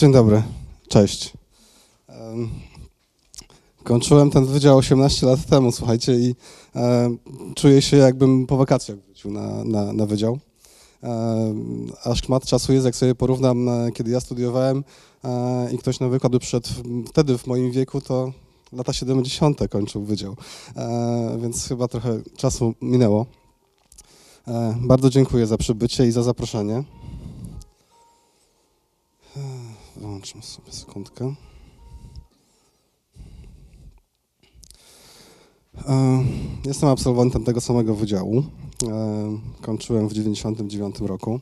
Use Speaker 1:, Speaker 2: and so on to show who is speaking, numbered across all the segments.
Speaker 1: Dzień dobry, cześć. Em, Kończyłem ten wydział 18 lat temu, słuchajcie, i czuję się jakbym po wakacjach wrócił na, na, na wydział. Aż szmat czasu jest, jak sobie porównam, e, kiedy ja studiowałem e, i ktoś na wykład by przyszedł wtedy w moim wieku, to lata 70. kończył wydział, e, więc chyba trochę czasu minęło. Bardzo dziękuję za przybycie i za zaproszenie. Wyłączmy sobie sekundkę. E, Jestem absolwentem tego samego wydziału. E, Kończyłem w 1999 roku.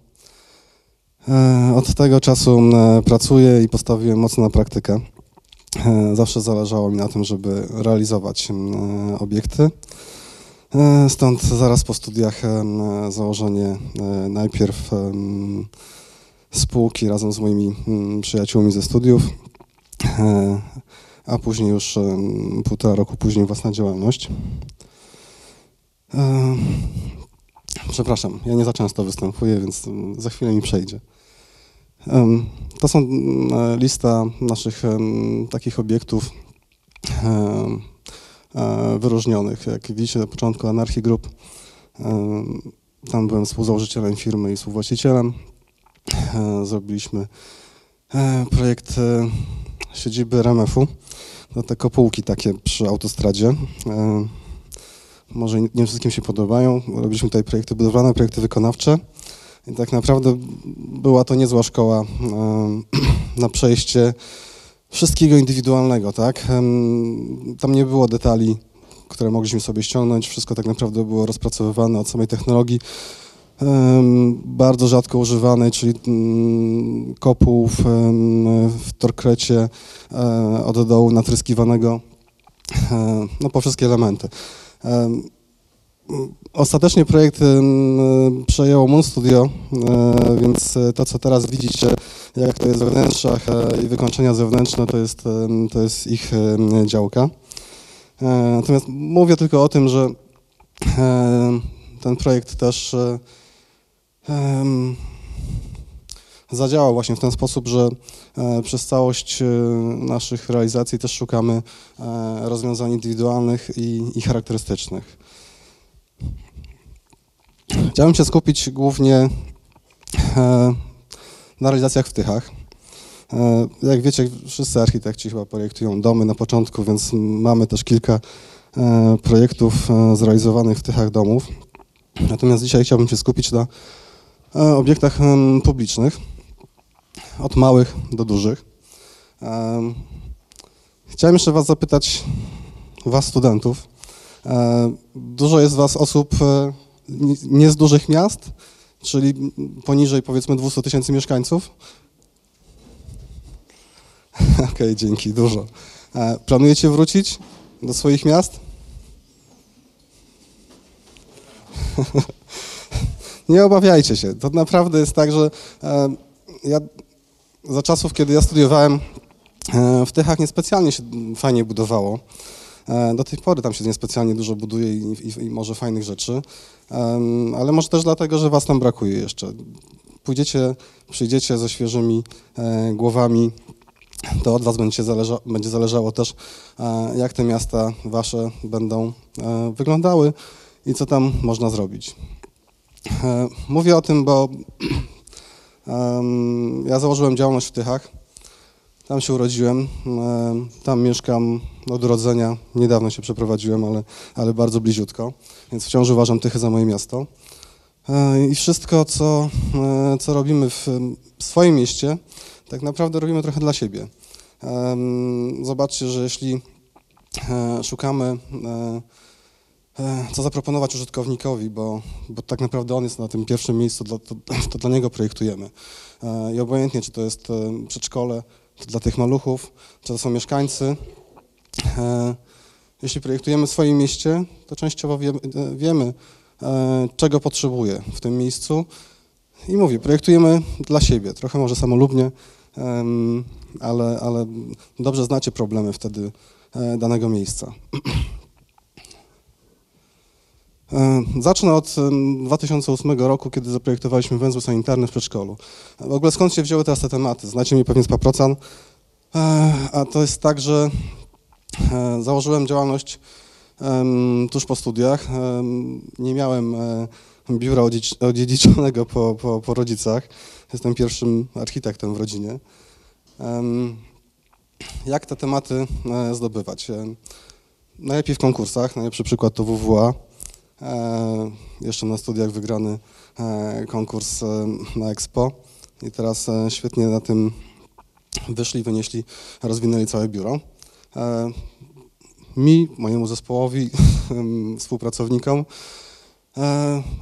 Speaker 1: E, Od tego czasu pracuję i postawiłem mocno na praktykę. Zawsze zależało mi na tym, żeby realizować obiekty. Stąd zaraz po studiach założenie najpierw spółki razem z moimi mm, przyjaciółmi ze studiów, e, a później już em, półtora roku później własna działalność. E, Przepraszam, ja nie za często występuję, więc mm, za chwilę mi przejdzie. To są mm, e, lista naszych takich obiektów e, wyróżnionych. Jak widzicie na początku Anarchy Group, tam byłem współzałożycielem firmy i współwłaścicielem. E, zrobiliśmy e, projekt e, siedziby RMF-u. To te kopułki takie przy autostradzie. Może nie wszystkim się podobają. Robiliśmy tutaj projekty budowlane, projekty wykonawcze. I tak naprawdę była to niezła szkoła na przejście wszystkiego indywidualnego, tak? Tam nie było detali, które mogliśmy sobie ściągnąć. Wszystko tak naprawdę było rozpracowywane od samej technologii bardzo rzadko używanej, czyli mm, kopułów em, w torkrecie e, od dołu natryskiwanego, e, no po wszystkie elementy. Em, Ostatecznie projekt przejęło Moon Studio, e, więc to, co teraz widzicie, jak to jest we wnętrzach i wykończenia zewnętrzne, to jest, to jest ich działka. Natomiast mówię tylko o tym, że ten projekt też em, zadziałał właśnie w ten sposób, że e, przez całość e, naszych realizacji też szukamy e, rozwiązań indywidualnych i, i charakterystycznych. Chciałem się skupić głównie na realizacjach w Tychach. Jak wiecie, wszyscy architekci chyba projektują domy na początku, więc mamy też kilka projektów zrealizowanych w Tychach domów. Natomiast dzisiaj chciałbym się skupić na obiektach em, publicznych, od małych do dużych. Em, Chciałem jeszcze Was zapytać, Was studentów, e, dużo jest Was osób e, nie- z dużych miast, czyli poniżej powiedzmy 200 tysięcy mieszkańców? Okej, dzięki, dużo. E, Planujecie wrócić do swoich miast? Nie obawiajcie się. To naprawdę jest tak, że e, ja za czasów, kiedy ja studiowałem e, w Tychach, niespecjalnie się fajnie budowało. E, Do tej pory tam się niespecjalnie dużo buduje i, i, i może fajnych rzeczy, ale może też dlatego, że was tam brakuje jeszcze. Pójdziecie, przyjdziecie ze świeżymi głowami, to od was będzie, zależa, będzie zależało też, jak te miasta wasze będą wyglądały i co tam można zrobić. E, Mówię o tym, bo ja założyłem działalność w Tychach. Tam się urodziłem, em, tam mieszkam od urodzenia. Niedawno się przeprowadziłem, ale, ale bardzo bliziutko, więc wciąż uważam Tychy za moje miasto. E, I wszystko, co, e, co robimy w swoim mieście, tak naprawdę robimy trochę dla siebie. Zobaczcie, że jeśli e, szukamy, e, e, co zaproponować użytkownikowi, bo, bo tak naprawdę on jest na tym pierwszym miejscu, dla, to, to dla niego projektujemy. E, I obojętnie, czy to jest e, przedszkole, czy dla tych maluchów, czy to są mieszkańcy, e, jeśli projektujemy w swoim mieście, to częściowo wiemy, e, wiemy e, czego potrzebuje w tym miejscu. I mówię, projektujemy dla siebie, trochę może samolubnie, ale, ale dobrze znacie problemy wtedy e, danego miejsca. E, Zacznę od em, 2008 roku, kiedy zaprojektowaliśmy węzły sanitarny w przedszkolu. W ogóle skąd się wzięły teraz te tematy? Znacie mnie pewnie z Paprocan, E, a to jest tak, że e, założyłem działalność tuż po studiach. Nie miałem biura odziedz- odziedziczonego po, po, po rodzicach. Jestem pierwszym architektem w rodzinie. Jak te tematy zdobywać? Najlepiej w konkursach. Najlepszy przykład to WWA. E, Jeszcze na studiach wygrany e, konkurs e, na Expo. I teraz świetnie na tym wyszli, wynieśli, rozwinęli całe biuro. Mi, mojemu zespołowi, współpracownikom,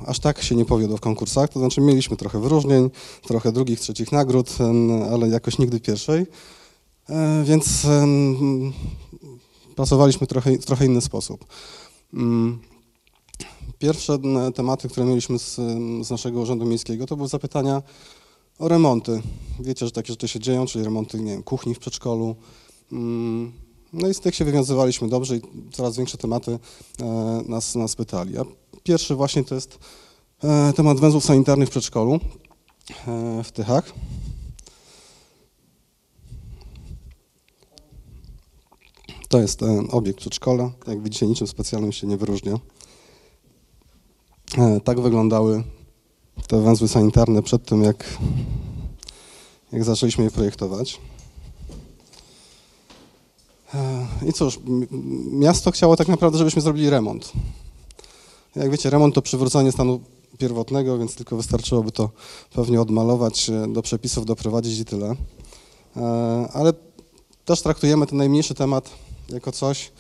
Speaker 1: aż tak się nie powiodło w konkursach. To znaczy mieliśmy trochę wyróżnień, trochę drugich, trzecich nagród, ale jakoś nigdy pierwszej. Więc pracowaliśmy trochę, w trochę inny sposób. Pierwsze m, tematy, które mieliśmy z, z naszego Urzędu Miejskiego, to były zapytania o remonty. Wiecie, że takie rzeczy się dzieją, czyli remonty nie wiem, kuchni w przedszkolu. Mm, No i z tych się wywiązywaliśmy dobrze i coraz większe tematy e, nas, nas pytali. A pierwszy właśnie to jest e, temat węzłów sanitarnych w przedszkolu e, w Tychach. To jest e, obiekt przedszkola. Jak widzicie, niczym specjalnym się nie wyróżnia. E, Tak wyglądały te węzły sanitarne przed tym, jak, jak zaczęliśmy je projektować. E, I cóż, miasto chciało tak naprawdę, żebyśmy zrobili remont. Jak wiecie, remont to przywrócenie stanu pierwotnego, więc tylko wystarczyłoby to pewnie odmalować, e, do przepisów doprowadzić i tyle. Ale też traktujemy ten najmniejszy temat jako coś,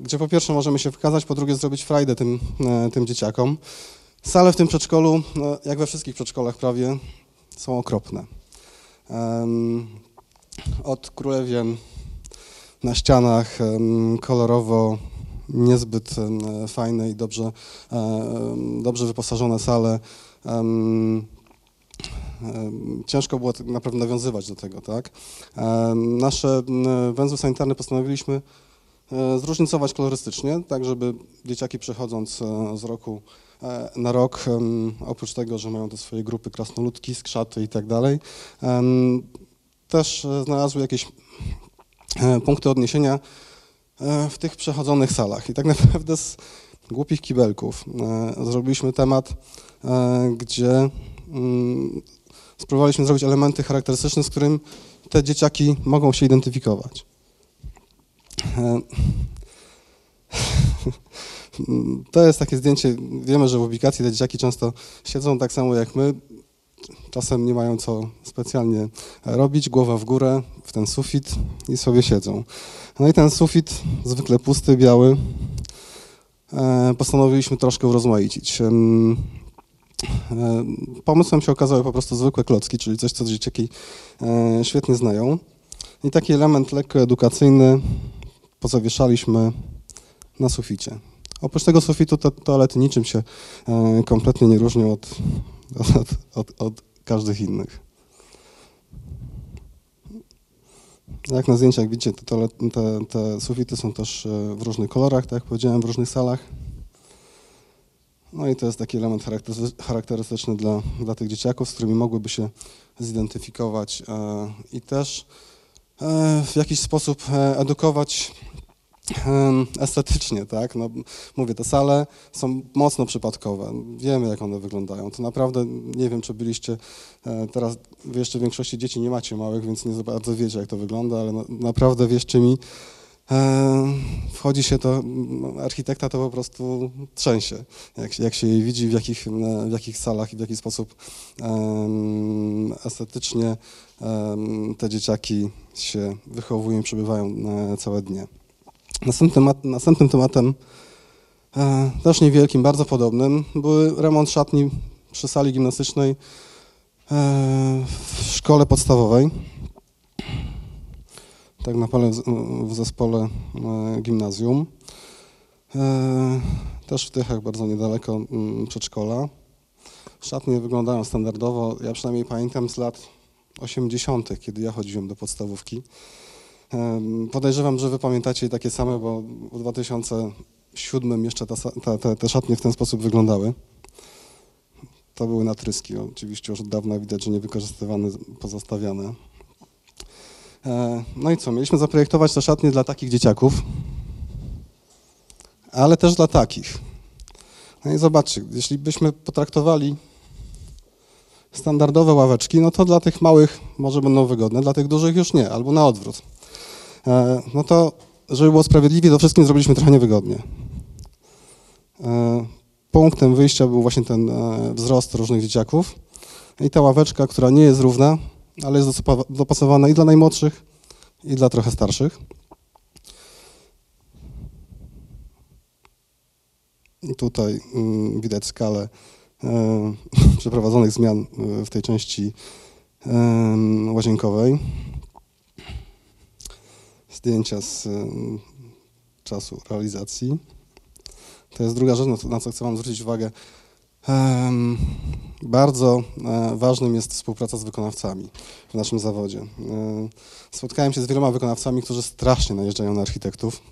Speaker 1: gdzie po pierwsze możemy się wykazać, po drugie zrobić frajdę tym, e, tym dzieciakom. Sale w tym przedszkolu, no, jak we wszystkich przedszkolach prawie, są okropne. Od królewien na ścianach, kolorowo, niezbyt fajne i dobrze, dobrze wyposażone sale. Ciężko było tak naprawdę nawiązywać do tego, tak? Nasze węzły sanitarne postanowiliśmy e, zróżnicować kolorystycznie, tak żeby dzieciaki przechodząc e, z roku e, na rok, oprócz tego, że mają te swoje grupy krasnoludki, skrzaty i tak dalej, też e, znalazły jakieś e, punkty odniesienia e, w tych przechodzonych salach. I tak naprawdę z głupich kibelków e, zrobiliśmy temat, e, gdzie mm, spróbowaliśmy zrobić elementy charakterystyczne, z którym te dzieciaki mogą się identyfikować. E, To jest takie zdjęcie, wiemy, że w ubikacji te dzieciaki często siedzą tak samo jak my, czasem nie mają co specjalnie robić, głowa w górę, w ten sufit i sobie siedzą. No i ten sufit, zwykle pusty, biały, e, postanowiliśmy troszkę urozmaicić. E, Pomysłem się okazały po prostu zwykłe klocki, czyli coś, co dzieciaki świetnie znają. I taki element lekko edukacyjny pozawieszaliśmy na suficie. Oprócz tego sufitu toalety niczym się e, kompletnie nie różnią od, od, od, od każdych innych. Jak na zdjęciach widzicie, te, toalet, te, te sufity są też e, w różnych kolorach, tak jak powiedziałem, w różnych salach. No i to jest taki element charaktery- charakterystyczny dla, dla tych dzieciaków, z którymi mogłyby się zidentyfikować e, i też w jakiś sposób e, edukować estetycznie, tak? No, mówię, te sale są mocno przypadkowe. Wiemy, jak one wyglądają. To naprawdę nie wiem, czy byliście e, teraz, wy jeszcze w większości dzieci nie macie małych, więc nie za bardzo wiecie, jak to wygląda, ale naprawdę wierzcie mi, e, wchodzi się to, no, architekta to po prostu trzęsie, jak, jak się jej widzi, w jakich, w jakich salach i w jaki sposób estetycznie te dzieciaki się wychowują i przebywają e, całe dnie. Następnym, następnym tematem, e, też niewielkim, bardzo podobnym, był remont szatni przy sali gimnastycznej e, w szkole podstawowej. Tak naprawdę w, w zespole e, gimnazjum. E, też w Tychach, bardzo niedaleko przedszkola. Szatnie wyglądają standardowo, ja przynajmniej pamiętam z lat 80., kiedy ja chodziłem do podstawówki. Em, Podejrzewam, że wy pamiętacie takie same, bo w 2007 VII jeszcze te, te szatnie w ten sposób wyglądały. To były natryski, oczywiście już od dawna widać, że niewykorzystywane, pozostawiane. E, No i co, mieliśmy zaprojektować te szatnie dla takich dzieciaków, ale też dla takich. No i zobaczcie, jeśli byśmy potraktowali standardowe ławeczki, no to dla tych małych może będą wygodne, dla tych dużych już nie, albo na odwrót. E, No to, żeby było sprawiedliwie, to wszystkim zrobiliśmy trochę niewygodnie. E, Punktem wyjścia był właśnie ten wzrost różnych dzieciaków i ta ławeczka, która nie jest równa, ale jest dopasowana i dla najmłodszych, i dla trochę starszych. Tutaj mm, widać skalę e, przeprowadzonych zmian e, w tej części łazienkowej. Zdjęcia z czasu realizacji. To jest druga rzecz, na co chcę Wam zwrócić uwagę. Bardzo e, ważnym jest współpraca z wykonawcami w naszym zawodzie. E, Spotkałem się z wieloma wykonawcami, którzy strasznie najeżdżają na architektów.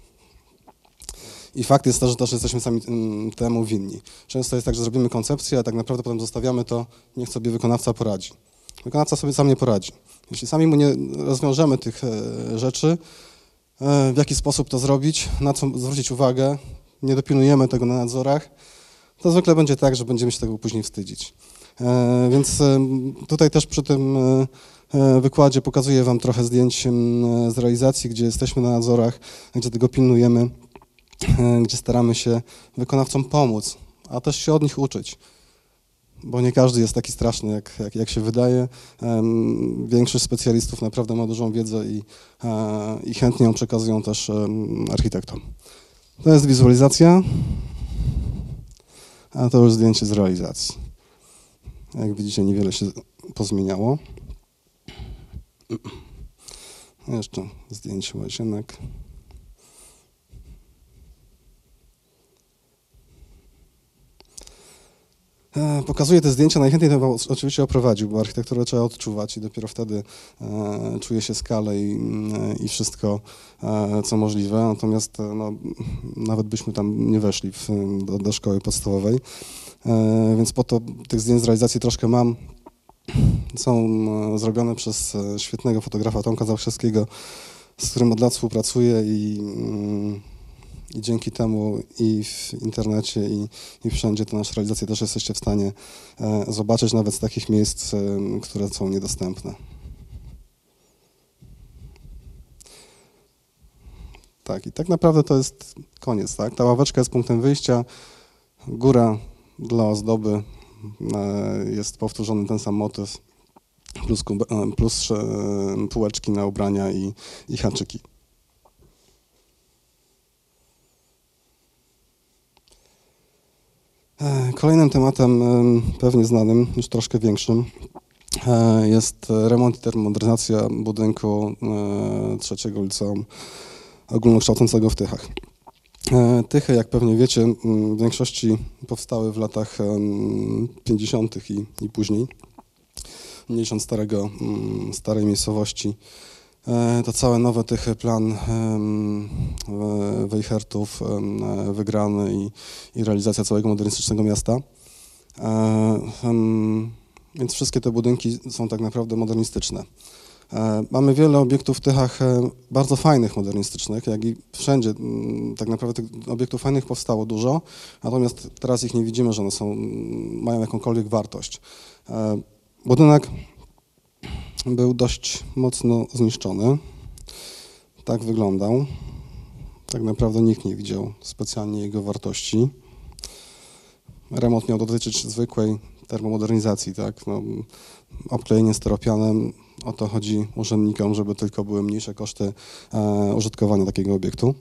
Speaker 1: I fakt jest to, że też jesteśmy sami mm, temu winni. Często jest tak, że zrobimy koncepcję, a tak naprawdę potem zostawiamy to, niech sobie wykonawca poradzi. Wykonawca sobie sam nie poradzi. Jeśli sami mu nie rozwiążemy tych e, rzeczy, w jaki sposób to zrobić, na co zwrócić uwagę, nie dopilnujemy tego na nadzorach, to zwykle będzie tak, że będziemy się tego później wstydzić. E, Więc em, tutaj też przy tym e, e, wykładzie pokazuję Wam trochę zdjęć z realizacji, gdzie jesteśmy na nadzorach, gdzie tego pilnujemy, e, gdzie staramy się wykonawcom pomóc, a też się od nich uczyć. Bo nie każdy jest taki straszny, jak, jak, jak się wydaje. Większość specjalistów naprawdę ma dużą wiedzę i, e, i chętnie ją przekazują też architektom. To jest wizualizacja, a to już zdjęcie z realizacji. Jak widzicie, niewiele się pozmieniało. Jeszcze zdjęcie łazienek. Pokazuję te zdjęcia, najchętniej to oczywiście oprowadził, bo architekturę trzeba odczuwać i dopiero wtedy e, czuje się skalę i, mm, i wszystko, e, co możliwe. Natomiast e, no, nawet byśmy tam nie weszli w, do, do szkoły podstawowej. E, więc po to tych zdjęć z realizacji troszkę mam. Są e, zrobione przez e, świetnego fotografa Tomka Zawszewskiego, z którym od lat współpracuję i, mm, i dzięki temu i w internecie, i, i wszędzie te nasze realizacje też jesteście w stanie e, zobaczyć nawet z takich miejsc, e, które są niedostępne. Tak, i tak naprawdę to jest koniec, tak? Ta ławeczka jest punktem wyjścia, góra dla ozdoby, e, jest powtórzony ten sam motyw, plus, plus półeczki na ubrania i, i haczyki. Kolejnym tematem, em, pewnie znanym, już troszkę większym, e, jest remont i termomodernizacja budynku e, trzeciego liceum ogólnokształcącego w Tychach. E, Tychy, jak pewnie wiecie, w większości powstały w latach em, 50. i, i później. Mniejsząc starego, starej miejscowości, e, to całe nowe Tychy, plan e, Weichertów e, wygrany i, i realizacja całego modernistycznego miasta. E, Więc wszystkie te budynki są tak naprawdę modernistyczne. E, Mamy wiele obiektów w Tychach e, bardzo fajnych, modernistycznych, jak i wszędzie. Tak naprawdę tych obiektów fajnych powstało dużo, natomiast teraz ich nie widzimy, że one są, mają jakąkolwiek wartość. E, Budynek był dość mocno zniszczony. Tak wyglądał. Tak naprawdę nikt nie widział specjalnie jego wartości. Remont miał dotyczyć zwykłej termomodernizacji, tak? No, obklejenie steropianem, o to chodzi urzędnikom, żeby tylko były mniejsze koszty e, użytkowania takiego obiektu.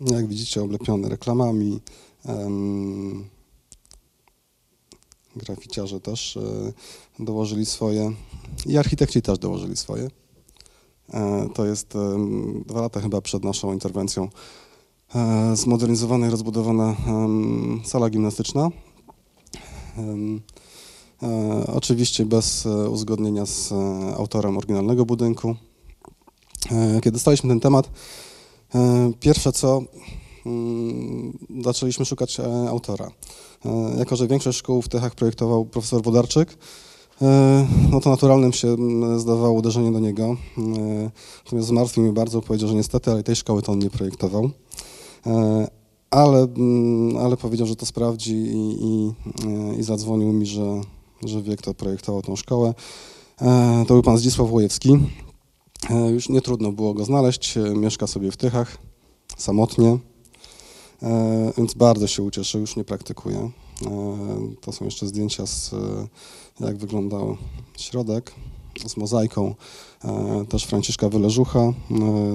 Speaker 1: Jak widzicie, oblepiony reklamami. Graficiarze też e, dołożyli swoje i architekci też dołożyli swoje. E, to jest em, dwa lata chyba przed naszą interwencją e, zmodernizowana i rozbudowana sala gimnastyczna. E, oczywiście bez e, uzgodnienia z e, autorem oryginalnego budynku. E, Kiedy dostaliśmy ten temat, E, pierwsze co, zaczęliśmy szukać e, autora. E, jako, że większość szkół w Tychach projektował profesor Wodarczyk, no to naturalnym się zdawało uderzenie do niego. Natomiast zmartwił mnie bardzo, powiedział, że niestety, ale tej szkoły to on nie projektował. Ale, ale powiedział, że to sprawdzi i, i, i zadzwonił mi, że, że wie, kto projektował tą szkołę. To był pan Zdzisław Łojewski. E, już nie trudno było go znaleźć, e, mieszka sobie w Tychach, samotnie, e, więc bardzo się ucieszę, już nie praktykuje. To są jeszcze zdjęcia z jak wyglądał środek z mozaiką, też Franciszka Wyleżucha,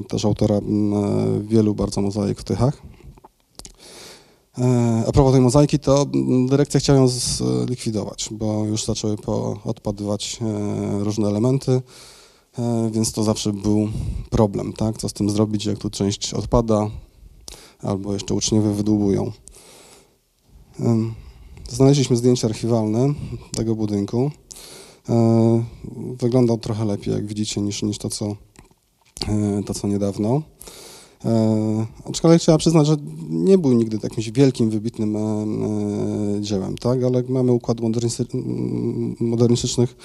Speaker 1: też autora wielu bardzo mozaik w Tychach. A propos tej mozaiki, to dyrekcja chciała ją zlikwidować, bo już zaczęły odpadywać różne elementy. E, więc to zawsze był problem, tak? Co z tym zrobić, jak tu część odpada, albo jeszcze uczniowie wydłubują. Znaleźliśmy zdjęcie archiwalne tego budynku. E, wyglądał trochę lepiej, jak widzicie, niż, niż to, co, e, to, co niedawno. Aczkolwiek trzeba przyznać, że nie był nigdy jakimś wielkim, wybitnym dziełem, tak? ale mamy układ modernistycznych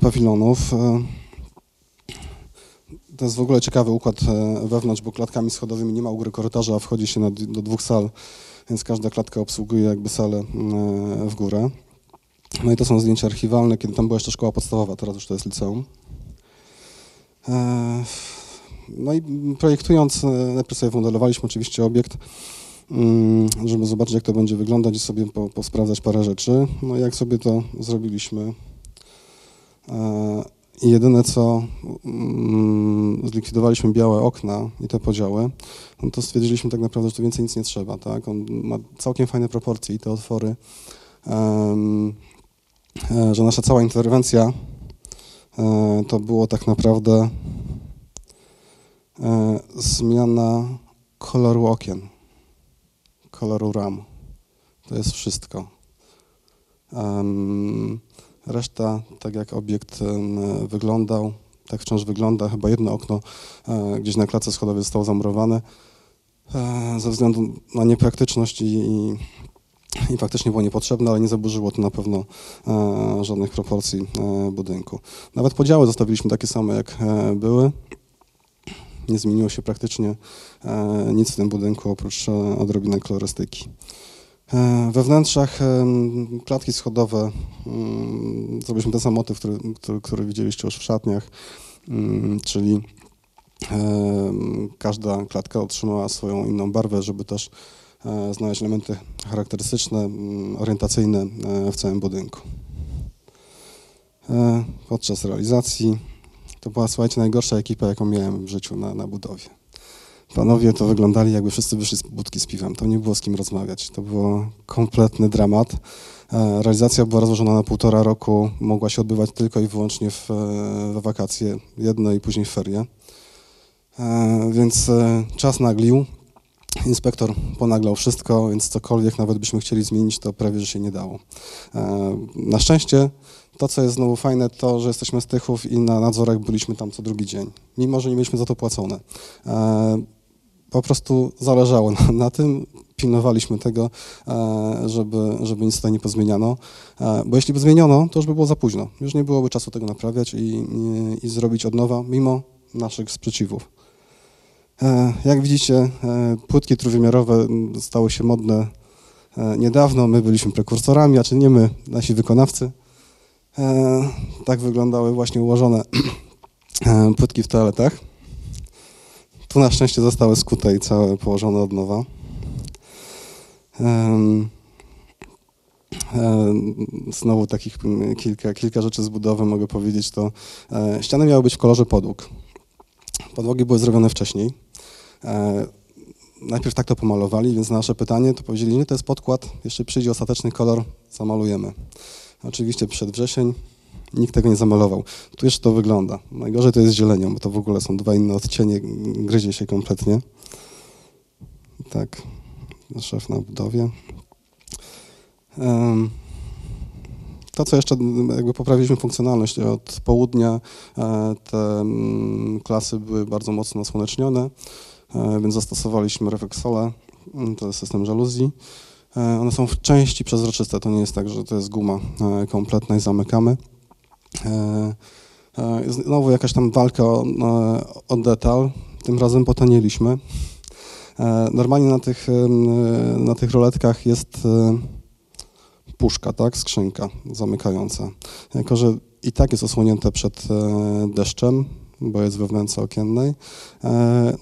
Speaker 1: pawilonów. E, to jest w ogóle ciekawy układ e, wewnątrz, bo klatkami schodowymi nie ma u góry korytarza, a wchodzi się do dwóch sal, więc każda klatka obsługuje jakby salę e, w górę. No i to są zdjęcia archiwalne, kiedy tam była jeszcze szkoła podstawowa, teraz już to jest liceum. No i projektując, najpierw sobie modelowaliśmy oczywiście obiekt, mm, żeby zobaczyć, jak to będzie wyglądać i sobie po, posprawdzać parę rzeczy. No i jak sobie to zrobiliśmy, jedyne co mm, zlikwidowaliśmy białe okna i te podziały, no to stwierdziliśmy tak naprawdę, że tu więcej nic nie trzeba. Tak? On ma całkiem fajne proporcje i te otwory, um, że nasza cała interwencja e, to było tak naprawdę e, zmiana koloru okien, koloru ram. To jest wszystko. Um, Reszta, tak jak obiekt wyglądał, tak wciąż wygląda. Chyba jedno okno e, gdzieś na klatce schodowej zostało zamurowane e, ze względu na niepraktyczność i, i, i faktycznie było niepotrzebne, ale nie zaburzyło to na pewno e, żadnych proporcji budynku. Nawet podziały zostawiliśmy takie same, jak były. Nie zmieniło się praktycznie nic w tym budynku oprócz odrobiny kolorystyki. E, we wnętrzach e, klatki schodowe zrobiliśmy ten sam motyw, który, który, który widzieliście już w szatniach, czyli e, każda klatka otrzymała swoją inną barwę, żeby też znaleźć elementy charakterystyczne, orientacyjne w całym budynku. Podczas realizacji to była, słuchajcie, najgorsza ekipa, jaką miałem w życiu na, na budowie. Panowie to wyglądali, jakby wszyscy wyszli z budki z piwem. To nie było z kim rozmawiać. To był kompletny dramat. E, realizacja była rozłożona na półtora roku. Mogła się odbywać tylko i wyłącznie w, e, we wakacje, jedno i później w ferie. E, więc czas naglił. Inspektor ponaglał wszystko, więc cokolwiek nawet byśmy chcieli zmienić, to prawie że się nie dało. Na szczęście to, co jest znowu fajne, to, że jesteśmy z Tychów i na nadzorach byliśmy tam co drugi dzień, mimo że nie mieliśmy za to płacone po prostu zależało na, na tym, pilnowaliśmy tego, e, żeby, żeby nic tutaj nie pozmieniano, e, bo jeśli by zmieniono, to już by było za późno. Już nie byłoby czasu tego naprawiać i, i, zrobić od nowa, mimo naszych sprzeciwów. E, jak widzicie, płytki trójwymiarowe stały się modne niedawno. My byliśmy prekursorami, a czy nie my, nasi wykonawcy. Tak wyglądały właśnie ułożone płytki w toaletach. Tu na szczęście zostały skute i całe położone od nowa. Znowu takich kilka, kilka rzeczy z budowy mogę powiedzieć, to e, ściany miały być w kolorze podłóg. Podłogi były zrobione wcześniej. E, najpierw tak to pomalowali, więc na nasze pytanie to powiedzieli, że to jest podkład, jeszcze przyjdzie ostateczny kolor, zamalujemy. Oczywiście przed wrzesień, Nikt tego nie zamalował. Tu jeszcze to wygląda. Najgorzej to jest zielenią, bo to w ogóle są dwa inne odcienie, gryzie się kompletnie. Tak, szef na budowie. Um, To, co jeszcze jakby poprawiliśmy funkcjonalność, od południa te mm, klasy były bardzo mocno nasłonecznione, więc zastosowaliśmy refleksole, mm, to jest system żaluzji. One są w części przezroczyste, to nie jest tak, że to jest guma kompletna i zamykamy. Znowu jakaś tam walka o, o detal, tym razem potanieliśmy. E, normalnie na tych, na tych roletkach jest e, puszka, tak, skrzynka zamykająca. Jako, że i tak jest osłonięte przed e, deszczem, bo jest we wnęce okiennej,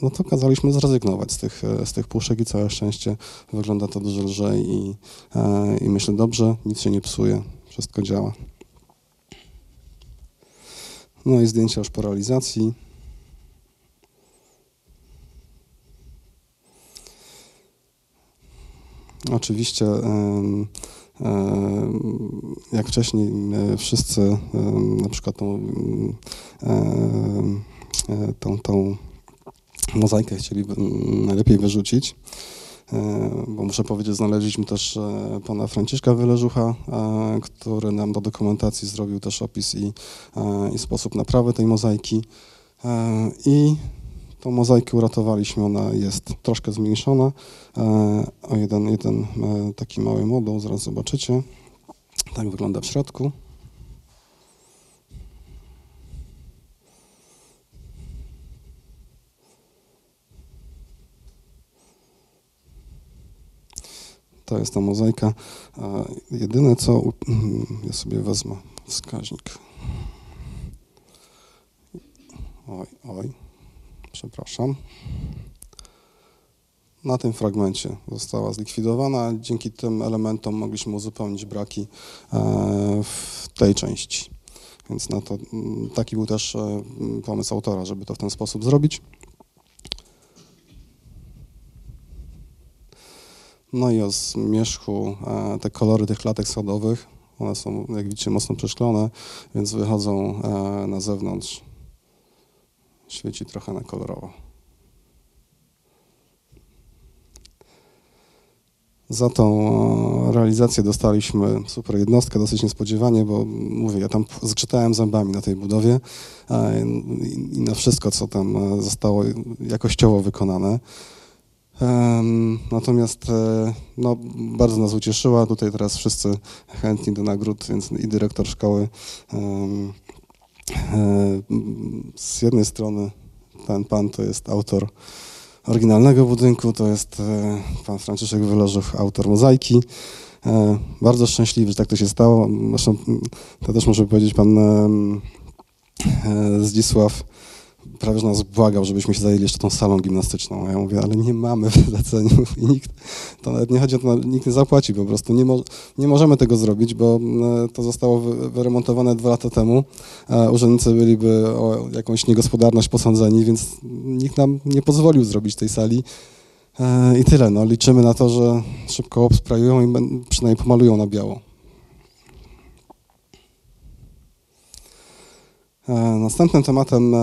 Speaker 1: no to kazaliśmy zrezygnować z tych, z tych puszek i całe szczęście wygląda to dużo lżej i, i myślę, dobrze, nic się nie psuje, wszystko działa. No i zdjęcia już po realizacji. Oczywiście, jak wcześniej e, wszyscy na przykład tą, e, tą, tą mozaikę chcieli najlepiej wyrzucić, bo muszę powiedzieć, znaleźliśmy też pana Franciszka Wyleżucha, który nam do dokumentacji zrobił też opis i, i sposób naprawy tej mozaiki. I Tą mozaikę uratowaliśmy, ona jest troszkę zmniejszona e, o jeden, jeden e, taki mały moduł, zaraz zobaczycie. Tak wygląda w środku. To jest ta mozaika. Jedyne co, ja sobie wezmę wskaźnik. Oj, oj przepraszam. Na tym fragmencie została zlikwidowana. Dzięki tym elementom mogliśmy uzupełnić braki e, w tej części. Więc na to, mm, taki był też e, pomysł autora, żeby to w ten sposób zrobić. No i o zmierzchu e, te kolory tych klatek schodowych, one są, jak widzicie, mocno przeszklone, więc wychodzą na zewnątrz świeci trochę na kolorowo. Za tą e, realizację dostaliśmy super jednostkę, dosyć niespodziewanie, bo mówię, ja tam zgrzytałem zębami na tej budowie i na wszystko, co tam e, zostało jakościowo wykonane. Natomiast e, no, bardzo nas ucieszyła. Tutaj teraz wszyscy chętni do nagród, więc i dyrektor szkoły E, z jednej strony ten pan to jest autor oryginalnego budynku, to jest e, pan Franciszek Wylożów, autor mozaiki. Bardzo szczęśliwy, że tak to się stało. Zresztą to też może powiedzieć pan Zdzisław prawie że nas błagał, żebyśmy się zajęli jeszcze tą salą gimnastyczną. A ja mówię, ale nie mamy w i nikt, to nawet nie chodzi o to, nikt nie zapłaci po prostu. Nie, mo, nie możemy tego zrobić, bo e, to zostało wyremontowane dwa lata temu. A urzędnicy byliby o jakąś niegospodarność posądzeni, więc nikt nam nie pozwolił zrobić tej sali. E, I tyle. No, liczymy na to, że szybko obsprajują i przynajmniej pomalują na biało. Następnym tematem,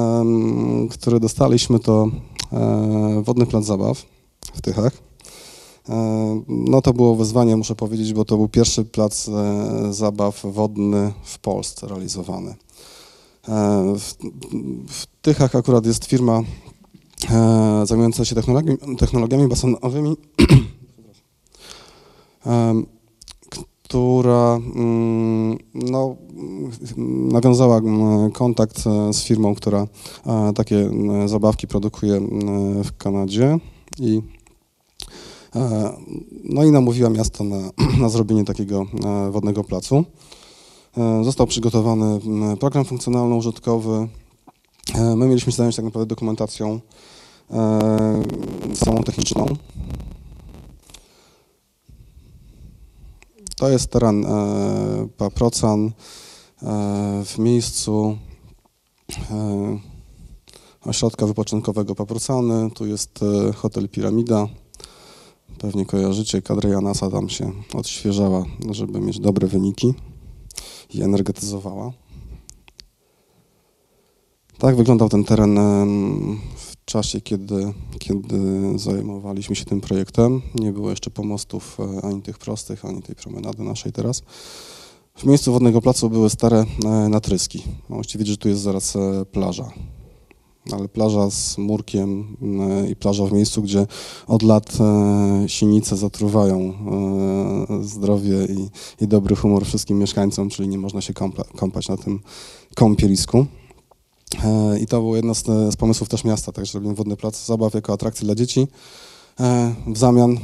Speaker 1: który dostaliśmy, to e, wodny plac zabaw w Tychach. E, no to było wyzwanie, muszę powiedzieć, bo to był pierwszy plac zabaw wodny w Polsce realizowany. W, w Tychach akurat jest firma zajmująca się technologiami, technologiami basenowymi. która mm, no, nawiązała mm, kontakt e, z firmą, która e, takie mm, zabawki produkuje w Kanadzie i e, no i namówiła miasto na, na zrobienie takiego wodnego placu. Został przygotowany program funkcjonalno-użytkowy. My mieliśmy się zająć tak naprawdę dokumentacją samą techniczną. To jest teren e, Paprocan e, w miejscu e, ośrodka wypoczynkowego Paprocany. Tu jest hotel Piramida. Pewnie kojarzycie, kadra Janasa tam się odświeżała, żeby mieć dobre wyniki i energetyzowała. Tak wyglądał ten teren czasie, kiedy, kiedy zajmowaliśmy się tym projektem. Nie było jeszcze pomostów e, ani tych prostych, ani tej promenady naszej teraz. W miejscu wodnego placu były stare e, natryski. Możecie widzieć, że tu jest zaraz e, plaża. Ale plaża z murkiem i plaża w miejscu, gdzie od lat sinice zatruwają zdrowie i, i dobry humor wszystkim mieszkańcom, czyli nie można się kąpać na tym kąpielisku. I to było jedno z, z pomysłów też miasta, tak, żeby wodny plac zabaw jako atrakcji dla dzieci. W zamian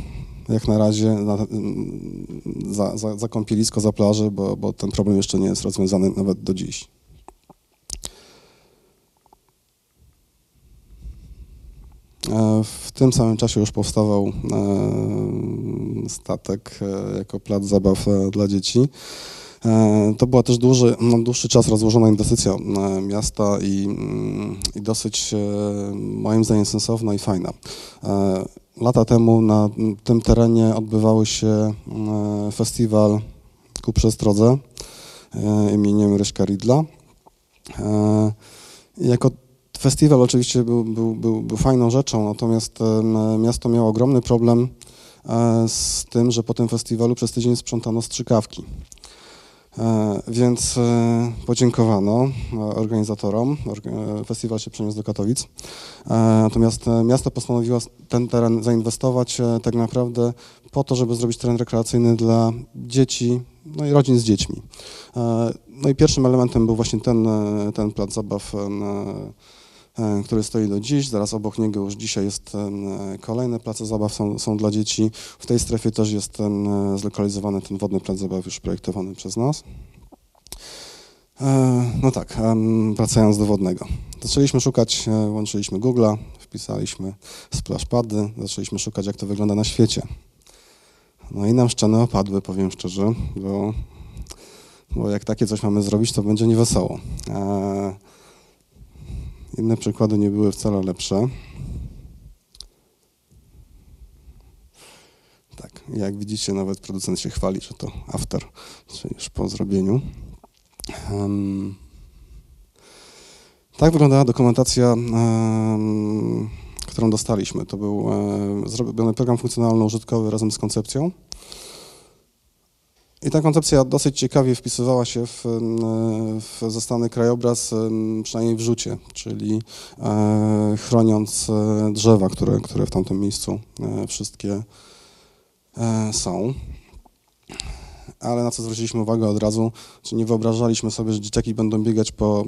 Speaker 1: jak na razie na, za, za, za kąpielisko, za plażę, bo, bo ten problem jeszcze nie jest rozwiązany nawet do dziś. E, w tym samym czasie już powstawał e, statek e, jako plac zabaw dla dzieci. To była też dłuży, na dłuższy czas rozłożona inwestycja miasta i, mm, i dosyć moim zdaniem sensowna i fajna. Lata temu na tym terenie odbywały się e, festiwal ku przestrodze e, imieniem Ryśka Ridla. E, jako festiwal oczywiście był, był, był, był fajną rzeczą, natomiast miasto miało ogromny problem z tym, że po tym festiwalu przez tydzień sprzątano strzykawki. E, więc e, podziękowano e, organizatorom. Festiwal się przeniósł do Katowic. Natomiast miasto postanowiło ten teren zainwestować tak naprawdę po to, żeby zrobić teren rekreacyjny dla dzieci, no i rodzin z dziećmi. No i pierwszym elementem był właśnie ten, ten plac zabaw który stoi do dziś. Zaraz obok niego już dzisiaj jest e, kolejne place zabaw, są, są dla dzieci. W tej strefie też jest ten, e, zlokalizowany ten wodny plac zabaw już projektowany przez nas. No tak, wracając do wodnego. Zaczęliśmy szukać, łączyliśmy Google'a, wpisaliśmy splashpady, zaczęliśmy szukać, jak to wygląda na świecie. No i nam szczeny opadły, powiem szczerze, bo, bo jak takie coś mamy zrobić, to będzie niewesoło. Inne przykłady nie były wcale lepsze. Tak, jak widzicie, nawet producent się chwali, że to after, czyli już po zrobieniu. Um, tak wyglądała dokumentacja, um, którą dostaliśmy. To był um, zrobiony program funkcjonalno-użytkowy razem z koncepcją. I ta koncepcja dosyć ciekawie wpisywała się w, w krajobraz, przynajmniej w rzucie, czyli e, chroniąc e, drzewa, które, które w tamtym miejscu e, wszystkie są. Ale na co zwróciliśmy uwagę od razu, czy nie wyobrażaliśmy sobie, że dzieciaki będą biegać po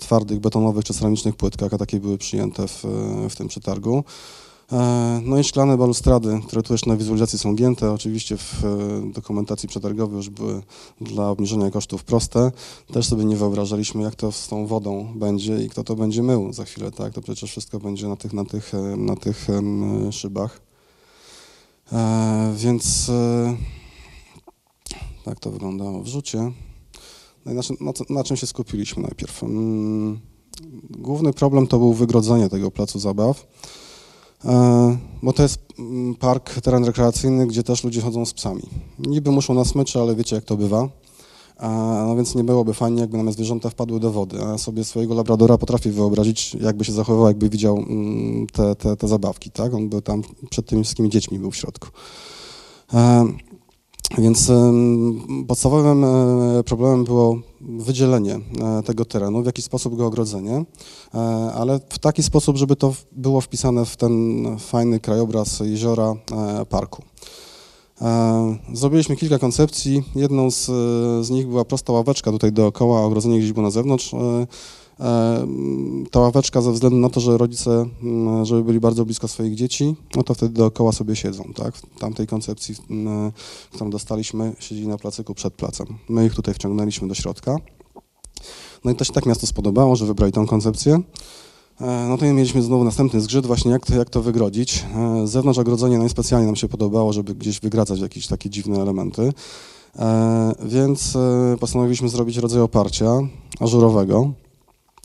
Speaker 1: twardych, betonowych czy ceramicznych płytkach, a takie były przyjęte w, w tym przetargu. E, no i szklane balustrady, które tu jeszcze na wizualizacji są gięte, oczywiście w e, dokumentacji przetargowej już były dla obniżenia kosztów proste. Też sobie nie wyobrażaliśmy, jak to z tą wodą będzie i kto to będzie mył za chwilę, tak? To przecież wszystko będzie na tych, na tych, e, na tych szybach. Więc tak to wyglądało w rzucie. No i na, na, na czym się skupiliśmy najpierw? Mm, główny problem to był wygrodzenie tego placu zabaw. E, bo to jest mm, park, teren rekreacyjny, gdzie też ludzie chodzą z psami. Niby muszą na smyczy, ale wiecie jak to bywa. No więc nie byłoby fajnie, jakby namiast zwierzęta wpadły do wody. Ja sobie swojego labradora potrafię wyobrazić, jakby się zachowywał, jakby widział mm, te, te, te zabawki, tak? On był tam przed tymi wszystkimi dziećmi był w środku. Więc podstawowym e, problemem było wydzielenie e, tego terenu, w jaki sposób go ogrodzenie, e, ale w taki sposób, żeby to było wpisane w ten fajny krajobraz jeziora parku. Zrobiliśmy kilka koncepcji. Jedną z, z nich była prosta ławeczka tutaj dookoła, ogrodzenie gdzieś było na zewnątrz. E, ta ławeczka ze względu na to, że rodzice, mm, żeby byli bardzo blisko swoich dzieci, no to wtedy dookoła sobie siedzą, tak? W tamtej koncepcji, mm, którą dostaliśmy, siedzieli na placyku przed placem. My ich tutaj wciągnęliśmy do środka. No i to się tak miasto spodobało, że wybrali tą koncepcję. E, no to mieliśmy znowu następny zgrzyt, właśnie jak to, jak to wygrodzić. E, z zewnątrz ogrodzenie najspecjalnie no nam się podobało, żeby gdzieś wygradzać jakieś takie dziwne elementy. Więc postanowiliśmy zrobić rodzaj oparcia ażurowego.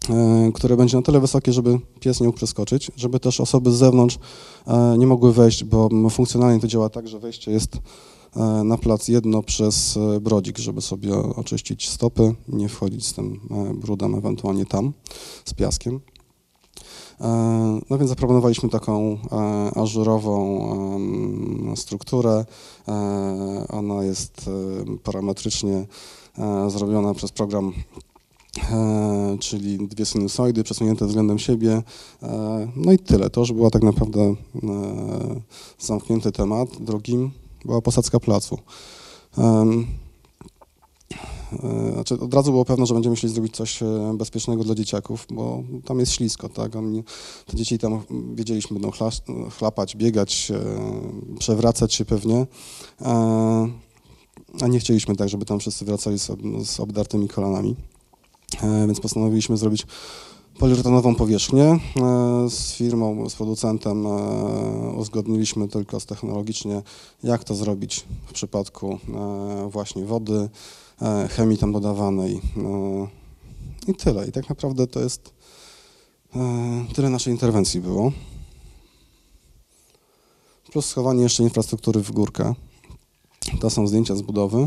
Speaker 1: E, które będzie na tyle wysokie, żeby pies nie mógł przeskoczyć, żeby też osoby z zewnątrz e, nie mogły wejść, bo funkcjonalnie to działa tak, że wejście jest e, na plac jedno przez brodzik, żeby sobie oczyścić stopy, nie wchodzić z tym brudem ewentualnie tam, z piaskiem. No więc zaproponowaliśmy taką ażurową strukturę. Ona jest parametrycznie zrobiona przez program czyli dwie sinusoidy przesunięte względem siebie. E, no i tyle. To już była tak naprawdę e, zamknięty temat. Drugim była posadzka placu. Znaczy, od razu było pewne, że będziemy musieli zrobić coś bezpiecznego dla dzieciaków, bo tam jest ślisko, tak? Oni, te dzieci tam, wiedzieliśmy, będą chlapać, biegać, przewracać się pewnie, a nie chcieliśmy tak, żeby tam wszyscy wracali z obdartymi kolanami. E, więc postanowiliśmy zrobić poliuretanową powierzchnię. E, z firmą, z producentem e, uzgodniliśmy tylko technologicznie, jak to zrobić w przypadku właśnie wody, chemii tam dodawanej i tyle. I tak naprawdę to jest tyle naszej interwencji było. Plus schowanie jeszcze infrastruktury w górkę. To są zdjęcia z budowy.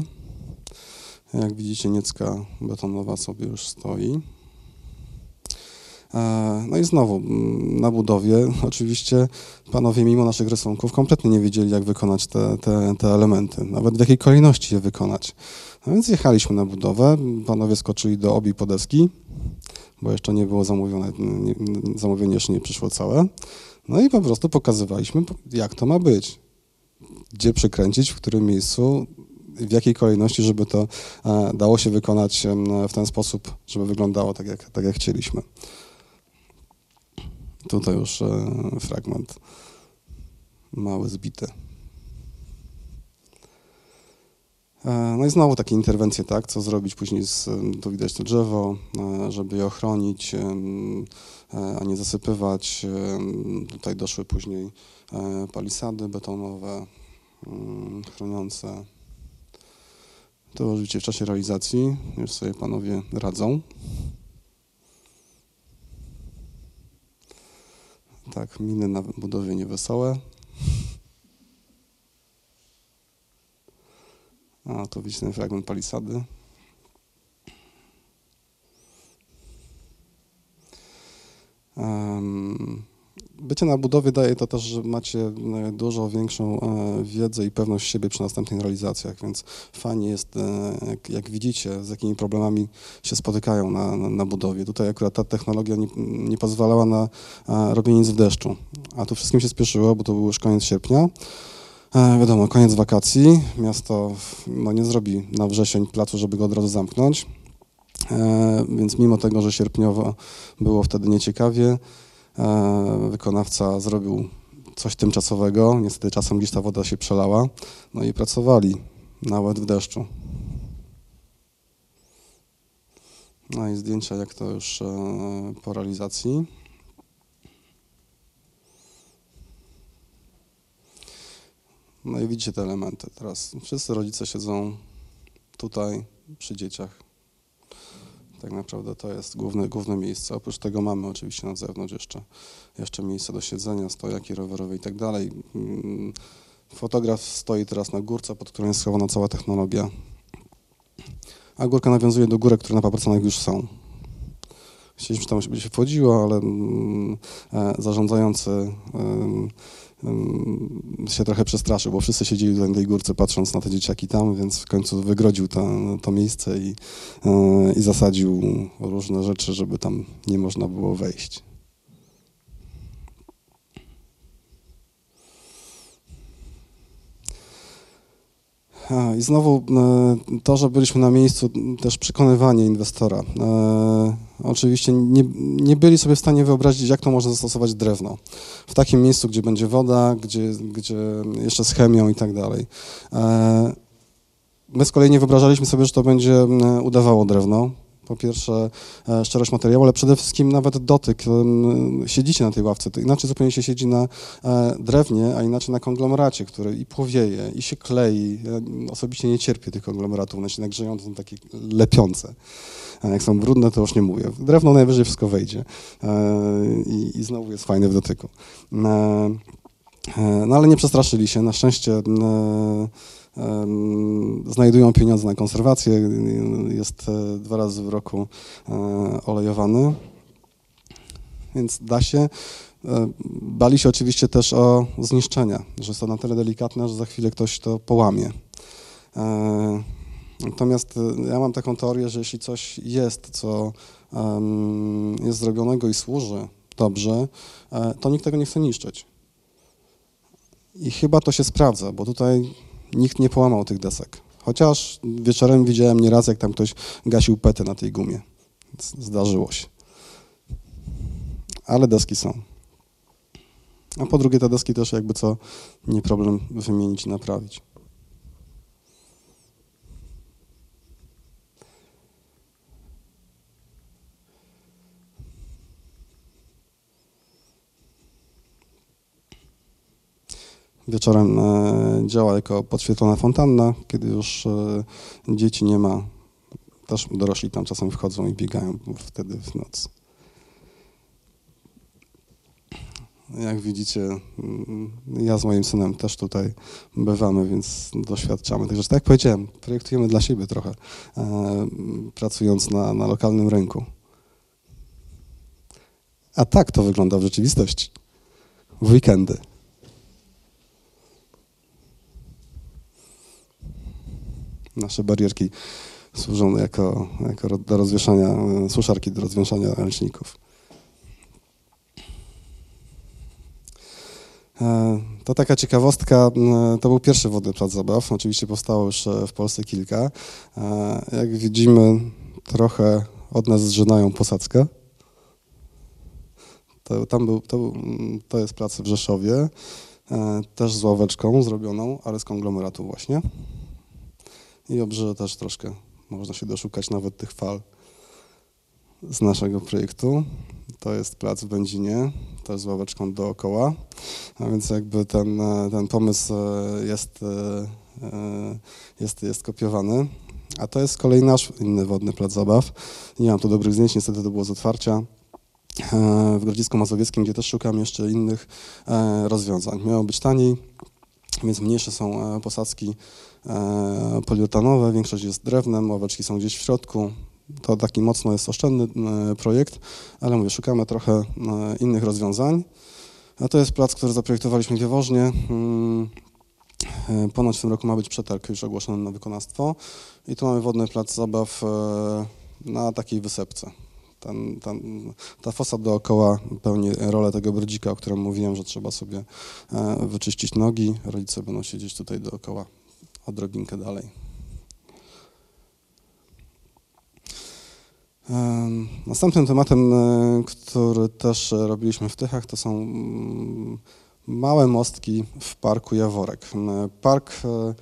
Speaker 1: Jak widzicie, niecka betonowa sobie już stoi. E, no i znowu mm, na budowie oczywiście panowie mimo naszych rysunków kompletnie nie wiedzieli, jak wykonać te, te, te elementy, nawet w jakiej kolejności je wykonać. No więc jechaliśmy na budowę, panowie skoczyli do obi podeski, bo jeszcze nie było zamówione, nie, zamówienie jeszcze nie przyszło całe. No i po prostu pokazywaliśmy, jak to ma być, gdzie przykręcić, w którym miejscu, w jakiej kolejności, żeby to e, dało się wykonać w ten sposób, żeby wyglądało tak, jak, tak jak chcieliśmy. Tutaj już e, fragment mały, zbity. E, no i znowu takie interwencje, tak, co zrobić później, z, tu widać to drzewo, żeby je ochronić, a nie zasypywać. Tutaj doszły później palisady betonowe chroniące to oczywiście w czasie realizacji już sobie panowie radzą. Tak, miny na budowie niewesołe. A tu widzicie ten fragment palisady. Um, bycie na budowie daje to też, że macie e, dużo większą e, wiedzę i pewność siebie przy następnych realizacjach, więc fajnie jest, e, jak, jak widzicie, z jakimi problemami się spotykają na, na, na, budowie. Tutaj akurat ta technologia nie, nie pozwalała na robienie nic w deszczu, a tu wszystkim się spieszyło, bo to był już koniec sierpnia. wiadomo, koniec wakacji, miasto no, nie zrobi na wrzesień placu, żeby go od razu zamknąć, więc mimo tego, że sierpniowo było wtedy nieciekawie, wykonawca zrobił coś tymczasowego, niestety czasem gdzieś ta woda się przelała, no i pracowali nawet w deszczu. No i zdjęcia jak to już e, po realizacji. No i widzicie te elementy. Teraz wszyscy rodzice siedzą tutaj przy dzieciach. Tak naprawdę to jest główne, główne miejsce. Oprócz tego mamy oczywiście na zewnątrz jeszcze, jeszcze miejsce do siedzenia, stojaki rowerowe i tak dalej. Mm, fotograf stoi teraz na górce, pod którą jest schowana cała technologia. A górka nawiązuje do górek, które na papracanach już są. Chcieliśmy, tam się wchodziło, ale mm, e, zarządzający się trochę przestraszył, bo wszyscy siedzieli na tej górce patrząc na te dzieciaki tam, więc w końcu wygrodził to, to miejsce i, e, i zasadził różne rzeczy, żeby tam nie można było wejść. I znowu e, to, że byliśmy na miejscu, też przekonywanie inwestora. E, oczywiście nie, nie byli sobie w stanie wyobrazić, jak to można zastosować drewno. W takim miejscu, gdzie będzie woda, gdzie, gdzie jeszcze z chemią i tak dalej. E, my z kolei nie wyobrażaliśmy sobie, że to będzie udawało drewno po pierwsze e, szczerość materiału, ale przede wszystkim nawet dotyk. Siedzicie na tej ławce, to inaczej zupełnie się siedzi na e, drewnie, a inaczej na konglomeracie, który i płowieje, i się klei. Ja osobiście nie cierpię tych konglomeratów, one się nagrzeją, to są takie lepiące. Jak są brudne, to już nie mówię. Drewno najwyżej wszystko wejdzie e, i, i znowu jest fajne w dotyku. No ale nie przestraszyli się, na szczęście znajdują pieniądze na konserwację, jest e, dwa razy w roku e, olejowany. więc da się. E, bali się oczywiście też o zniszczenia, że jest to na tyle delikatne, że za chwilę ktoś to połamie. Natomiast ja mam taką teorię, że jeśli coś jest, co jest zrobionego i służy dobrze, to nikt tego nie chce niszczyć. I chyba to się sprawdza, bo tutaj nikt nie połamał tych desek. Chociaż wieczorem widziałem nieraz, jak tam ktoś gasił pety na tej gumie. Zdarzyło się. Ale deski są. A po drugie, te deski też jakby co nie problem wymienić i naprawić. Wieczorem e, działa jako podświetlona fontanna, kiedy już e, dzieci nie ma. Też dorośli tam czasem wchodzą i biegają wtedy w nocy. Jak widzicie, mm, ja z moim synem też tutaj bywamy, więc doświadczamy Także, Tak jak powiedziałem, projektujemy dla siebie trochę, e, pracując na, na lokalnym rynku. A tak to wygląda w rzeczywistości. W weekendy. Nasze barierki służą jako, jako do rozwieszania, e, suszarki do rozwieszania ręczników. E, to taka ciekawostka, to był pierwszy wodny plac zabaw, oczywiście powstało już e, w Polsce kilka. Jak widzimy, trochę od nas zżynają posadzkę. To, tam był, to, to jest plac w Rzeszowie, też z ławeczką zrobioną, ale z konglomeratu właśnie i obrzeże też troszkę można się doszukać nawet tych fal z naszego projektu. To jest plac w Będzinie, też z ławeczką dookoła, a więc jakby ten, ten pomysł e, jest, e, e, jest, jest kopiowany. A to jest z kolei nasz inny wodny plac zabaw. Nie mam tu dobrych zdjęć, niestety to było z otwarcia w Grodzisku Mazowieckim, gdzie też szukam jeszcze innych rozwiązań. Miało być taniej, więc mniejsze są posadzki E, poliutanowe, większość jest drewnem, ławeczki są gdzieś w środku. To taki mocno jest oszczędny e, projekt, ale mówię, szukamy trochę e, innych rozwiązań. A to jest plac, który zaprojektowaliśmy w Jaworznie. Mm, ponoć w tym roku ma być przetarg już ogłoszony na wykonawstwo. I tu mamy wodny plac zabaw na takiej wysepce. Ten, ten, ta fosa dookoła pełni rolę tego brodzika, o którym mówiłem, że trzeba sobie wyczyścić nogi. Rodzice będą siedzieć tutaj dookoła odrobinkę dalej. Następnym tematem, e, który też robiliśmy w Tychach, to są mm, małe mostki w Parku Jaworek. Park, e,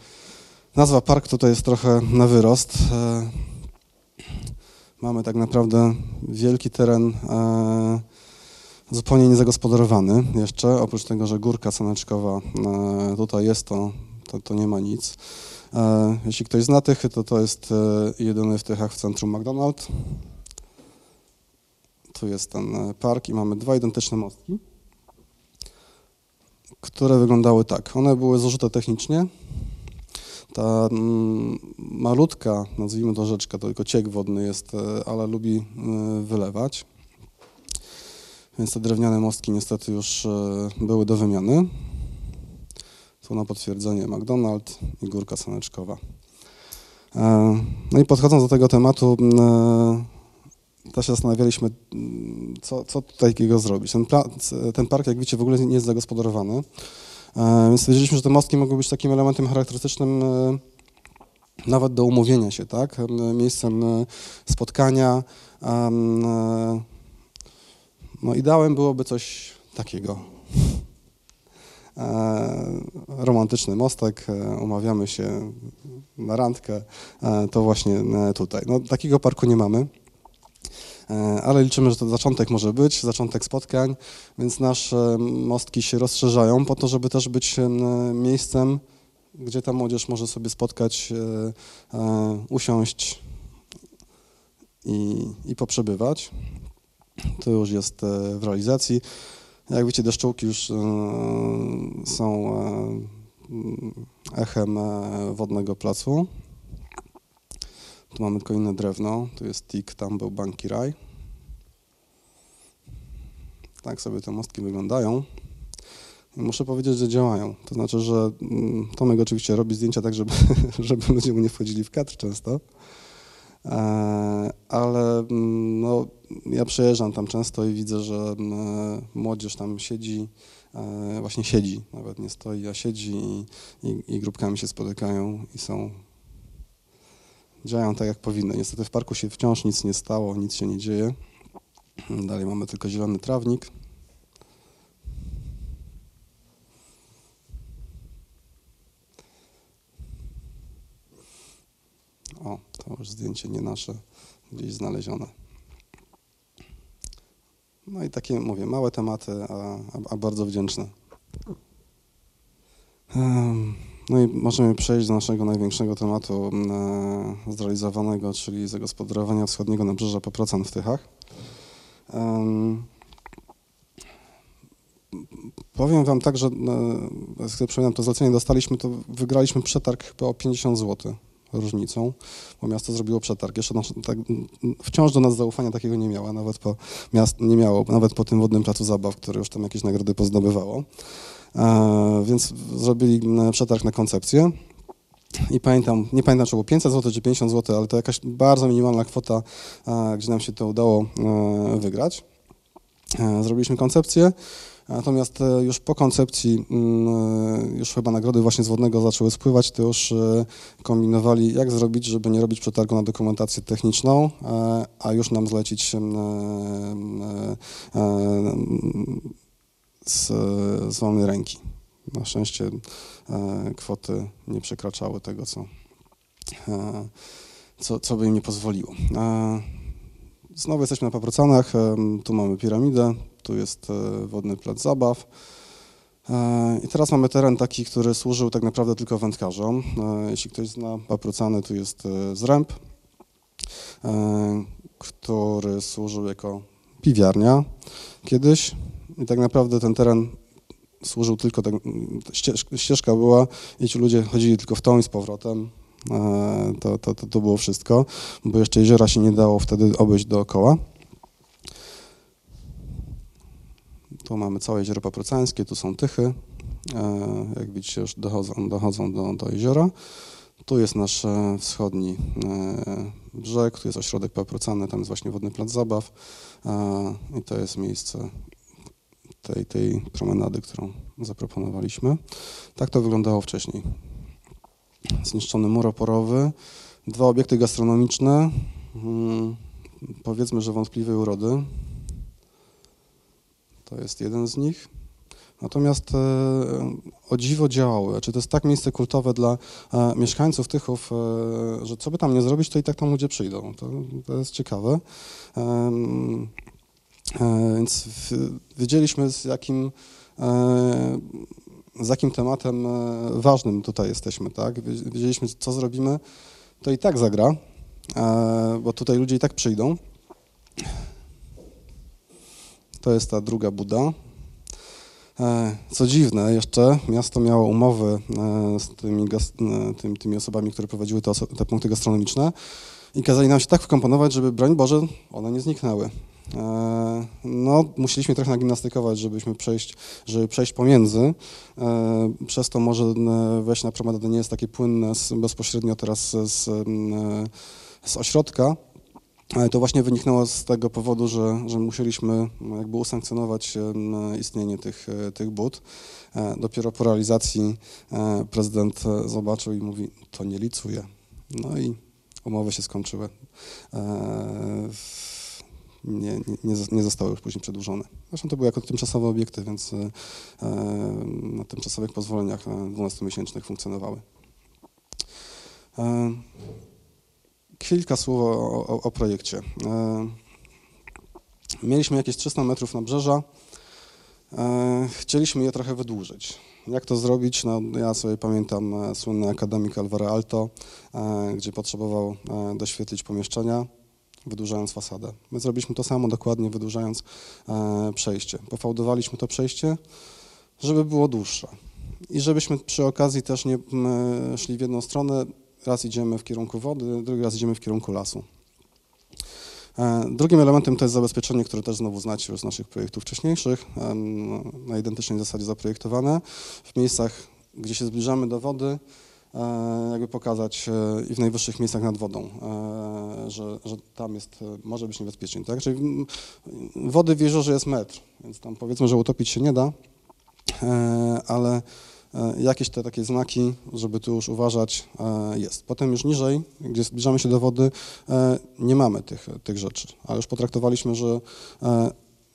Speaker 1: nazwa park tutaj jest trochę na wyrost. E, mamy tak naprawdę wielki teren zupełnie niezagospodarowany jeszcze, oprócz tego, że górka saneczkowa tutaj jest, to to, to nie ma nic. E, jeśli ktoś zna Tychy, to to jest e, jedyny w Tychach w centrum McDonald's. Tu jest ten e, park i mamy dwa identyczne mostki, które wyglądały tak. One były zużyte technicznie. Ta mm, malutka, nazwijmy to rzeczka, to tylko ciek wodny jest, ale lubi wylewać. Więc te drewniane mostki niestety już były do wymiany. Na potwierdzenie McDonald's i górka saneczkowa. E, no i podchodząc do tego tematu, e, też się zastanawialiśmy, co, co tutaj takiego zrobić. Ten, ten, park, jak widzicie, w ogóle nie jest zagospodarowany, e, więc stwierdziliśmy, że te mostki mogą być takim elementem charakterystycznym nawet do umówienia się, tak? Miejscem spotkania. No ideałem byłoby coś takiego. E, romantyczny mostek, e, umawiamy się na randkę, e, to właśnie tutaj. No, takiego parku nie mamy, ale liczymy, że to zaczątek może być, zaczątek spotkań, więc nasze mostki się rozszerzają po to, żeby też być miejscem, gdzie ta młodzież może sobie spotkać, usiąść i, i poprzebywać. To już jest w realizacji. Jak wiecie, deszczołki już e, są e, echem e, wodnego placu. Tu mamy tylko inne drewno, tu jest tik, tam był banki raj. Tak sobie te mostki wyglądają. I muszę powiedzieć, że działają. To znaczy, że mm, Tomek oczywiście robi zdjęcia tak, żeby, żeby ludzie mu nie wchodzili w kadr często. E, ale mm, no, ja przejeżdżam tam często i widzę, że mm, młodzież tam siedzi, e, właśnie siedzi, nawet nie stoi, a siedzi i, i, i grupkami się spotykają i są działają tak, jak powinny. Niestety w parku się wciąż nic nie stało, nic się nie dzieje. Dalej mamy tylko zielony trawnik. O, to już zdjęcie nie nasze, gdzieś znalezione. No i takie, mówię, małe tematy, a, a, bardzo wdzięczne. No i możemy przejść do naszego największego tematu zrealizowanego, czyli zagospodarowania wschodniego nabrzeża Paprocan w Tychach. Powiem Wam tak, że e, jak przypominam, to zlecenie dostaliśmy, to wygraliśmy przetarg chyba o 50 zł różnicą, bo miasto zrobiło przetarg. Jeszcze nasz, tak, wciąż do nas zaufania takiego nie miało, nawet po, miast, nie miało, nawet po tym wodnym placu zabaw, które już tam jakieś nagrody pozdobywało. E, więc zrobili przetarg na koncepcję. I pamiętam, nie pamiętam, czy było 500 zł czy 50 zł, ale to jakaś bardzo minimalna kwota, e, gdzie nam się to udało e, wygrać. Zrobiliśmy koncepcję, natomiast już po koncepcji, mm, już chyba nagrody właśnie z wodnego zaczęły spływać, to już kombinowali, jak zrobić, żeby nie robić przetargu na dokumentację techniczną, a już nam zlecić z, z wolnej ręki. Na szczęście e, kwoty nie przekraczały tego, co, e, co, co by im nie pozwoliło. E, znowu jesteśmy na Paprocanach, e, tu mamy piramidę, tu jest e, wodny plac zabaw. E, I teraz mamy teren taki, który służył tak naprawdę tylko wędkarzom. Jeśli ktoś zna Paprocany, tu jest zręb, który służył jako piwiarnia kiedyś. I tak naprawdę ten teren służył tylko, tak, ścieżka była i ci ludzie chodzili tylko w tą i z powrotem. E, to, to, to, to było wszystko, bo jeszcze jeziora się nie dało wtedy obejść dookoła. Tu mamy całe jezioro paprocańskie, tu są tychy. E, jak widzicie, już dochodzą, dochodzą do, do jeziora. Tu jest nasz e, wschodni brzeg, tu jest ośrodek paprocany, tam jest właśnie wodny plac zabaw i to jest miejsce tej, tej promenady, którą zaproponowaliśmy. Tak to wyglądało wcześniej. Zniszczony mur oporowy, dwa obiekty gastronomiczne, hmm, powiedzmy, że wątpliwej urody. To jest jeden z nich. Natomiast e, o dziwo działały. Czy to jest tak miejsce kultowe dla e, mieszkańców Tychów, e, że co by tam nie zrobić, to i tak tam ludzie przyjdą. To, to jest ciekawe. Więc wiedzieliśmy z jakim, z jakim tematem ważnym tutaj jesteśmy, tak? Wiedzieliśmy, co zrobimy, to i tak zagra, bo tutaj ludzie i tak przyjdą. To jest ta druga Buda. Co dziwne, jeszcze miasto miało umowy z tymi, tymi, tymi osobami, które prowadziły te, te punkty gastronomiczne i kazali nam się tak wkomponować, żeby, broń Boże, one nie zniknęły. E, no, musieliśmy trochę nagimnastykować, żebyśmy przejść, żeby przejść pomiędzy. E, przez to może e, wejść na promenadę nie jest takie płynne z, bezpośrednio teraz z, z ośrodka, ale to właśnie wyniknęło z tego powodu, że, że musieliśmy jakby usankcjonować istnienie tych, tych but. Dopiero po realizacji prezydent zobaczył i mówi, to nie licuje. No i umowy się skończyły nie, nie, nie zostały już później przedłużone. Zresztą to były jako tymczasowe obiekty, więc e, na tymczasowych pozwoleniach 12-miesięcznych funkcjonowały. E, kilka słów o, o, o projekcie. E, mieliśmy jakieś 300 metrów nabrzeża. Chcieliśmy je trochę wydłużyć. Jak to zrobić? No, ja sobie pamiętam słynny akademik Alvaro Alto, gdzie potrzebował doświetlić pomieszczenia wydłużając fasadę. My zrobiliśmy to samo dokładnie, wydłużając e, przejście. Pofałdowaliśmy to przejście, żeby było dłuższe. I żebyśmy przy okazji też nie szli w jedną stronę, raz idziemy w kierunku wody, drugi raz idziemy w kierunku lasu. E, Drugim elementem to jest zabezpieczenie, które też znowu znacie już z naszych projektów wcześniejszych, na identycznej zasadzie zaprojektowane. W miejscach, gdzie się zbliżamy do wody, e, jakby pokazać e, i w najwyższych miejscach nad wodą, że, że tam jest, może być niebezpiecznie. Tak? Czyli mm, wody w jeziorze jest metr, więc tam powiedzmy, że utopić się nie da, ale jakieś te takie znaki, żeby tu już uważać, e, jest. Potem już niżej, gdzie zbliżamy się do wody, e, nie mamy tych, tych rzeczy, ale już potraktowaliśmy, że e,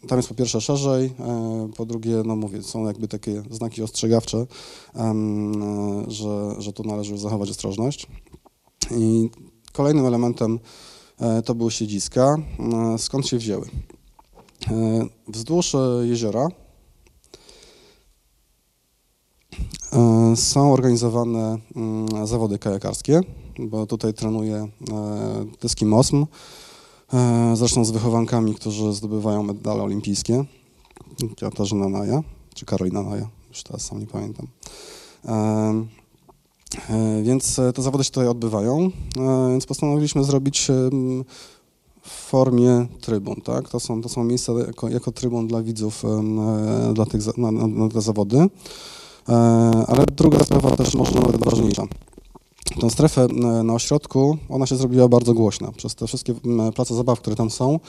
Speaker 1: tam jest po pierwsze szerzej, e, po drugie, no mówię, są jakby takie znaki ostrzegawcze, e, że, że tu należy zachować ostrożność. I kolejnym elementem e, to były siedziska. E, Skąd się wzięły? E, Wzdłuż e, jeziora e, są organizowane mm, zawody kajakarskie, bo tutaj trenuje e, Tyski Mosm, e, zresztą z wychowankami, którzy zdobywają medale olimpijskie. Katarzyna Naja, czy Karolina Naja, już teraz sam nie pamiętam. E, e, Więc e, te zawody się tutaj odbywają, e, więc postanowiliśmy zrobić w formie trybun, tak? To są, to są miejsca jako, jako trybun dla widzów e, dla tych, na, na, na te zawody. E, Ale druga sprawa też może nawet ważniejsza. Tą strefę e, na ośrodku, ona się zrobiła bardzo głośna. Przez te wszystkie place zabaw, które tam są,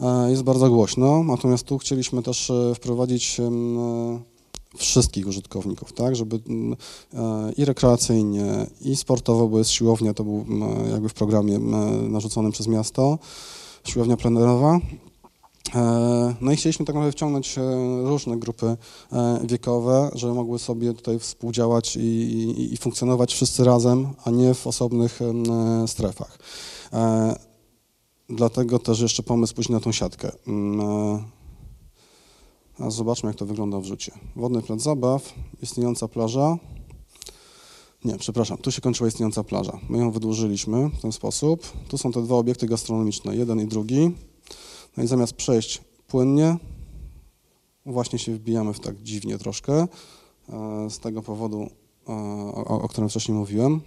Speaker 1: e, jest bardzo głośno. Natomiast tu chcieliśmy też wprowadzić wszystkich użytkowników, tak, żeby i rekreacyjnie, i sportowo, bo jest siłownia, to był jakby w programie narzuconym przez miasto, siłownia plenerowa. E, No i chcieliśmy tak naprawdę wciągnąć e, różne grupy e, wiekowe, żeby mogły sobie tutaj współdziałać i, i, i funkcjonować wszyscy razem, a nie w osobnych strefach. Dlatego też jeszcze pomysł pójść na tą siatkę. Mm, A zobaczmy, jak to wygląda w rzucie. Wodny plac zabaw, istniejąca plaża. Nie, przepraszam, tu się kończyła istniejąca plaża. My ją wydłużyliśmy w ten sposób. Tu są te dwa obiekty gastronomiczne, jeden i drugi. Zamiast przejść płynnie, właśnie się wbijamy w tak dziwnie troszkę, e, z tego powodu, e, o, o którym wcześniej mówiłem.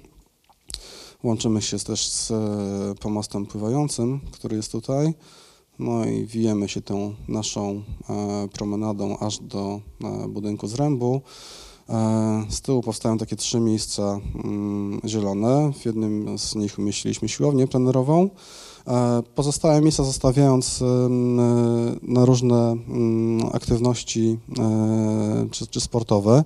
Speaker 1: Łączymy się też z e, pomostem pływającym, który jest tutaj. No i wijemy się tą naszą promenadą aż do budynku zrębu. Z tyłu powstają takie trzy miejsca mm, zielone. W jednym z nich umieściliśmy siłownię plenerową. E, Pozostałe miejsca zostawiając em, e, na różne aktywności e, czy, czy sportowe.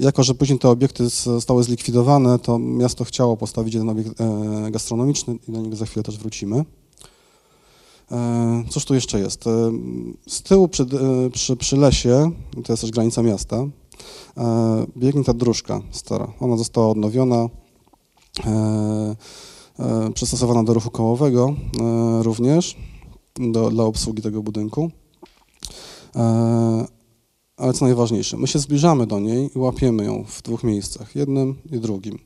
Speaker 1: Jako, że później te obiekty zostały zlikwidowane, to miasto chciało postawić jeden obiekt e, gastronomiczny i do niego za chwilę też wrócimy. E, Cóż tu jeszcze jest? E, Z tyłu przy, e, przy, przy lesie, to jest też granica miasta, e, biegnie ta dróżka stara. Ona została odnowiona, e, e, przystosowana do ruchu kołowego e, również, do, dla obsługi tego budynku. E, Ale co najważniejsze, my się zbliżamy do niej i łapiemy ją w dwóch miejscach, jednym i drugim.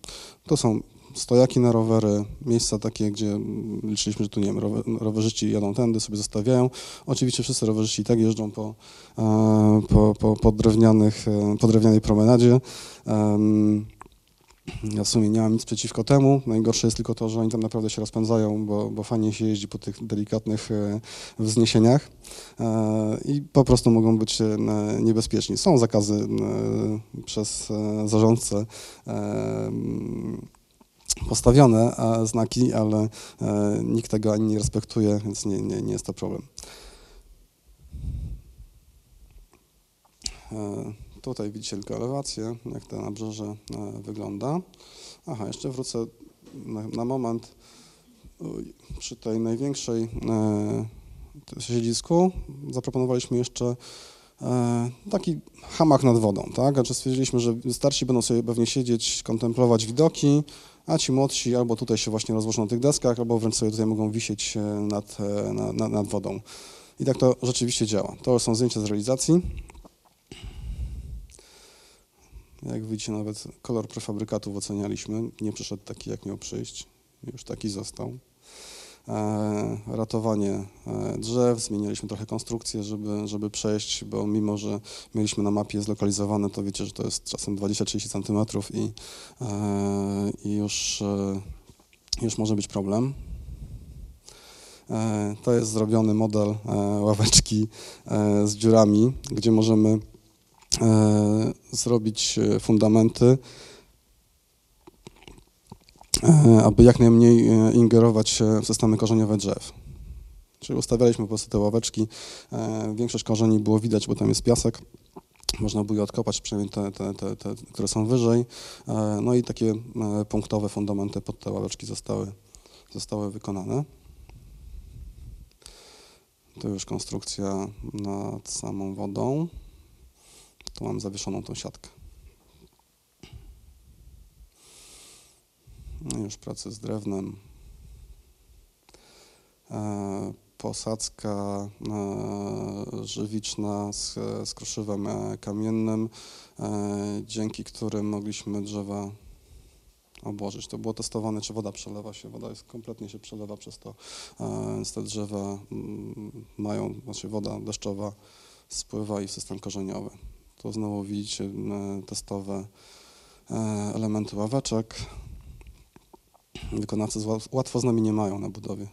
Speaker 1: To są stojaki na rowery, miejsca takie, gdzie liczyliśmy, że tu nie wiem, rower, rowerzyści jadą tędy, sobie zostawiają. Oczywiście wszyscy rowerzyści i tak jeżdżą po, e, po, po, po, drewnianych, e, po drewnianej promenadzie. Ja w sumie nie mam nic przeciwko temu. Najgorsze jest tylko to, że oni tam naprawdę się rozpędzają, bo, bo fajnie się jeździ po tych delikatnych e, wzniesieniach e, i po prostu mogą być e, niebezpieczni. Są zakazy przez zarządcę e, m, postawione znaki, ale nikt tego ani nie respektuje, więc nie, nie, nie jest to problem. Tutaj widzicie tylko elewację, jak to nabrzeże e, wygląda. Aha, jeszcze wrócę na, na moment. Przy tej największej e, siedzisku zaproponowaliśmy jeszcze e, taki hamak nad wodą, tak? Znaczy stwierdziliśmy, że starsi będą sobie pewnie siedzieć, kontemplować widoki, a ci młodsi albo tutaj się właśnie rozłożą na tych deskach, albo wręcz sobie tutaj mogą wisieć nad, e, na, na, nad wodą. I tak to rzeczywiście działa. To są zdjęcia z realizacji. Jak widzicie, nawet kolor prefabrykatów ocenialiśmy. Nie przyszedł taki, jak miał przyjść. Już taki został. E, ratowanie e, drzew, zmienialiśmy trochę konstrukcję, żeby, żeby przejść, bo mimo, że mieliśmy na mapie zlokalizowane, to wiecie, że to jest czasem 20-30 centymetrów i, e, i już, e, już może być problem. E, to jest zrobiony model e, ławeczki z dziurami, gdzie możemy zrobić fundamenty, aby jak najmniej ingerować w systemy korzeniowe drzew. Czyli ustawialiśmy po prostu te ławeczki. Większość korzeni było widać, bo tam jest piasek. Można było je odkopać, przynajmniej te, te, te, te, które są wyżej. No i takie punktowe fundamenty pod te ławeczki zostały, zostały wykonane. To już konstrukcja nad samą wodą. Tu mam zawieszoną tą siatkę. No już pracy z drewnem. E, posadzka e, żywiczna z, z kruszywem e, kamiennym, e, dzięki którym mogliśmy drzewa obłożyć. To było testowane, czy woda przelewa się. Woda jest kompletnie się przelewa przez to, więc te drzewa mm, mają, znaczy woda deszczowa spływa i system korzeniowy. Tu znowu widzicie testowe e, elementy ławeczek. Wykonawcy łatwo z nami nie mają na budowie.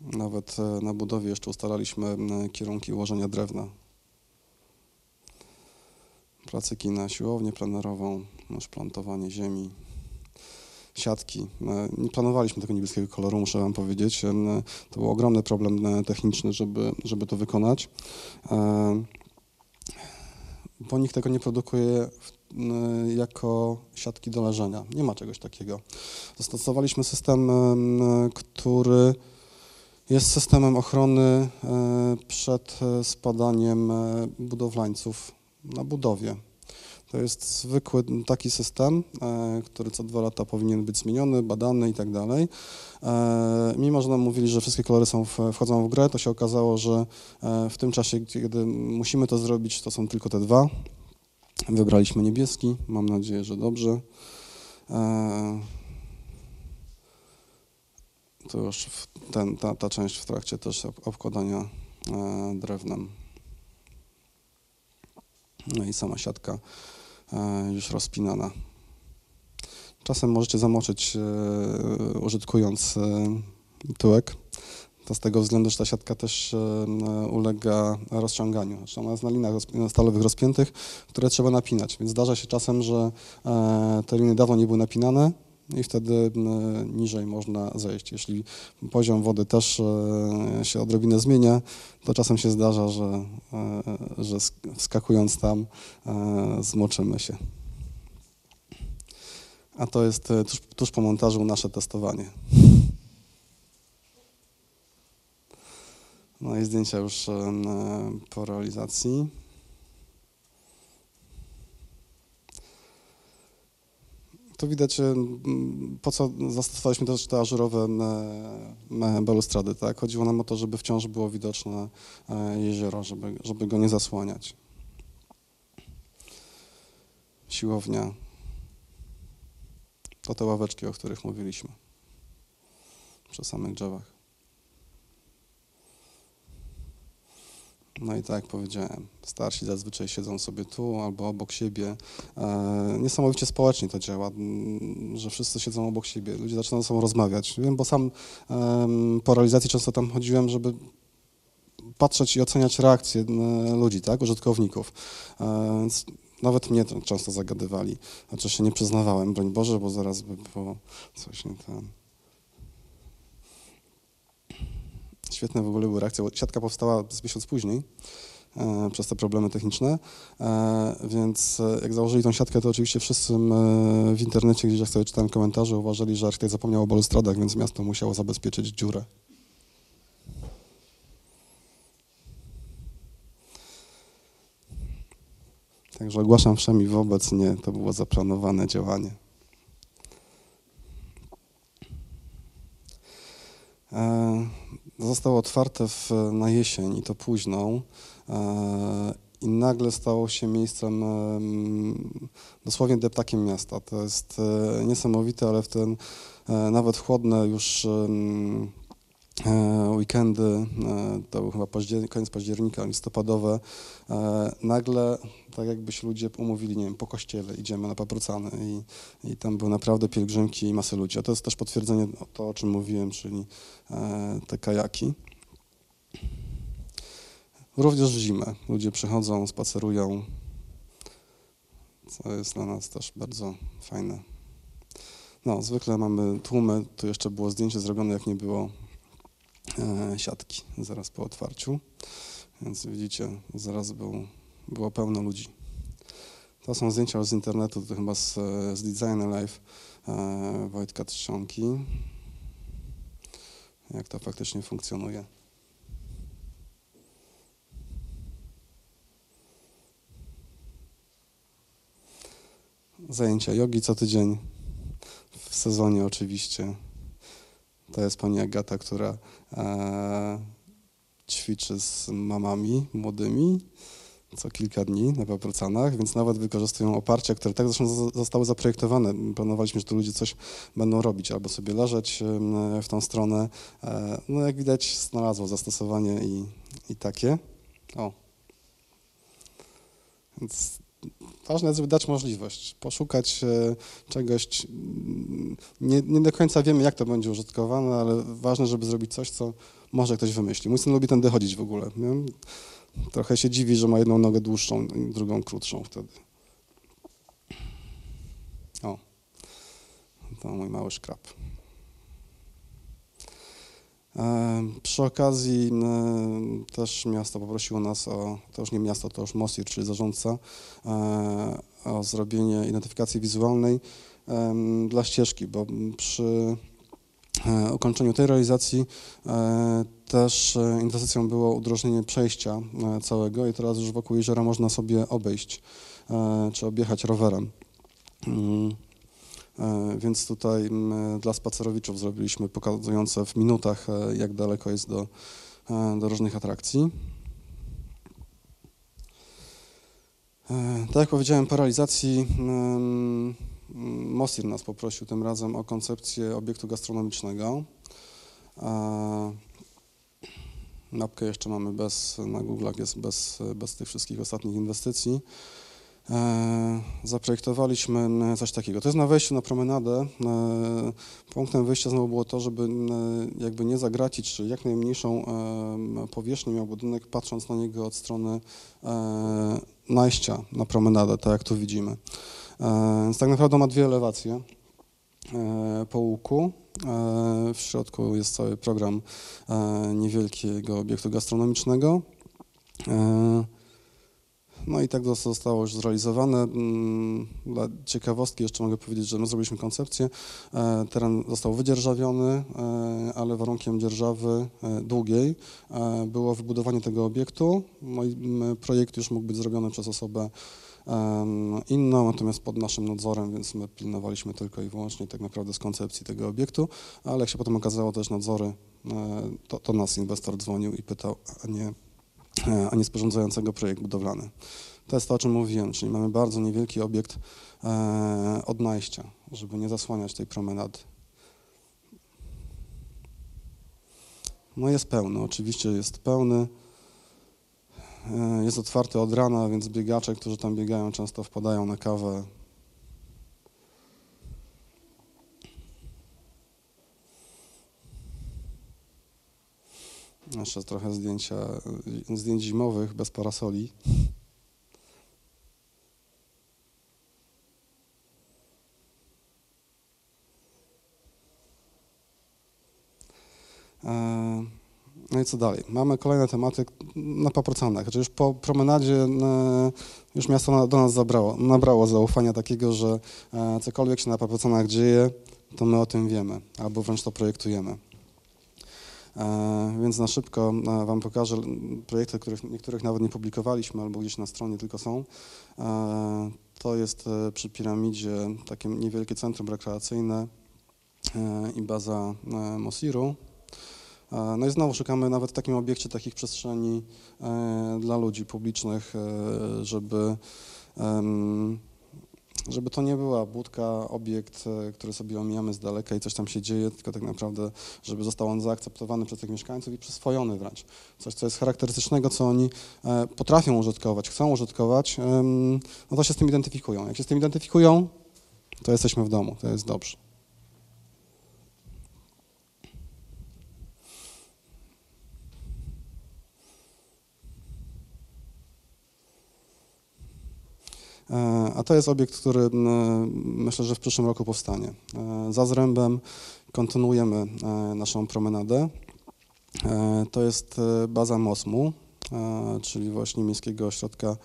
Speaker 1: Nawet e, na budowie jeszcze ustalaliśmy kierunki ułożenia drewna placyki na siłownię plenerową, szplantowanie ziemi, siatki. E, nie planowaliśmy tego niebieskiego koloru, muszę wam powiedzieć. E, to był ogromny problem e, techniczny, żeby, żeby to wykonać. Bo nikt tego nie produkuje jako siatki do leżenia. Nie ma czegoś takiego. Zastosowaliśmy system, który jest systemem ochrony przed spadaniem budowlańców na budowie. To jest zwykły taki system, e, który co dwa lata powinien być zmieniony, badany i tak dalej. E, mimo, że nam mówili, że wszystkie kolory są w, wchodzą w grę, to się okazało, że e, w tym czasie, kiedy musimy to zrobić, to są tylko te dwa. Wybraliśmy niebieski, mam nadzieję, że dobrze. To już ten, ta, ta część w trakcie też obkładania drewnem. No i sama siatka już rozpinana. Czasem możecie zamoczyć e, użytkując e, tyłek. To z tego względu, że ta siatka też ulega rozciąganiu. Znaczy ona jest na linach stalowych rozpiętych, które trzeba napinać, więc zdarza się czasem, że te liny dawno nie były napinane, i wtedy niżej można zejść. Jeśli poziom wody też e, się odrobinę zmienia, to czasem się zdarza, że, e, że wskakując tam e, zmoczymy się. A to jest tuż, tuż po montażu nasze testowanie. No i zdjęcia już po realizacji. Tu widać, e, po co zastosowaliśmy też te ażurowe balustrady. Tak? Chodziło nam o to, żeby wciąż było widoczne e, jezioro, żeby, żeby go nie zasłaniać. Siłownia. To te ławeczki, o których mówiliśmy przy samych drzewach. No i tak jak powiedziałem, starsi zazwyczaj siedzą sobie tu albo obok siebie. E, niesamowicie społecznie to działa, że wszyscy siedzą obok siebie, ludzie zaczynają ze sobą rozmawiać. Wiem, bo sam po realizacji często tam chodziłem, żeby patrzeć i oceniać reakcje ludzi, tak, użytkowników. E, więc nawet mnie często zagadywali. Znaczy się nie przyznawałem, broń Boże, bo zaraz by było coś nie ten. Świetne w ogóle były reakcje. Siatka powstała z miesiąc później e, przez te problemy techniczne, e, więc e, jak założyli tą siatkę, to oczywiście wszyscy w internecie, gdzieś jak sobie czytałem komentarze, uważali, że architekt zapomniał o balustradach, więc miasto musiało zabezpieczyć dziurę. Także ogłaszam wszemi wobec, nie, to było zaplanowane działanie. E, zostało otwarte w, na jesień i to późną e, i nagle stało się miejscem dosłownie deptakiem miasta. To jest e, niesamowite, ale w ten nawet chłodne już e, weekendy, e, to był chyba koniec października, listopadowe, e, nagle tak jakby się ludzie umówili, nie wiem, po kościele idziemy na Paprocany i, i tam były naprawdę pielgrzymki i masy ludzi. A to jest też potwierdzenie to, o czym mówiłem, czyli te kajaki. Również w zimę ludzie przychodzą, spacerują, co jest dla nas też bardzo fajne. No, zwykle mamy tłumy, tu jeszcze było zdjęcie zrobione, jak nie było e, siatki, zaraz po otwarciu, więc widzicie, zaraz był, było pełno ludzi. To są zdjęcia z internetu, to chyba z, z Design Live e, Wojtka Trzonki. Jak to faktycznie funkcjonuje. Zajęcia jogi co tydzień w sezonie oczywiście. To jest pani Agata, która e, ćwiczy z mamami młodymi co kilka dni na Paprocanach, więc nawet wykorzystują oparcia, które tak zresztą zostały zaprojektowane. Planowaliśmy, że tu ludzie coś będą robić, albo sobie leżeć w tą stronę. E, no jak widać znalazło zastosowanie i, i takie. O. Więc ważne jest, żeby dać możliwość, poszukać e, czegoś. Mm, nie, nie, do końca wiemy, jak to będzie użytkowane, ale ważne, żeby zrobić coś, co może ktoś wymyśli. Mój syn lubi tędy chodzić w ogóle. Nie? Trochę się dziwi, że ma jedną nogę dłuższą i drugą krótszą wtedy. O, to mój mały szkrab. E, przy okazji e, też miasto poprosiło nas o, to już nie miasto, to już MOSIR, czyli zarządca, e, o zrobienie identyfikacji wizualnej dla ścieżki, bo przy ukończeniu tej realizacji też inwestycją było udrożnienie przejścia całego i teraz już wokół jeziora można sobie obejść czy objechać rowerem. E, więc tutaj dla spacerowiczów zrobiliśmy pokazujące w minutach, e, jak daleko jest do, e, do różnych atrakcji. Tak jak powiedziałem, po realizacji Mosir nas poprosił tym razem o koncepcję obiektu gastronomicznego. Mapkę jeszcze mamy bez, na Google'ach jest bez, bez tych wszystkich ostatnich inwestycji. E, zaprojektowaliśmy coś takiego. To jest na wejściu na promenadę. E, punktem wyjścia znowu było to, żeby jakby nie zagracić, czy jak najmniejszą powierzchnię miał budynek, patrząc na niego od strony e, najścia na promenadę, tak jak tu widzimy. Więc tak naprawdę ma dwie elewacje po łuku. W środku jest cały program niewielkiego obiektu gastronomicznego. No i tak zostało już zrealizowane. Mm, dla ciekawostki jeszcze mogę powiedzieć, że my zrobiliśmy koncepcję. E, teren został wydzierżawiony, e, ale warunkiem dzierżawy e, długiej było wybudowanie tego obiektu. No i projekt już mógł być zrobiony przez osobę inną, natomiast pod naszym nadzorem, więc my pilnowaliśmy tylko i wyłącznie tak naprawdę z koncepcji tego obiektu, ale jak się potem okazało też nadzory, to, to nas inwestor dzwonił i pytał, a nie a nie sporządzającego projekt budowlany. To jest to, o czym mówiłem, czyli mamy bardzo niewielki obiekt e, od najścia, żeby nie zasłaniać tej promenady. No jest pełny, oczywiście jest pełny. E, jest otwarty od rana, więc biegacze, którzy tam biegają, często wpadają na kawę, Jeszcze trochę zdjęcia, zdjęć zimowych bez parasoli. E, no i co dalej? Mamy kolejne tematy na paprocanach. Znaczy już po promenadzie e, już miasto do nas zabrało, nabrało zaufania takiego, że e, cokolwiek się na paprocanach dzieje, to my o tym wiemy, albo wręcz to projektujemy. E, więc na szybko e, Wam pokażę projekty, których niektórych nawet nie publikowaliśmy albo gdzieś na stronie tylko są. E, to jest przy piramidzie takie niewielkie centrum rekreacyjne i baza Mosiru. No i znowu szukamy nawet w takim obiekcie takich przestrzeni dla ludzi publicznych, żeby żeby to nie była budka, obiekt, e, który sobie omijamy z daleka i coś tam się dzieje, tylko tak naprawdę, żeby został on zaakceptowany przez tych mieszkańców i przyswojony wręcz. Coś, co jest charakterystycznego, co oni e, potrafią użytkować, chcą użytkować, no to się z tym identyfikują. Jak się z tym identyfikują, to jesteśmy w domu, to jest dobrze. A to jest obiekt, który myślę, że w przyszłym roku powstanie. E, za Zrębem kontynuujemy e, naszą promenadę. To jest baza MOSMU, czyli właśnie Miejskiego Ośrodka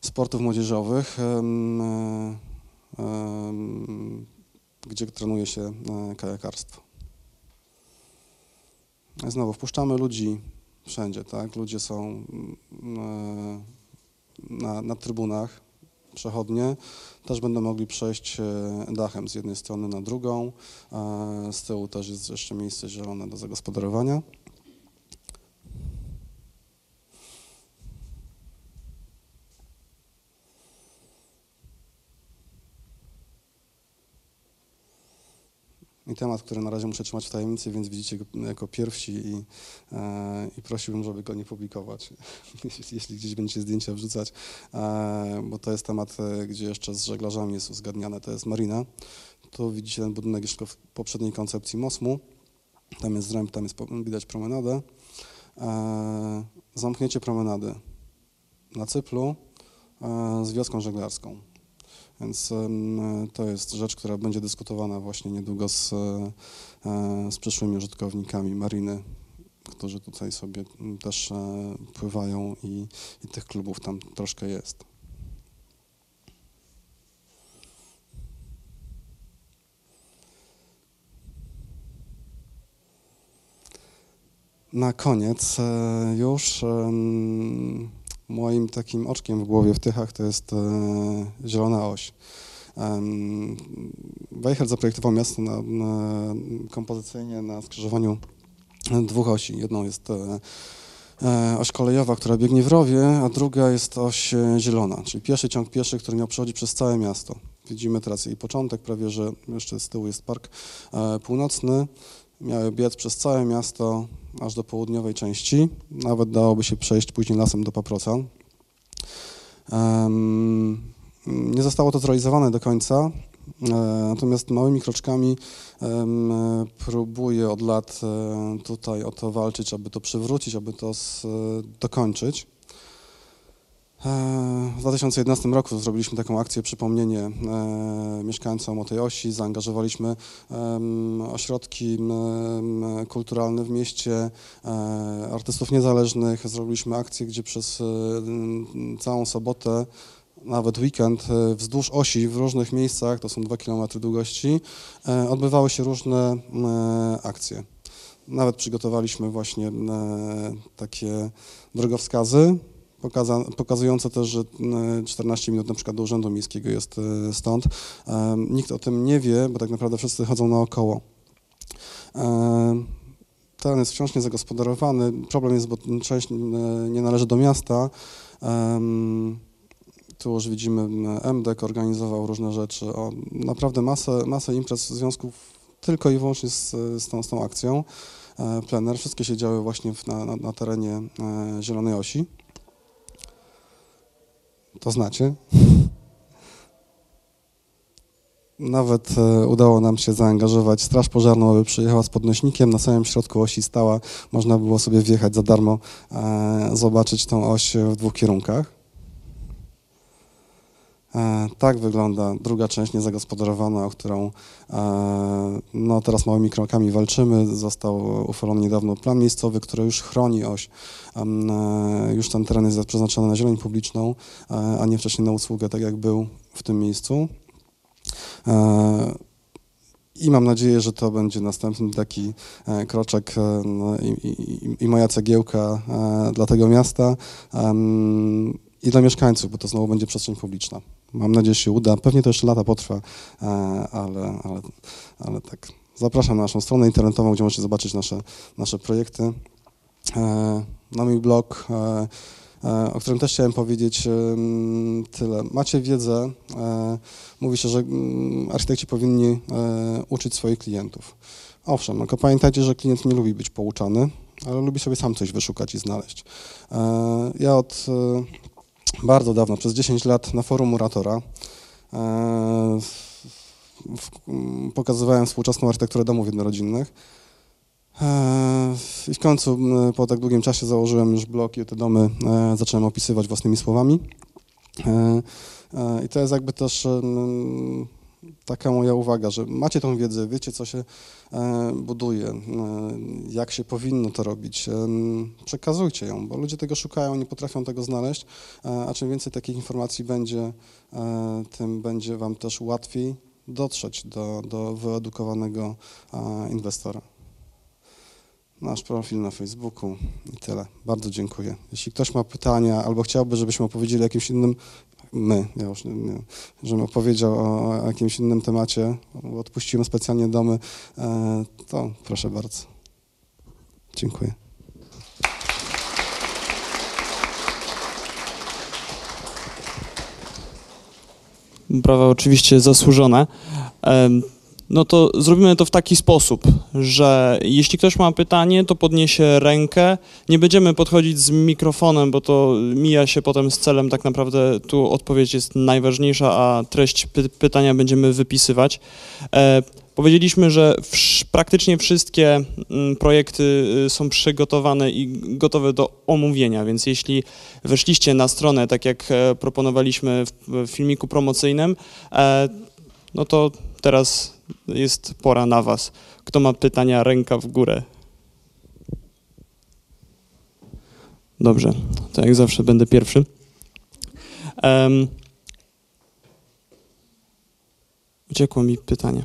Speaker 1: Sportów Młodzieżowych, gdzie trenuje się kajakarstwo. Znowu wpuszczamy ludzi wszędzie, tak? Ludzie są na, na trybunach, przechodnie też będą mogli przejść e, dachem z jednej strony na drugą. Z tyłu też jest jeszcze miejsce zielone do zagospodarowania. I temat, który na razie muszę trzymać w tajemnicy, więc widzicie go jako pierwsi i, e, i prosiłbym, żeby go nie publikować, jeśli, gdzieś będziecie zdjęcia wrzucać, e, bo to jest temat, e, gdzie jeszcze z żeglarzami jest uzgadniane, to jest marina. Tu widzicie ten budynek jeszcze w poprzedniej koncepcji MOSMU, tam jest zręb, tam jest widać promenadę. E, zamknięcie promenady na Cyplu e, z wioską żeglarską. Więc to jest rzecz, która będzie dyskutowana właśnie niedługo z, e, z przyszłymi użytkownikami mariny, którzy tutaj sobie też e, pływają i, i tych klubów tam troszkę jest. Na koniec e, już moim takim oczkiem w głowie w Tychach to jest e, zielona oś. Weichert zaprojektował miasto na, na, kompozycyjnie na skrzyżowaniu dwóch osi. Jedną jest e, e, oś kolejowa, która biegnie w rowie, a druga jest oś zielona, czyli pieszy ciąg pieszy, który miał przechodzić przez całe miasto. Widzimy teraz jej początek, prawie że jeszcze z tyłu jest park północny. Miały biec przez całe miasto, aż do południowej części. Nawet dałoby się przejść później lasem do Paproca. Nie zostało to zrealizowane do końca, e, natomiast małymi kroczkami próbuję od lat e, tutaj o to walczyć, aby to przywrócić, aby to dokończyć. E, w 2011 roku zrobiliśmy taką akcję przypomnienie e, mieszkańcom o tej osi. Zaangażowaliśmy ośrodki kulturalne w mieście, e, artystów niezależnych. Zrobiliśmy akcję, gdzie przez całą sobotę nawet weekend wzdłuż osi w różnych miejscach, to są dwa kilometry długości, odbywały się różne akcje. Nawet przygotowaliśmy właśnie takie drogowskazy, pokaza, pokazujące też, że 14 minut na przykład do Urzędu Miejskiego jest e, stąd. E, nikt o tym nie wie, bo tak naprawdę wszyscy chodzą naokoło. E, teren jest wciąż niezagospodarowany. Problem jest, bo część nie należy do miasta. Tu już widzimy, MDEK organizował różne rzeczy. O, naprawdę masę, masę imprez związków tylko i wyłącznie z, z, tą, z tą akcją. Plener, wszystkie się działy właśnie na, na terenie Zielonej Osi. To znacie? Nawet e, udało nam się zaangażować Straż Pożarną, aby przyjechała z podnośnikiem. Na samym środku osi stała. Można było sobie wjechać za darmo, e, zobaczyć tą oś w dwóch kierunkach. E, tak wygląda druga część niezagospodarowana, o którą e, no, teraz małymi krokami walczymy. Został uchwalony niedawno plan miejscowy, który już chroni oś. E, już ten teren jest przeznaczony na zieleń publiczną, a nie wcześniej na usługę, tak jak był w tym miejscu. I mam nadzieję, że to będzie następny taki kroczek no, i, i, i, moja cegiełka dla tego miasta i dla mieszkańców, bo to znowu będzie przestrzeń publiczna. Mam nadzieję, że się uda. Pewnie to jeszcze lata potrwa, e, ale, ale, ale tak. Zapraszam na naszą stronę internetową, gdzie możecie zobaczyć nasze, nasze projekty. E, na mój blog e, o którym też chciałem powiedzieć tyle. Macie wiedzę, mówi się, że mm, architekci powinni uczyć swoich klientów. Owszem, tylko pamiętajcie, że klient nie lubi być pouczany, ale lubi sobie sam coś wyszukać i znaleźć. Ja od bardzo dawno, przez 10 lat na forum Muratora e, pokazywałem współczesną architekturę domów jednorodzinnych. E, I w końcu po tak długim czasie założyłem już blog i te domy e, zacząłem opisywać własnymi słowami. I to jest jakby też taka moja uwaga, że macie tą wiedzę, wiecie co się e, buduje, e, jak się powinno to robić. Em, Przekazujcie ją, bo ludzie tego szukają, nie potrafią tego znaleźć, e, a czym więcej takich informacji będzie, e, tym będzie Wam też łatwiej dotrzeć do, do wyedukowanego e, inwestora. Nasz profil na Facebooku i tyle. Bardzo dziękuję. Jeśli ktoś ma pytania albo chciałby, żebyśmy opowiedzieli o jakimś innym, my, ja już nie, nie żebym opowiedział o, jakimś innym temacie, bo odpuściłem specjalnie domy, e, to proszę bardzo. Dziękuję.
Speaker 2: Brawa oczywiście zasłużone. No to zrobimy to w taki sposób, że jeśli ktoś ma pytanie, to podniesie rękę. Nie będziemy podchodzić z mikrofonem, bo to mija się potem z celem. Tak naprawdę tu odpowiedź jest najważniejsza, a treść py pytania będziemy wypisywać. E, Powiedzieliśmy, że wsz- praktycznie wszystkie mm, projekty y, są przygotowane i gotowe do omówienia, więc jeśli weszliście na stronę, tak jak e, proponowaliśmy w w filmiku promocyjnym, e, no to teraz jest pora na Was. Kto ma pytania, ręka w górę. Dobrze, to jak zawsze będę pierwszy. Em, Uciekło mi pytanie.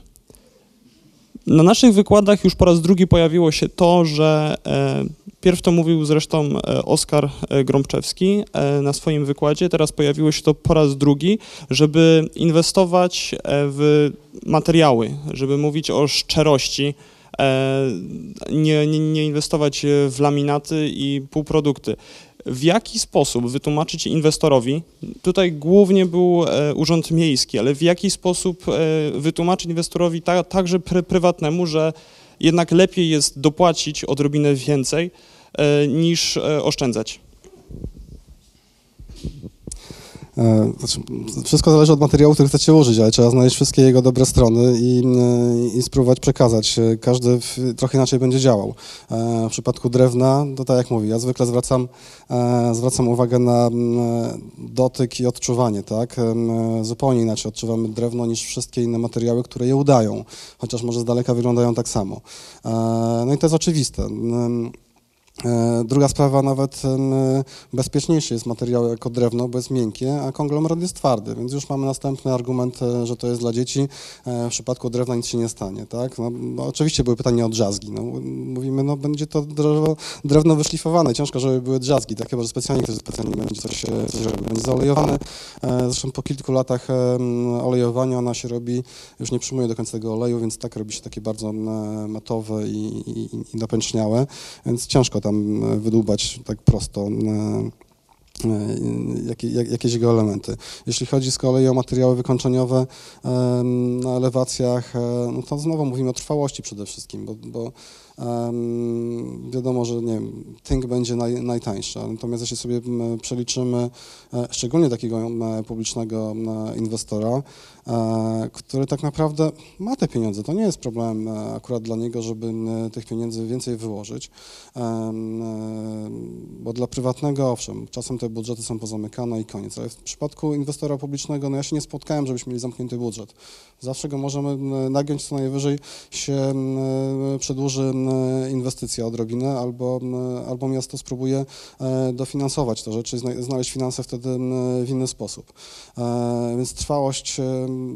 Speaker 2: Na naszych wykładach już po raz drugi pojawiło się to, że e, pierw to mówił zresztą e, Oskar e, Grąbczewski e, na swoim wykładzie, teraz pojawiło się to po raz drugi, żeby inwestować w materiały, żeby mówić o szczerości, nie, nie, nie inwestować w laminaty i półprodukty. W jaki sposób wytłumaczyć inwestorowi, tutaj głównie był Urząd Miejski, ale w jaki sposób wytłumaczyć inwestorowi, ta, także pry, prywatnemu, że jednak lepiej jest dopłacić odrobinę więcej niż e, oszczędzać?
Speaker 1: E, Znaczy, wszystko zależy od materiału, który chcecie użyć, ale trzeba znaleźć wszystkie jego dobre strony i, e, i spróbować przekazać. E, Każdy w, trochę inaczej będzie działał. E, W przypadku drewna, to tak jak mówię, ja zwykle zwracam, e, zwracam uwagę na e, dotyk i odczuwanie, tak? E, Zupełnie inaczej odczuwamy drewno niż wszystkie inne materiały, które je udają, chociaż może z daleka wyglądają tak samo. E, No i to jest oczywiste. E, Druga sprawa, nawet e, bezpieczniejszy jest materiał jako drewno, bo jest miękkie, a konglomerat jest twardy, więc już mamy następny argument, e, że to jest dla dzieci. W przypadku drewna nic się nie stanie, tak? No, no, oczywiście były pytania o drzazgi. No, mówimy, no będzie to drewno, drewno wyszlifowane, ciężko, żeby były drzazgi, tak? Chyba, że specjalnie ktoś specjalnie będzie coś, coś robił. Będzie zaolejowane. E, Zresztą po kilku latach olejowania ona się robi, już nie przyjmuje do końca tego oleju, więc tak robi się takie bardzo matowe i, i, i napęczniałe, więc ciężko tam e, wydłubać tak prosto e, jakie, jak, jakieś jego elementy. Jeśli chodzi z kolei o materiały wykończeniowe na elewacjach, e, no to znowu mówimy o trwałości przede wszystkim, bo, bo em, wiadomo, że nie wiem, tynk będzie naj, najtańszy, natomiast jeśli sobie przeliczymy e, szczególnie takiego publicznego inwestora, e, który tak naprawdę ma te pieniądze, to nie jest problem e, akurat dla niego, żeby tych pieniędzy więcej wyłożyć, bo dla prywatnego, owszem, czasem te budżety są pozamykane i koniec, ale w przypadku inwestora publicznego, no ja się nie spotkałem, żebyśmy mieli zamknięty budżet. Zawsze go możemy nagiąć, co najwyżej się przedłuży inwestycja odrobinę, albo, albo miasto spróbuje e, dofinansować te rzeczy znaleźć finanse wtedy w inny sposób. E, Więc trwałość e,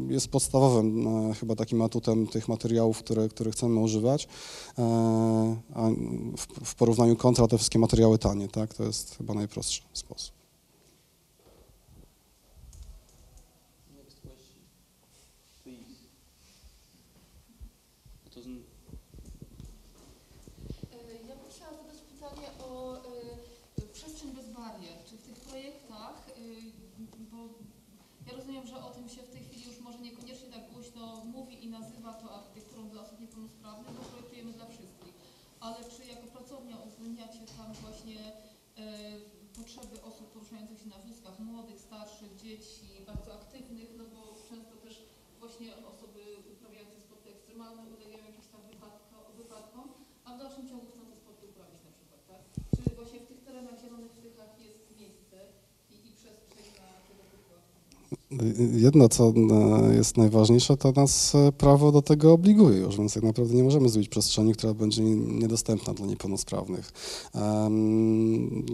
Speaker 1: jest podstawowym chyba takim atutem tych materiałów, które, które chcemy używać, a w porównaniu kontra te wszystkie materiały tanie, tak? To jest chyba najprostszy sposób.
Speaker 3: E, Ja bym chciała zadać pytanie o e, przestrzeń bez bani. Daria, czy w tych projektach, y, bo ja rozumiem, że o tym się w tej chwili już może niekoniecznie tak głośno mówi i nazywa to architekturą dla osób niepełnosprawnych, bo projektujemy dla wszystkich. Ale czy jako pracownia uwzględniacie tam właśnie y, potrzeby osób poruszających się na wózkach, młodych, starszych, dzieci, bardzo aktywnych, no bo często też właśnie osoby uprawiające sporty ekstremalne ulegają jakimś tam wypadko- wypadkom, a w dalszym ciągu chcą te sporty uprawiać na przykład, tak? Czy właśnie w tych terenach zielonych w Tychach jest miejsce i, i przestrzeń na tego typu aktywności?
Speaker 1: Jedno, co e, jest najważniejsze, to nas e, prawo do tego obliguje już, więc tak naprawdę nie możemy zrobić przestrzeni, która będzie niedostępna dla niepełnosprawnych.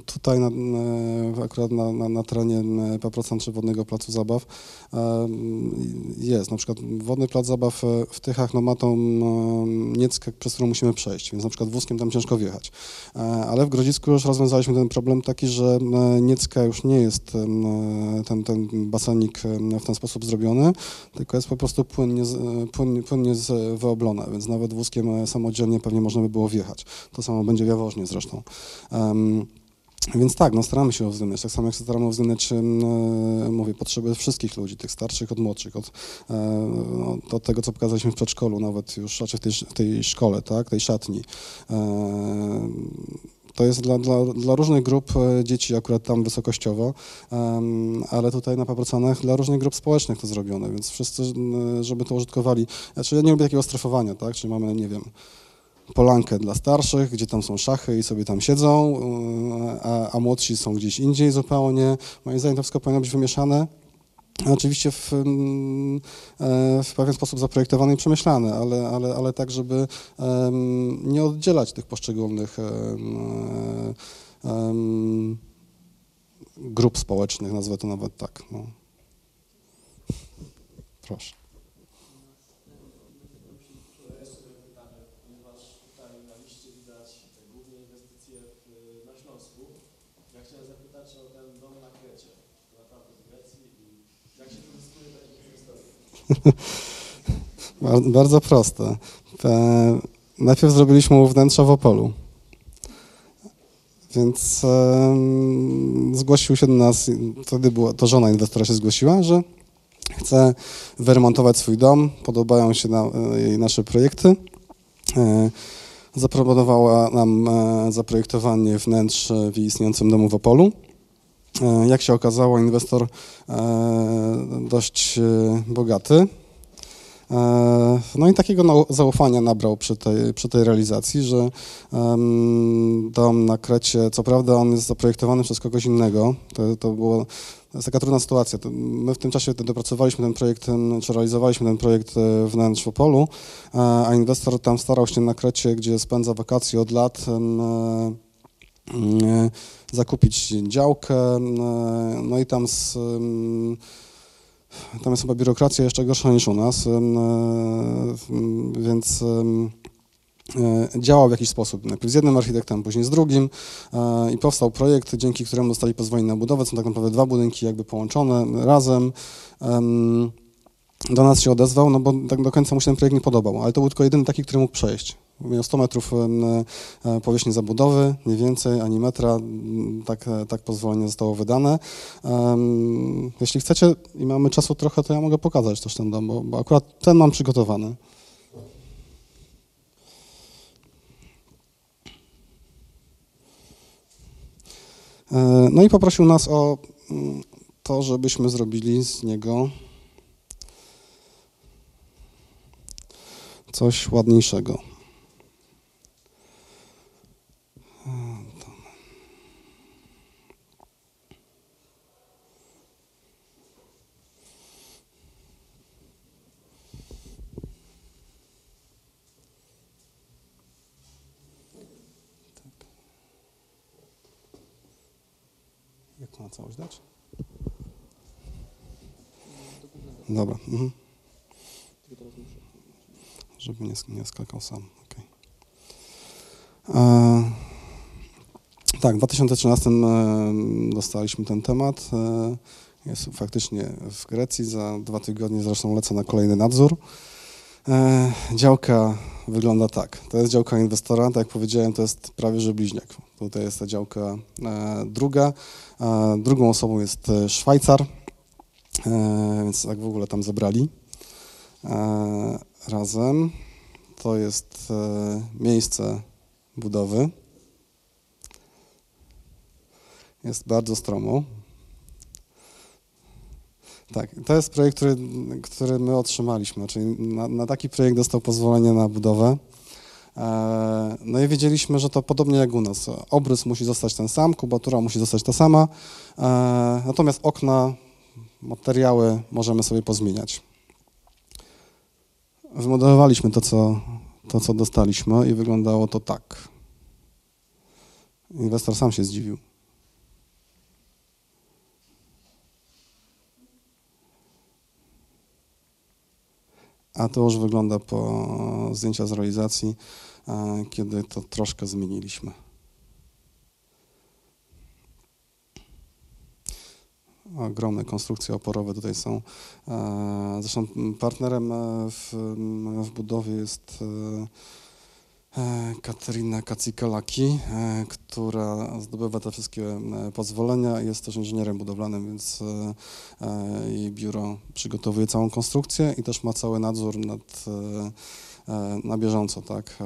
Speaker 1: Tutaj na, akurat na, na, na terenie Paprocan czy Wodnego Placu Zabaw jest, na przykład Wodny Plac Zabaw e, w Tychach no, ma tą nieckę, przez którą musimy przejść, więc na przykład wózkiem tam ciężko wjechać. Ale w Grodzisku już rozwiązaliśmy ten problem taki, że Niecka już nie jest ten, ten basenik w ten sposób zrobiony, tylko jest po prostu płynnie, e, płynnie, płynnie z- wyoblone, więc nawet wózkiem e, samodzielnie pewnie można by było wjechać. To samo będzie w Jaworznie zresztą. Em, więc tak, no staramy się uwzględniać, tak samo jak staramy uwzględniać, e, mówię, potrzeby wszystkich ludzi, tych starszych od młodszych, od, e, no, od tego, co pokazaliśmy w przedszkolu, nawet już, znaczy w tej, tej szkole, tak, tej szatni. E, to jest dla, dla, dla różnych grup e, dzieci akurat tam wysokościowo, ale tutaj na Paprocanach dla różnych grup społecznych to zrobione, więc wszyscy, m, żeby to użytkowali. Znaczy ja nie lubię takiego strefowania, tak, czyli mamy, nie wiem, polankę dla starszych, gdzie tam są szachy i sobie tam siedzą, e, a, a młodsi są gdzieś indziej zupełnie. Moim zdaniem to wszystko powinno być wymieszane. Oczywiście w, mm, e, w pewien sposób zaprojektowane i przemyślane, ale, ale, ale tak, żeby nie oddzielać tych poszczególnych e, grup społecznych, nazwę to nawet tak. No. Proszę.
Speaker 4: Jeszcze jedno pytanie, ponieważ tutaj na liście widać te główne inwestycje w, na Śląsku. Ja chciałem zapytać o ten dom na Krecie. To naprawdę w Grecji i jak się uzyskuje takich inwestorów?
Speaker 1: Bar- Bardzo proste. Najpierw zrobiliśmy mu wnętrza w Opolu. Więc zgłosił się do nas, wtedy była, to żona inwestora się zgłosiła, że chce wyremontować swój dom, podobają się na, jej nasze projekty. E, zaproponowała nam e, zaprojektowanie wnętrz w istniejącym domu w Opolu. E, jak się okazało, inwestor e, dość e, bogaty, No i takiego zaufania nabrał przy tej, przy tej realizacji, że dom na Krecie, co prawda on jest zaprojektowany przez kogoś innego, to, to było, to jest taka trudna sytuacja. My w tym czasie dopracowaliśmy ten projekt, czy realizowaliśmy ten projekt wnętrz w Opolu, a inwestor tam starał się na Krecie, gdzie spędza wakacje od lat, zakupić działkę, e, no i tam z... tam jest chyba biurokracja jeszcze gorsza niż u nas, e, więc e, działał w jakiś sposób. Najpierw z jednym architektem, później z drugim i powstał projekt, dzięki któremu dostali pozwolenie na budowę. Są tak naprawdę dwa budynki jakby połączone razem. Em, Do nas się odezwał, no bo tak do końca mu się ten projekt nie podobał, ale to był tylko jedyny taki, który mógł przejść. Miał 100 metrów e, powierzchni zabudowy, nie więcej, ani metra, m, tak, e, tak pozwolenie zostało wydane. Jeśli chcecie i mamy czasu trochę, to ja mogę pokazać też ten dom, bo, bo akurat ten mam przygotowany. E, No i poprosił nas o mm, to, żebyśmy zrobili z niego coś ładniejszego. Ma całość dać? Dobra. Mhm. Żeby nie, nie skakał sam. okej. E, tak, w 2013 e, dostaliśmy ten temat. E, jest faktycznie w Grecji. Za dwa tygodnie zresztą lecę na kolejny nadzór. E, działka wygląda tak. To jest działka inwestora, tak jak powiedziałem, to jest prawie że bliźniak. Tutaj jest ta działka e, druga. E, drugą osobą jest e, Szwajcar, więc tak w ogóle tam zebrali razem. To jest miejsce budowy. Jest bardzo stromo. Tak, to jest projekt, który, który my otrzymaliśmy. Czyli na, na taki projekt dostał pozwolenie na budowę. E, No i wiedzieliśmy, że to podobnie jak u nas. Obrys musi zostać ten sam, kubatura musi zostać ta sama, e, natomiast okna, materiały możemy sobie pozmieniać. Wymodelowaliśmy to, co, to, co dostaliśmy i wyglądało to tak. Inwestor sam się zdziwił. A to już wygląda po zdjęcia z realizacji, e, kiedy to troszkę zmieniliśmy. Ogromne konstrukcje oporowe tutaj są. E, Zresztą partnerem e, w, w budowie jest Katerina Kacikalaki, e, która zdobywa te wszystkie e, pozwolenia jest też inżynierem budowlanym, więc e, e, jej biuro przygotowuje całą konstrukcję i też ma cały nadzór nad, e, e, na bieżąco, tak,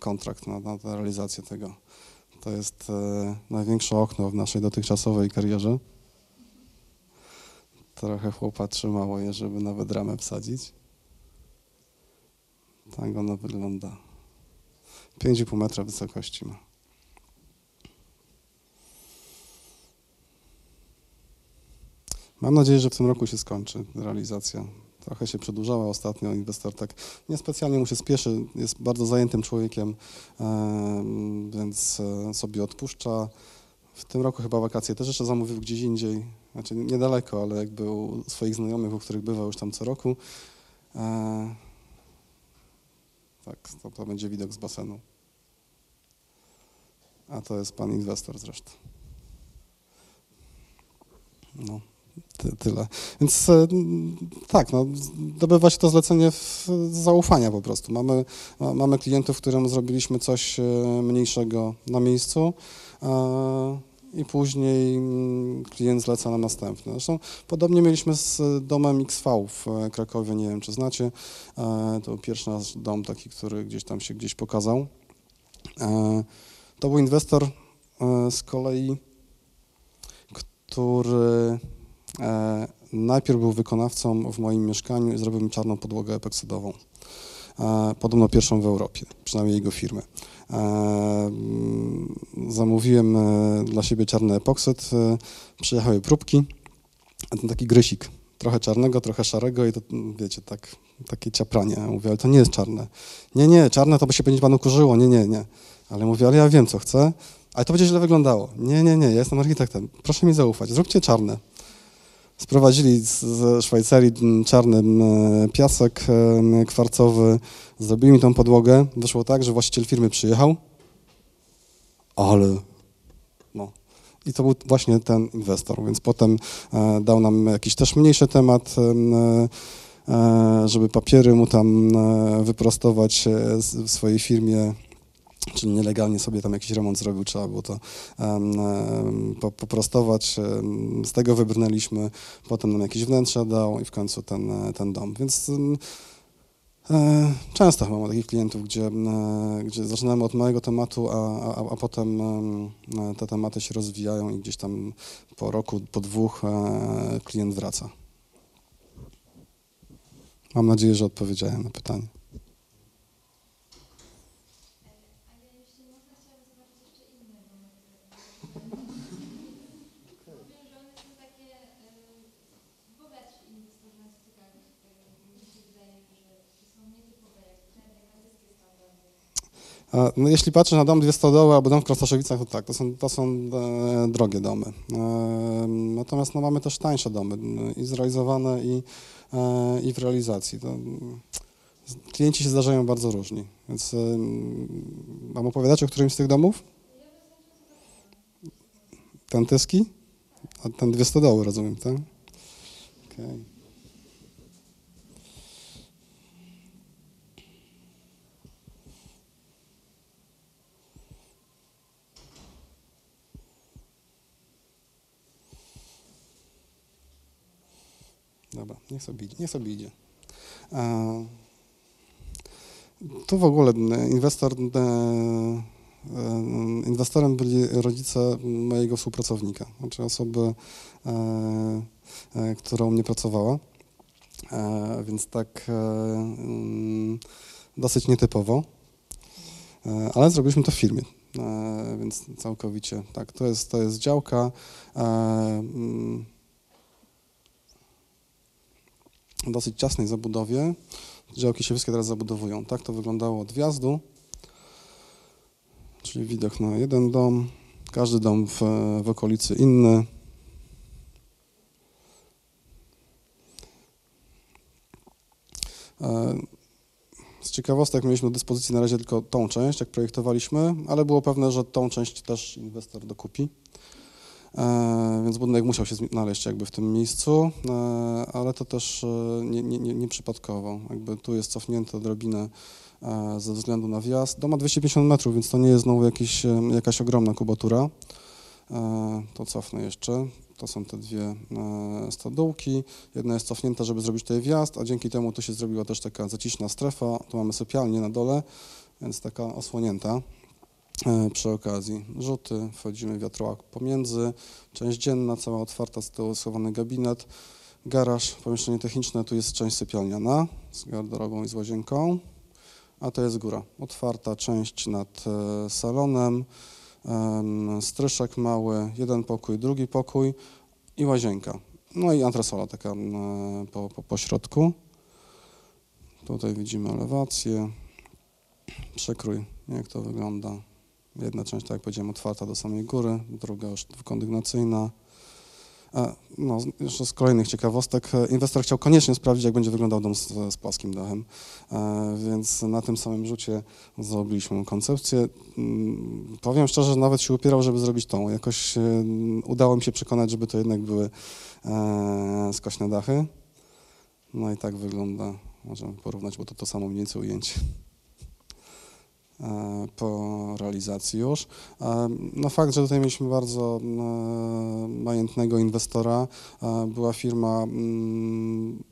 Speaker 1: kontrakt na, na realizację tego. To jest e, największe okno w naszej dotychczasowej karierze. Trochę chłopa trzymało je, żeby nawet ramę wsadzić. Tak ono wygląda. 5,5 metra wysokości ma. Mam nadzieję, że w tym roku się skończy realizacja. Trochę się przedłużała ostatnio, inwestor tak niespecjalnie mu się spieszy, jest bardzo zajętym człowiekiem, em, więc e, sobie odpuszcza. W tym roku chyba wakacje też jeszcze zamówił gdzieś indziej, znaczy niedaleko, ale jakby u swoich znajomych, u których bywał już tam co roku. Tak, to, to będzie widok z basenu. A to jest pan inwestor zresztą. No, ty, tyle. Więc e, tak, no, dobywa się to zlecenie w, z zaufania po prostu. Mamy, ma, mamy klientów, którym zrobiliśmy coś e, mniejszego na miejscu i później mm, klient zleca na następne. Zresztą podobnie mieliśmy z domem XV w e, Krakowie, nie wiem czy znacie. E, To pierwszy nasz dom taki, który gdzieś tam się gdzieś pokazał. E, To był inwestor z kolei, który najpierw był wykonawcą w moim mieszkaniu i zrobił mi czarną podłogę epoksydową. E, Podobno pierwszą w Europie, przynajmniej jego firmy. E, mm, Zamówiłem e, dla siebie czarny epoksyd, e, przyjechały próbki, ten taki grysik, trochę czarnego, trochę szarego i to, wiecie, tak, takie ciapranie. Mówię, ale to nie jest czarne. Nie, nie, czarne to by się będzie panu kurzyło, nie, nie, nie. Ale mówię, ale ja wiem, co chcę, ale to będzie źle wyglądało. Nie, nie, nie, ja jestem architektem, proszę mi zaufać, zróbcie czarne. Sprowadzili z- ze Szwajcarii czarny piasek kwarcowy, zrobili mi tą podłogę. Wyszło tak, że właściciel firmy przyjechał, ale no. I to był właśnie ten inwestor, więc potem e, dał nam jakiś też mniejszy temat, em, e, e, żeby papiery mu tam wyprostować z- w swojej firmie, czyli nielegalnie sobie tam jakiś remont zrobił, trzeba było to em, po, poprostować. Z tego wybrnęliśmy, potem nam jakieś wnętrze dał i w końcu ten, e, ten dom. Więc e, często chyba mam takich klientów, gdzie, e, gdzie zaczynamy od małego tematu, a, a, a potem em, te tematy się rozwijają i gdzieś tam po roku, po dwóch klient wraca. Mam nadzieję, że odpowiedziałem na pytanie.
Speaker 5: Ale jeśli można, chciałabym zobaczyć jeszcze inne domy. Powiem, że one są takie y, bogatsze inwestorzy nas ciekawi. Mi się wydaje, że, że są nietypowe jak te kanadyskie standardy.
Speaker 1: A, No, jeśli patrzę na dom dwie stodoły albo dom w Krastaszowicach, to tak, to są, to są e, drogie domy. E, natomiast no, mamy też tańsze domy i zrealizowane i, e, i w realizacji. To, klienci się zdarzają bardzo różni, więc mam opowiadać o którymś z tych domów? Ten tyski? A ten dwie stodoły, rozumiem, tak? Okej. Dobra, niech sobie idzie. Niech sobie idzie. Tu w ogóle e, inwestor, e, e, inwestorem byli rodzice mojego współpracownika, znaczy osoby, która u mnie pracowała. Więc tak mm, dosyć nietypowo, ale zrobiliśmy to w firmie. Więc całkowicie tak, to jest, to jest działka. e, mm, dosyć ciasnej zabudowie. Działki się wszystkie teraz zabudowują. Tak to wyglądało od wjazdu. Czyli widok na jeden dom, każdy dom w, w okolicy inny. E, Z ciekawostek mieliśmy do dyspozycji na razie tylko tą część, jak projektowaliśmy, ale było pewne, że tą część też inwestor dokupi. E, więc budynek musiał się znaleźć jakby w tym miejscu, e, ale to też e, nie, nie. Jakby tu jest cofnięte odrobinę e, ze względu na wjazd. Dom ma 250 metrów, więc to nie jest znowu jakiś, jakaś ogromna kubatura. To cofnę jeszcze. To są te dwie stodółki. Jedna jest cofnięta, żeby zrobić tutaj wjazd, a dzięki temu tu się zrobiła też taka zaciszna strefa. Tu mamy sypialnię na dole, więc taka osłonięta przy okazji. Rzuty, wchodzimy wiatrołak pomiędzy, część dzienna, cała otwarta, z tyłu schowany gabinet, garaż, pomieszczenie techniczne, tu jest część sypialniana z garderobą i z łazienką, a to jest góra. Otwarta część nad e, salonem, em, stryszek mały, jeden pokój, drugi pokój i łazienka. No i antresola taka e, po, po, po środku. Tutaj widzimy elewację, przekrój, jak to wygląda. Jedna część, tak jak powiedziałem, otwarta do samej góry, druga już dwukondygnacyjna. E, No, jeszcze z kolejnych ciekawostek, e, inwestor chciał koniecznie sprawdzić, jak będzie wyglądał dom z, z płaskim dachem, e, więc na tym samym rzucie zrobiliśmy koncepcję. Mm, Powiem szczerze, że nawet się upierał, żeby zrobić tą. Jakoś udało mi się przekonać, żeby to jednak były skośne dachy. No i tak wygląda, możemy porównać, bo to to samo mniej więcej ujęcie po realizacji już. E, No fakt, że tutaj mieliśmy bardzo e, majętnego inwestora, e, była firma, mm,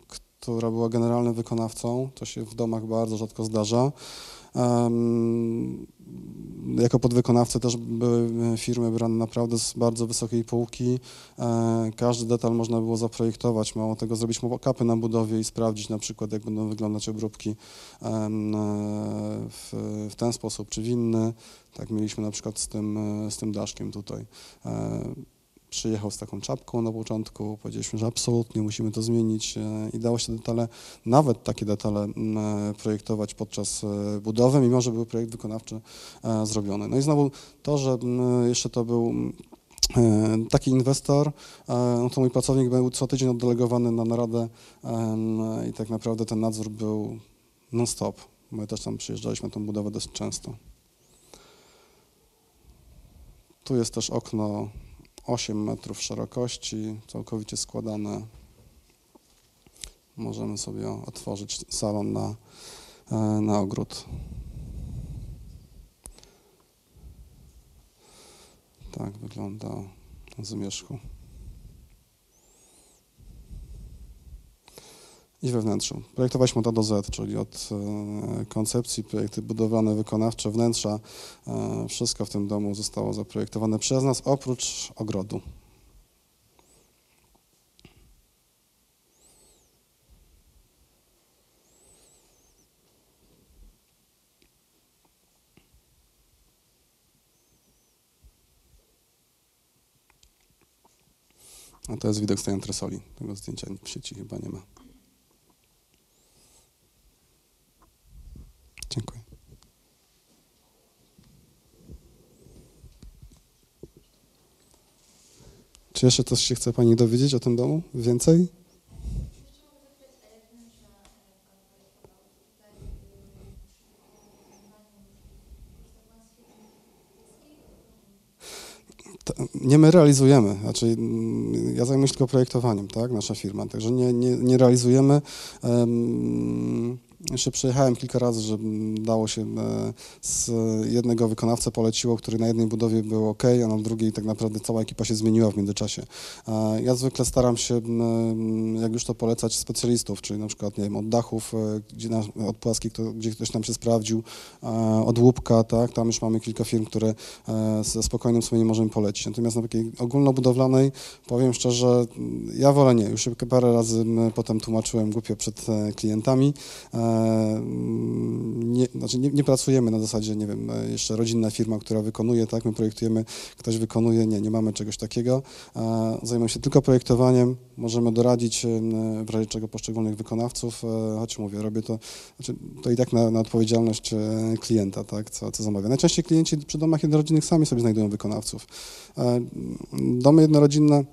Speaker 1: która była generalnym wykonawcą, to się w domach bardzo rzadko zdarza. Jako podwykonawcy też były firmy brane naprawdę z bardzo wysokiej półki. E, Każdy detal można było zaprojektować, mało tego zrobić mock-upy na budowie i sprawdzić na przykład, jak będą wyglądać obróbki e, w, w ten sposób czy w inny. Tak mieliśmy na przykład z tym, e, z tym daszkiem tutaj. Przyjechał z taką czapką na początku, powiedzieliśmy, że absolutnie musimy to zmienić e, i dało się detale, nawet takie detale e, projektować podczas e, budowy, mimo że był projekt wykonawczy zrobiony. No i znowu to, że jeszcze to był taki inwestor, no to mój pracownik był co tydzień oddelegowany na naradę i tak naprawdę ten nadzór był non-stop. My też tam przyjeżdżaliśmy na tą budowę dosyć często. Tu jest też okno 8 metrów szerokości, całkowicie składane. Możemy sobie otworzyć salon na, e, na ogród. Tak wygląda z zmierzchu. I we wnętrzu. Projektowaliśmy od A do Z, czyli od e, koncepcji, projekty budowlane, wykonawcze, wnętrza. E, wszystko w tym domu zostało zaprojektowane przez nas, oprócz ogrodu. A to jest widok z tej antresoli. Tego zdjęcia w sieci chyba nie ma. Dziękuję. Czy jeszcze coś się chce Pani dowiedzieć o tym domu? Więcej? Nie my realizujemy, znaczy mm, ja zajmuję się tylko projektowaniem, tak, nasza firma, także nie, nie, nie realizujemy. em, Jeszcze przyjechałem kilka razy, że dało się e, z jednego wykonawcę poleciło, który na jednej budowie był ok, a na drugiej tak naprawdę cała ekipa się zmieniła w międzyczasie. E, Ja zwykle staram się, jak już to polecać, specjalistów, czyli na przykład, nie wiem, od dachów, e, gdzie na, od płaskich, to, gdzie ktoś nam się sprawdził, od łupka, tak, tam już mamy kilka firm, które ze spokojnym sumieniem możemy polecić. Natomiast na takiej ogólnobudowlanej, powiem szczerze, ja wolę nie. Już parę razy potem tłumaczyłem głupio przed klientami. E, mm, Nie, znaczy nie, nie pracujemy na zasadzie, nie wiem, e, jeszcze rodzinna firma, która wykonuje, tak, my projektujemy, ktoś wykonuje, nie, nie mamy czegoś takiego. E, Zajmuję się tylko projektowaniem, możemy doradzić e, w razie czego poszczególnych wykonawców, e, choć mówię, robię to, znaczy, to i tak na, na odpowiedzialność e, klienta, tak, co, co zamawia. Najczęściej klienci przy domach jednorodzinnych sami sobie znajdują wykonawców. Domy jednorodzinne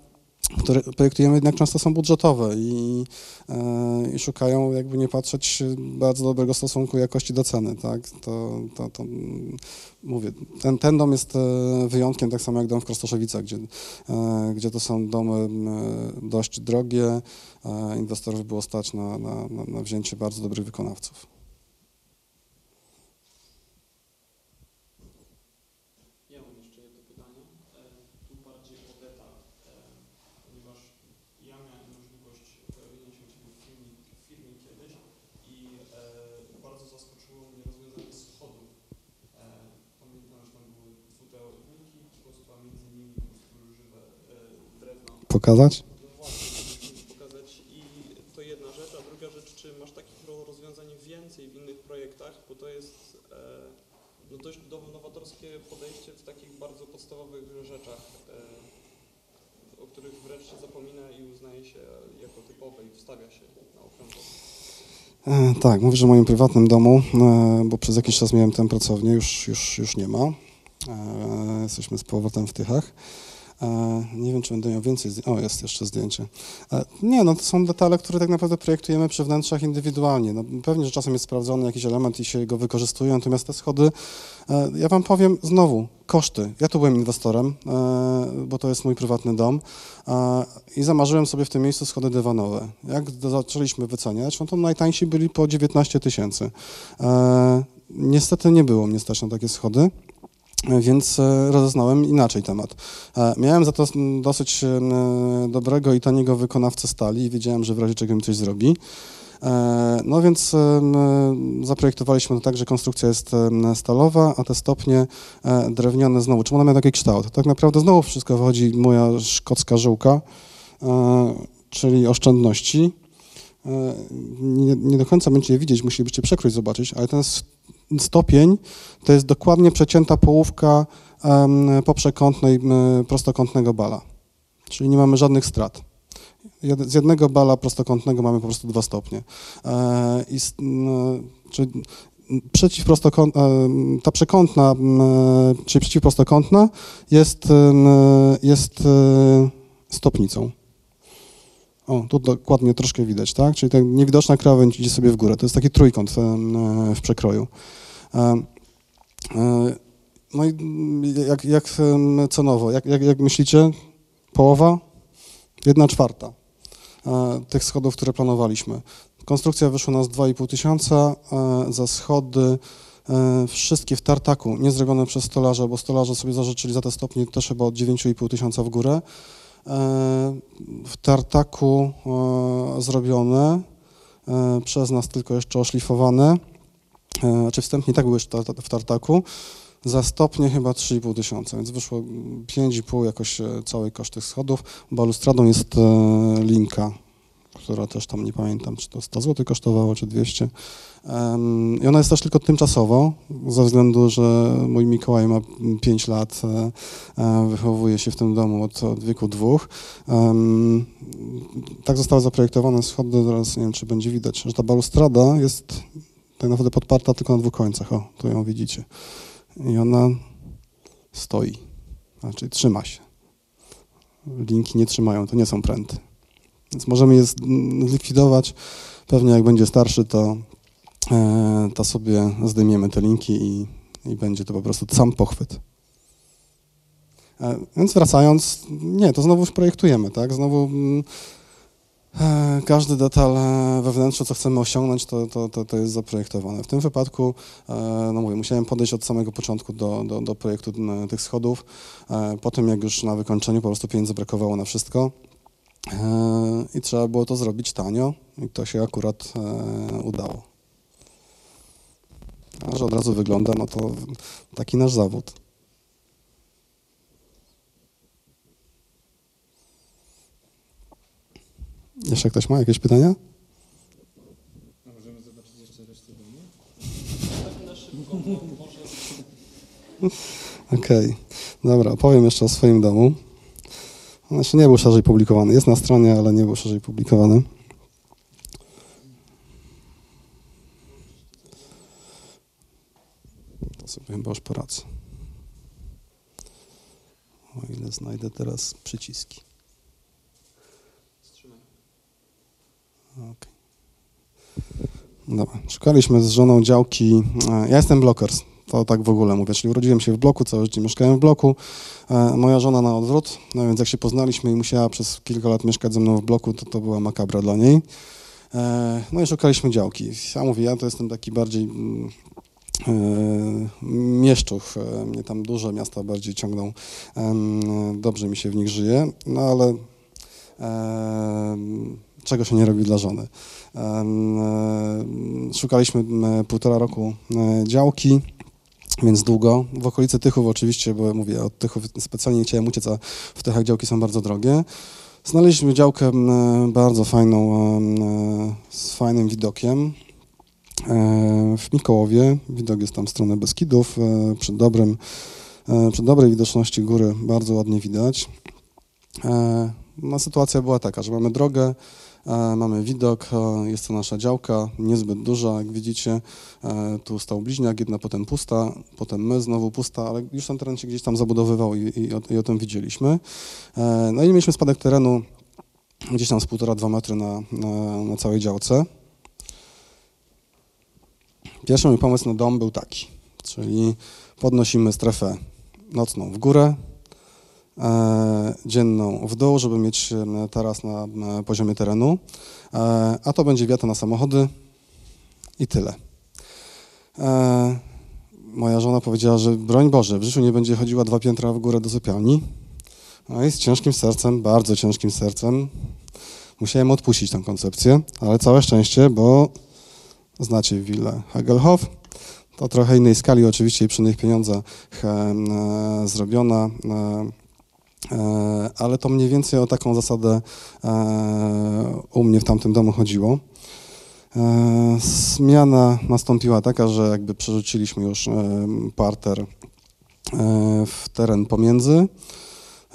Speaker 1: które projektujemy jednak często są budżetowe i, e, i szukają, jakby nie patrzeć, bardzo dobrego stosunku jakości do ceny, tak, to, to, to mówię, ten, ten dom jest e, wyjątkiem, tak samo jak dom w Krostoszowicach, gdzie, e, gdzie to są domy dość drogie, inwestorów było stać na, na, na wzięcie bardzo dobrych wykonawców.
Speaker 2: Ja mam jeszcze jedno pytanie, e, tu bardziej o detal, e, ponieważ ja miałem możliwość pojawienia się u Ciebie w firmie, w firmie kiedyś i e, bardzo zaskoczyło mnie rozwiązanie schodów. E, Pamiętam, że tam były dwuteorniki, po prostu a między nimi po prostu żywe e, drewno.
Speaker 1: Pokazać?
Speaker 2: Pokazać i to jedna rzecz, a druga rzecz, czy masz takich ro- rozwiązań więcej w innych projektach, bo to jest e, no dość nowatorskie podejście w takich bardzo podstawowych rzeczach, e, o których wręcz się zapomina i uznaje się jako typowe i wstawia się na.
Speaker 1: E, Tak, mówisz o moim prywatnym domu, bo przez jakiś czas miałem tę pracownię, już, już, już nie ma. Jesteśmy z powrotem w Tychach. E, Nie wiem, czy będę miał więcej zdjęć. O, jest jeszcze zdjęcie. E, Nie, no to są detale, które tak naprawdę projektujemy przy wnętrzach indywidualnie. No, pewnie, że czasem jest sprawdzony jakiś element i się go wykorzystuje, natomiast te schody, e, ja wam powiem znowu, koszty. Ja tu byłem inwestorem, bo to jest mój prywatny dom i zamarzyłem sobie w tym miejscu schody dywanowe. Jak zaczęliśmy wyceniać, no to najtańsi byli po 19 tysięcy. Niestety nie było mnie stać na takie schody. Więc e, rozeznałem inaczej temat. E, Miałem za to dosyć e, dobrego i taniego wykonawcę stali i wiedziałem, że w razie czego mi coś zrobi. No więc zaprojektowaliśmy to tak, że konstrukcja jest stalowa, a te stopnie drewniane znowu. Czemu one mają taki kształt? Tak naprawdę znowu wszystko wychodzi moja szkocka żyłka, e, czyli oszczędności. Nie, nie do końca będziecie je widzieć, musielibyście przekrój zobaczyć, ale ten stopień to jest dokładnie przecięta połówka poprzekątnej prostokątnego bala. Czyli nie mamy żadnych strat. Z jednego bala prostokątnego mamy po prostu dwa stopnie. E, I, czyli przeciwprostokąt, e, ta przekątna, czyli przeciwprostokątna jest, jest e, stopnicą. O, tu dokładnie troszkę widać, tak? Czyli ta niewidoczna krawędź idzie sobie w górę. To jest taki trójkąt e, w przekroju. E, e, No i jak, jak cenowo, jak, jak, jak myślicie? Połowa? Jedna czwarta tych schodów, które planowaliśmy. Konstrukcja wyszła nas 2,5 tysiąca, za schody wszystkie w tartaku, nie zrobione przez stolarza, bo stolarze sobie zażyczyli za te stopnie też chyba od 9,5 tysiąca w górę. W tartaku e, zrobione, e, przez nas tylko jeszcze oszlifowane, e, znaczy wstępnie tak były ta- w tartaku, za stopnie chyba 3,5 tysiąca, więc wyszło 5,5 jakoś e, cały koszt tych schodów. Balustradą jest linka, która też tam nie pamiętam, czy to 100 zł kosztowało, czy 200. Em, I ona jest też tylko tymczasowo, ze względu, że mój Mikołaj ma 5 lat, e, e, wychowuje się w tym domu od, od wieku dwóch. Tak zostały zaprojektowane schody, teraz nie wiem, czy będzie widać, że ta balustrada jest tak naprawdę podparta tylko na dwóch końcach. O, tu ją widzicie. I ona stoi, znaczy trzyma się. Linki nie trzymają, to nie są pręty. Więc możemy je zlikwidować. Pewnie jak będzie starszy, to, e, to sobie zdejmiemy te linki i, i będzie to po prostu sam pochwyt. E, Więc wracając, nie, to znowu projektujemy, tak? Znowu mm, E, Każdy detal we wnętrzu, co chcemy osiągnąć, to, to, to, to jest zaprojektowane. W tym wypadku, no mówię, musiałem podejść od samego początku do, do, do projektu tych schodów. E, Potem, jak już na wykończeniu, po prostu pieniędzy brakowało na wszystko. E, I trzeba było to zrobić tanio i to się akurat e, udało. A że od razu wygląda, no to taki nasz zawód. Jeszcze ktoś ma jakieś pytania?
Speaker 4: Możemy zobaczyć jeszcze resztę domu?
Speaker 2: Tak na szybko, może...
Speaker 1: Okej, dobra, powiem jeszcze o swoim domu. Jeszcze nie był szerzej publikowany. Jest na stronie, ale nie był szerzej publikowany. To sobie chyba już poradzę. O ile znajdę teraz przyciski. Okej. Dobra, szukaliśmy z żoną działki. e, Ja jestem blokers, to tak w ogóle mówię, czyli urodziłem się w bloku, całe życie mieszkałem w bloku. E, Moja żona na odwrót, no więc jak się poznaliśmy i musiała przez kilka lat mieszkać ze mną w bloku, to to była makabra dla niej. E, No i szukaliśmy działki. Ja mówię, ja to jestem taki bardziej mm, e, mieszczuch, mnie tam duże miasta bardziej ciągną, dobrze mi się w nich żyje, no ale czego się nie robi dla żony. Szukaliśmy półtora roku działki, więc długo. W okolicy Tychów oczywiście, bo mówię, od Tychów specjalnie nie chciałem uciec, a w Tychach działki są bardzo drogie. Znaleźliśmy działkę m, bardzo fajną, em, e, z fajnym widokiem e, w Mikołowie. Widok jest tam w stronę Beskidów, e, przy dobrym, e, przy dobrej widoczności góry bardzo ładnie widać. E, No, sytuacja była taka, że mamy drogę, e, mamy widok, e, jest to nasza działka, niezbyt duża, jak widzicie. E, Tu stał bliźniak, jedna potem pusta, potem my, znowu pusta, ale już ten teren się gdzieś tam zabudowywał i, i, o, i o tym widzielieliśmy. E, No i mieliśmy spadek terenu gdzieś tam z półtora-dwa metry na, na, na całej działce. Pierwszy mój pomysł na dom był taki, czyli podnosimy strefę nocną w górę, e, dzienną w dół, żeby mieć e, taras na e, poziomie terenu, e, a to będzie wiata na samochody i tyle. E, moja żona powiedziała, że broń Boże, w życiu nie będzie chodziła dwa piętra w górę do sypialni. No i z ciężkim sercem, bardzo ciężkim sercem, musiałem odpuścić tę koncepcję, ale całe szczęście, bo znacie willę Hagelhof, to trochę innej skali oczywiście i przy innych pieniądzach e, zrobiona, e, e, ale to mniej więcej o taką zasadę e, u mnie w tamtym domu chodziło. E, Zmiana nastąpiła taka, że jakby przerzuciliśmy już e, parter e, w teren pomiędzy,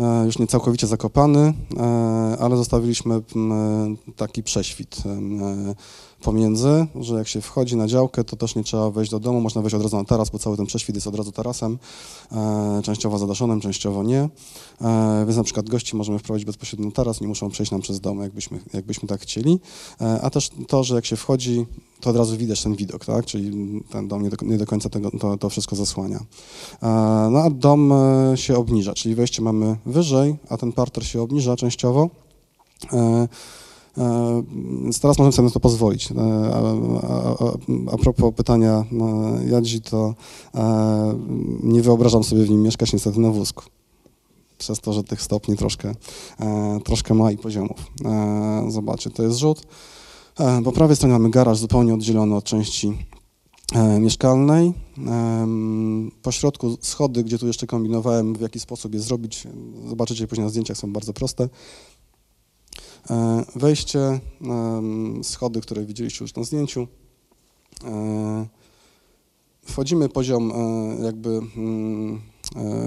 Speaker 1: e, już nie całkowicie zakopany, e, ale zostawiliśmy taki prześwit e, pomiędzy, że jak się wchodzi na działkę, to też nie trzeba wejść do domu, można wejść od razu na taras, bo cały ten prześwit jest od razu tarasem, e, częściowo zadaszonym, częściowo nie. E, więc na przykład gości możemy wprowadzić bezpośrednio na taras, nie muszą przejść nam przez dom, jakbyśmy, jakbyśmy tak chcieli. E, a też to, że jak się wchodzi, to od razu widać ten widok, tak? Czyli ten dom nie do, nie do końca tego, to, to wszystko zasłania. E, no a dom e, się obniża, czyli wejście mamy wyżej, a ten parter się obniża częściowo. E, Więc teraz możemy sobie na to pozwolić. E, A, a, a, propos pytania e, Jadzi, to nie wyobrażam sobie w nim mieszkać niestety na wózku. Przez to, że tych stopni troszkę, troszkę ma i poziomów. Zobaczcie, to jest rzut. Po prawej stronie mamy garaż zupełnie oddzielony od części mieszkalnej. Po środku schody, gdzie tu jeszcze kombinowałem, w jaki sposób je zrobić. Zobaczycie później na zdjęciach, są bardzo proste. E, Wejście, schody, które widzieliście już na zdjęciu. E, Wchodzimy poziom e, jakby mm,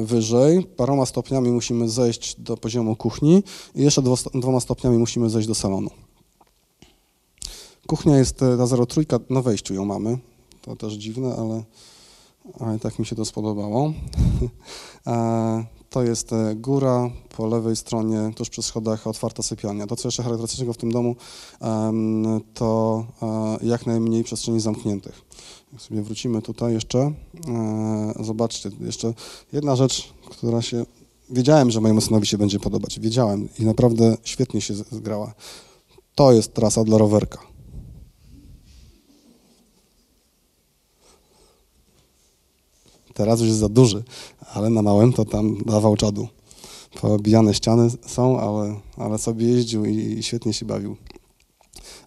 Speaker 1: wyżej. Paroma stopniami musimy zejść do poziomu kuchni i jeszcze dwo- dwoma stopniami musimy zejść do salonu. Kuchnia jest ta 03, na wejściu ją mamy. To też dziwne, ale, ale tak mi się to spodobało. To jest e, góra, po lewej stronie, tuż przy schodach, otwarta sypialnia. To, co jeszcze charakterystycznego w tym domu, to e, jak najmniej przestrzeni zamkniętych. Jak sobie wrócimy tutaj jeszcze, e, zobaczcie, jeszcze jedna rzecz, która się... Wiedziałem, że mojemu synowi się będzie podobać. Wiedziałem i naprawdę świetnie się zgrała. To jest trasa dla rowerka. Teraz już jest za duży, ale na małym to tam dawał czadu. Poobijane ściany są, ale, ale sobie jeździł i, i świetnie się bawił.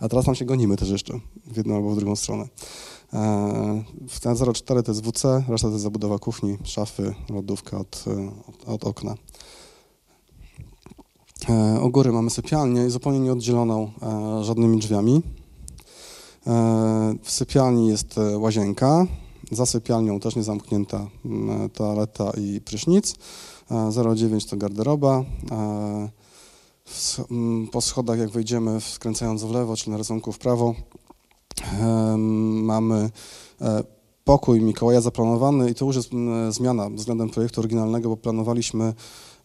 Speaker 1: A teraz tam się gonimy też jeszcze, w jedną albo w drugą stronę. E, w ten 04 to jest WC, reszta to jest zabudowa kuchni, szafy, lodówka od, e, od, od okna. E, U góry mamy sypialnię, zupełnie nieoddzieloną e, żadnymi drzwiami. E, W sypialni jest e, łazienka, za sypialnią też niezamknięta m, toaleta i prysznic. E, 0,9 to garderoba. E, w sch- m, Po schodach jak wejdziemy, skręcając w lewo, czy na rysunku w prawo, mamy e, pokój Mikołaja zaplanowany i to już jest m, zmiana względem projektu oryginalnego, bo planowaliśmy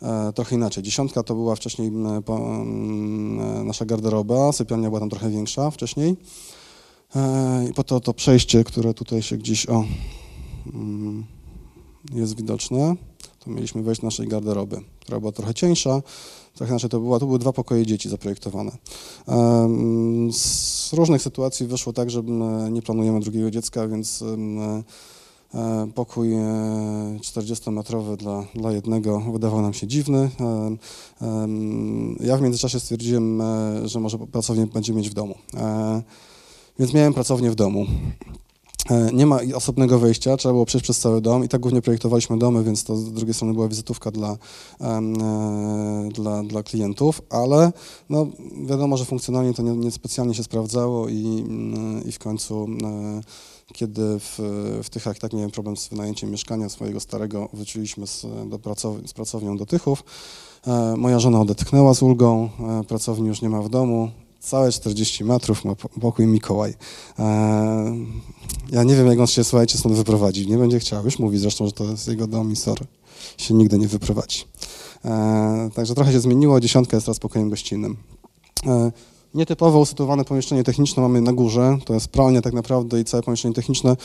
Speaker 1: e, trochę inaczej. Dziesiątka to była wcześniej e, nasza garderoba, sypialnia była tam trochę większa wcześniej. E, I po to to przejście, które tutaj się gdzieś o, mm, jest widoczne, to mieliśmy wejść do naszej garderoby, która była trochę cieńsza, trochę inaczej to była. Tu były dwa pokoje dzieci zaprojektowane. Em, Z różnych sytuacji wyszło tak, że m, nie planujemy drugiego dziecka, więc e, pokój e, 40-metrowy dla, dla jednego wydawał nam się dziwny. Ja w międzyczasie stwierdziłem, e, że może pracownię będziemy mieć w domu. Więc miałem pracownię w domu. E, Nie ma osobnego wejścia, trzeba było przejść przez cały dom i tak głównie projektowaliśmy domy, więc to z drugiej strony była wizytówka dla, e, dla, dla klientów, ale no, wiadomo, że funkcjonalnie to nie, nie się sprawdzało i, mm, i w końcu e, kiedy w, w Tychach tak miałem problem z wynajęciem mieszkania swojego starego, wróciliśmy z, do pracow- z pracownią do Tychów. Moja żona odetchnęła z ulgą, pracowni już nie ma w domu, całe 40 metrów ma po- pokój Mikołaj. E, Ja nie wiem, jak on się, słuchajcie, stąd wyprowadzi. Nie będzie chciał. Już mówi zresztą, że to jest jego dom i sorry. Się nigdy nie wyprowadzi. E, Także trochę się zmieniło. Dziesiątka jest teraz pokojem gościnnym. E, Nietypowo usytuowane pomieszczenie techniczne mamy na górze. To jest pralnia tak naprawdę i całe pomieszczenie techniczne,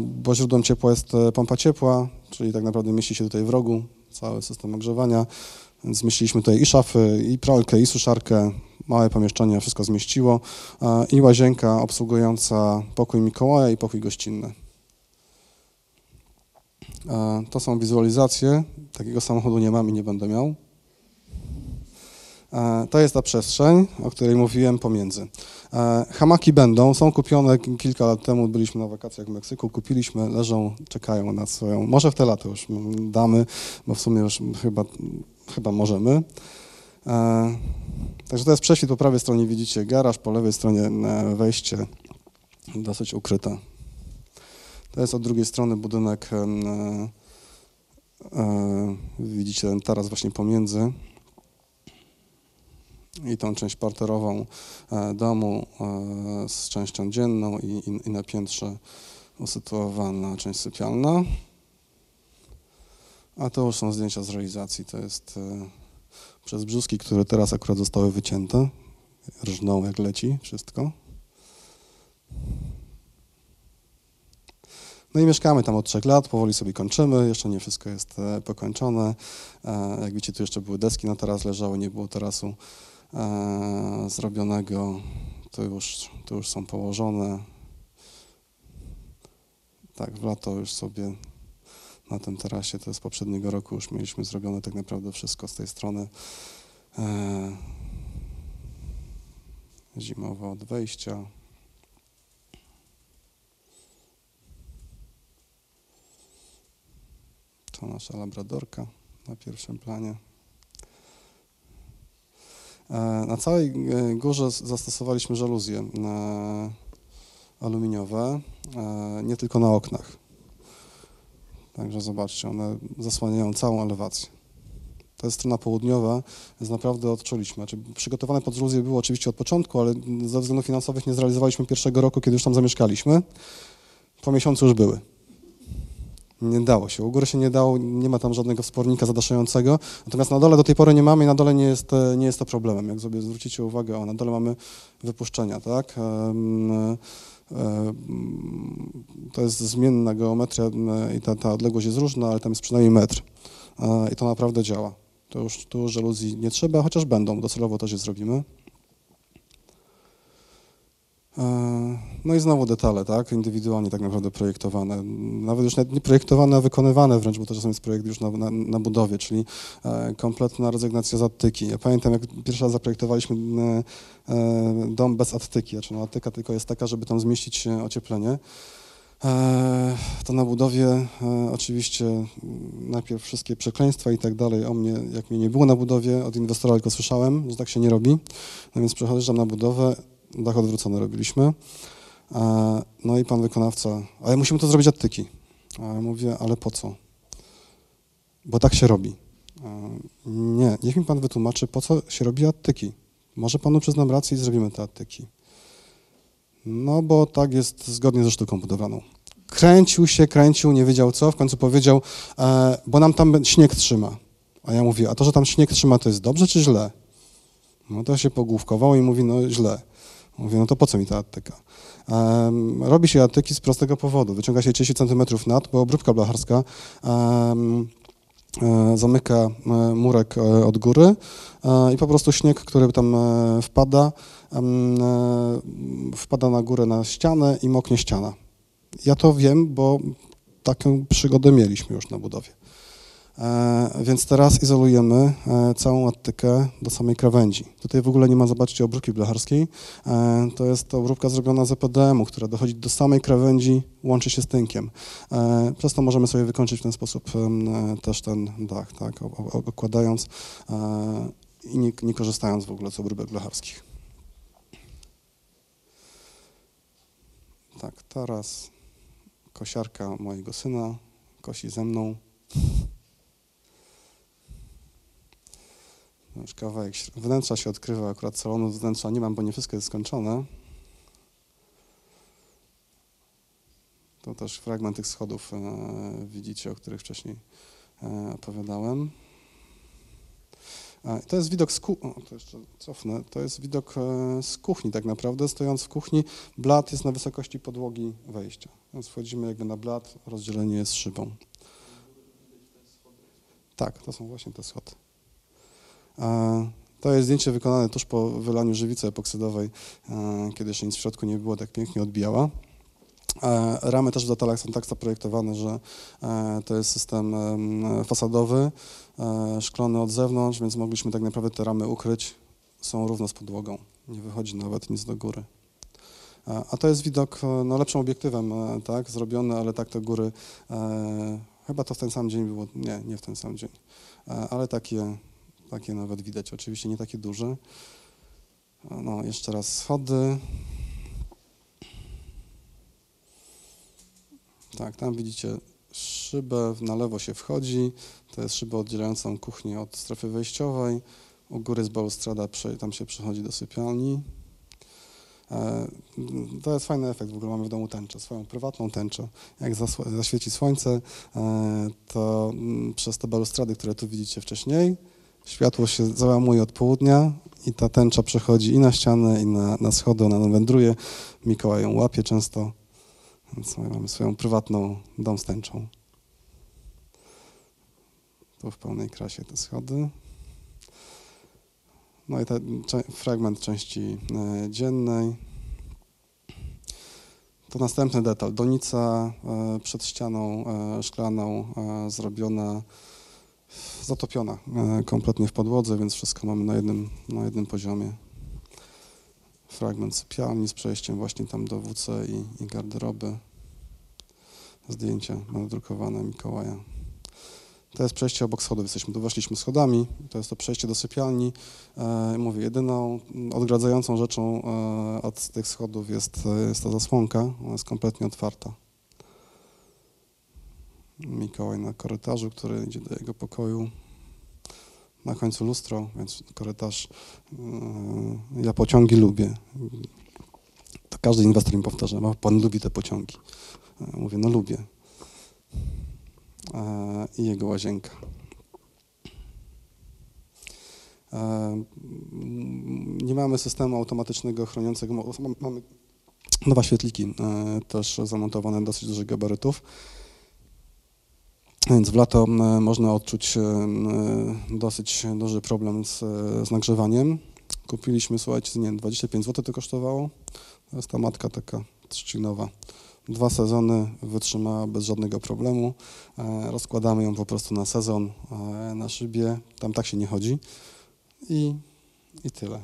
Speaker 1: bo źródłem ciepła jest e, pompa ciepła, czyli tak naprawdę mieści się tutaj w rogu cały system ogrzewania. Więc zmieściliśmy tutaj i szafy, i pralkę, i suszarkę, małe pomieszczenie, wszystko zmieściło i łazienka obsługująca pokój Mikołaja i pokój gościnny. To są wizualizacje. Takiego samochodu nie mam i nie będę miał. To jest ta przestrzeń, o której mówiłem pomiędzy. Hamaki będą, są kupione kilka lat temu, byliśmy na wakacjach w Meksyku, kupiliśmy, leżą, czekają na swoją, może w te lata już damy, bo w sumie już chyba, chyba możemy. E, Także to jest prześwit po prawej stronie, widzicie garaż, po lewej stronie e, wejście, dosyć ukryte. To jest od drugiej strony budynek, e, widzicie ten taras właśnie pomiędzy i tą część parterową domu z częścią dzienną i, i, i na piętrze usytuowana część sypialna. A to już są zdjęcia z realizacji. To jest przez brzuski, które teraz akurat zostały wycięte. Rżną jak leci wszystko. No i mieszkamy tam od trzech lat, powoli sobie kończymy, jeszcze nie wszystko jest e, pokończone. E, jak widzicie, tu jeszcze były deski na taras leżały, nie było tarasu e, zrobionego. To już, już są położone. Tak, w lato już sobie na tym tarasie, to z poprzedniego roku już mieliśmy zrobione tak naprawdę wszystko z tej strony. E, zimowo od wejścia. To nasza labradorka na pierwszym planie. E, Na całej e, górze zastosowaliśmy żaluzje aluminiowe, nie tylko na oknach. Także zobaczcie, one zasłaniają całą elewację. To jest strona południowa, więc naprawdę odczuliśmy. Znaczy, przygotowane pod żaluzje było oczywiście od początku, ale ze względów finansowych nie zrealizowaliśmy pierwszego roku, kiedy już tam zamieszkaliśmy. Po miesiącu już były. Nie dało się. U góry się nie dało, nie ma tam żadnego wspornika zadaszającego. Natomiast na dole do tej pory nie mamy i na dole nie jest, nie jest to problemem. Jak sobie zwrócicie uwagę, o, na dole mamy wypuszczenia, tak? Em, To jest zmienna geometria i ta, ta odległość jest różna, ale tam jest przynajmniej metr. E, I to naprawdę działa. To już, tu żaluzji nie trzeba, chociaż będą, docelowo też je zrobimy. E, No i znowu detale, tak? Indywidualnie tak naprawdę projektowane. Nawet już nie projektowane, a wykonywane wręcz, bo to czasem jest projekt już na, na, na budowie, czyli e, kompletna rezygnacja z attyki. Ja pamiętam, jak pierwszy raz zaprojektowaliśmy e, dom bez attyki, znaczy no, attyka tylko jest taka, żeby tam zmieścić ocieplenie. To na budowie oczywiście m, najpierw wszystkie przekleństwa i tak dalej o mnie, jak mnie nie było na budowie, od inwestora tylko słyszałem, że tak się nie robi. No więc przechodzę na budowę, dach odwrócony robiliśmy. E, No i pan wykonawca, ale musimy to zrobić attyki. A ja mówię, ale po co? Bo tak się robi. E, Nie, niech mi pan wytłumaczy, po co się robi attyki. Może panu przyznam rację i zrobimy te attyki. No bo tak jest zgodnie ze sztuką budowlaną. Kręcił się, kręcił, nie wiedział co, w końcu powiedział, e, bo nam tam śnieg trzyma. A ja mówię, a to, że tam śnieg trzyma, to jest dobrze czy źle? No to się pogłówkował i mówi, no źle. Mówię, no to po co mi ta attyka? Em, robi się attyki z prostego powodu. Wyciąga się 30 cm nad, bo obróbka blacharska e, zamyka e, murek e, od góry i po prostu śnieg, który tam wpada, wpada na górę na ścianę i moknie ściana. Ja to wiem, bo taką przygodę mieliśmy już na budowie. E, Więc teraz izolujemy e, całą attykę do samej krawędzi. Tutaj w ogóle nie ma, zobaczcie, obróbki blacharskiej. E, To jest to obróbka zrobiona z EPDM-u, która dochodzi do samej krawędzi, łączy się z tynkiem. Przez to możemy sobie wykończyć w ten sposób też ten dach, tak, okładając i nie, nie korzystając w ogóle z obróbek blacharskich. Tak, teraz kosiarka mojego syna kosi ze mną. Już kawałek wnętrza się odkrywa, akurat salonu wnętrza nie mam, bo nie wszystko jest skończone. To też fragment tych schodów e, widzicie, o których wcześniej e, opowiadałem. I to jest widok z ku- o, to jeszcze cofnę. To jest widok e, z kuchni tak naprawdę. Stojąc w kuchni, blat jest na wysokości podłogi wejścia. Więc wchodzimy jakby na blat, rozdzielenie jest szybą. Tak, to są właśnie te schody. To jest zdjęcie wykonane tuż po wylaniu żywicy epoksydowej, e, kiedy jeszcze nic w środku nie było, tak pięknie odbijała. E, Ramy też w detalach są tak zaprojektowane, że e, to jest system em, fasadowy, szklony od zewnątrz, więc mogliśmy tak naprawdę te ramy ukryć. Są równo z podłogą, nie wychodzi nawet nic do góry. A to jest widok no, lepszym obiektywem, tak, zrobiony, ale tak te góry, chyba to w ten sam dzień było, nie, nie w ten sam dzień, ale takie, takie nawet widać, oczywiście nie takie duże. No, jeszcze raz schody. Tak, tam widzicie szybę, na lewo się wchodzi, to jest szyba oddzielającą kuchnię od strefy wejściowej. U góry jest balustrada, tam się przechodzi do sypialni. E, To jest fajny efekt, w ogóle mamy w domu tęczę, swoją prywatną tęczę. Jak zaświeci słońce, e, to mm, przez te balustrady, które tu widzicie wcześniej, światło się załamuje od południa i ta tęcza przechodzi i na ścianę, i na, na schody, ona wędruje. Mikołaj ją łapie często, więc mamy swoją prywatną dom z tęczą. Tu w pełnej krasie te schody. No i ten fragment części e, dziennej. To następny detal. Donica e, przed ścianą e, szklaną zrobiona, zatopiona e, kompletnie w podłodze, więc wszystko mamy na jednym, na jednym poziomie. Fragment sypialni z przejściem właśnie tam do WC i, i garderoby. Zdjęcie nadrukowane Mikołaja. To jest przejście obok schodów. Jesteśmy tu weszliśmy schodami. To jest to przejście do sypialni. E, mówię, jedyną odgradzającą rzeczą e, od tych schodów jest, e, jest ta zasłonka. Ona jest kompletnie otwarta. Mikołaj na korytarzu, który idzie do jego pokoju. Na końcu lustro, więc korytarz. e, ja pociągi lubię. To każdy inwestor mi powtarza, "No, pan lubi te pociągi. E, mówię, no lubię. E, I jego łazienka. Nie mamy systemu automatycznego chroniącego. Mamy dwa świetliki też zamontowane dosyć dużych gabarytów. Więc w lato e, można odczuć e, e, dosyć duży problem z, z nagrzewaniem. Kupiliśmy, słuchajcie, nie wiem, 25 zł to kosztowało. To jest ta matka taka trzcinowa. Dwa sezony wytrzymała bez żadnego problemu. E, rozkładamy ją po prostu na sezon e, na szybie. Tam tak się nie chodzi. I, i tyle.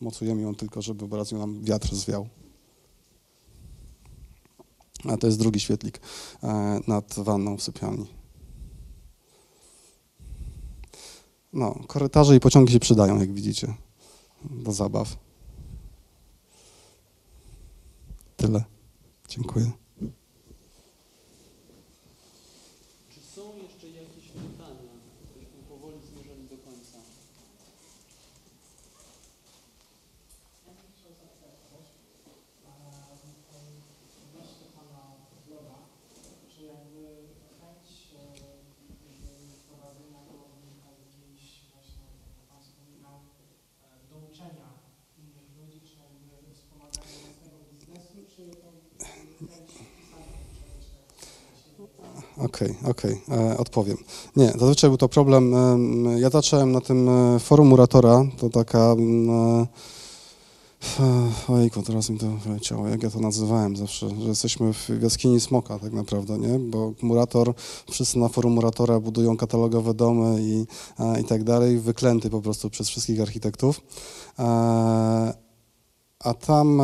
Speaker 1: Mocujemy ją tylko, żeby obraz nam wiatr zwiał. A to jest drugi świetlik e, nad wanną w sypialni. No, korytarze i pociągi się przydają, jak widzicie, do zabaw. Tyle. Dziękuję.
Speaker 2: Czy są jeszcze jakieś pytania? Byśmy powoli zmierzali do końca.
Speaker 6: Odnośnie Pana bloga, czy jakby chęć e, jakby wprowadzenia go wynika z jakiejś właśnie, jak Pan wspominał, e, douczenia innych ludzi, czy jakby wspomagania własnego biznesu, czy to jakby chęć pisania czegoś
Speaker 1: Okej, okej, e, odpowiem. Nie, zazwyczaj był to problem. em, Ja zacząłem na tym e, forum Muratora, to taka. e, Ojejku, teraz mi to wyleciało, jak ja to nazywałem zawsze, że jesteśmy w jaskini smoka tak naprawdę, nie? Bo Murator, wszyscy na forum Muratora budują katalogowe domy i, i tak dalej, wyklęty po prostu przez wszystkich architektów. A tam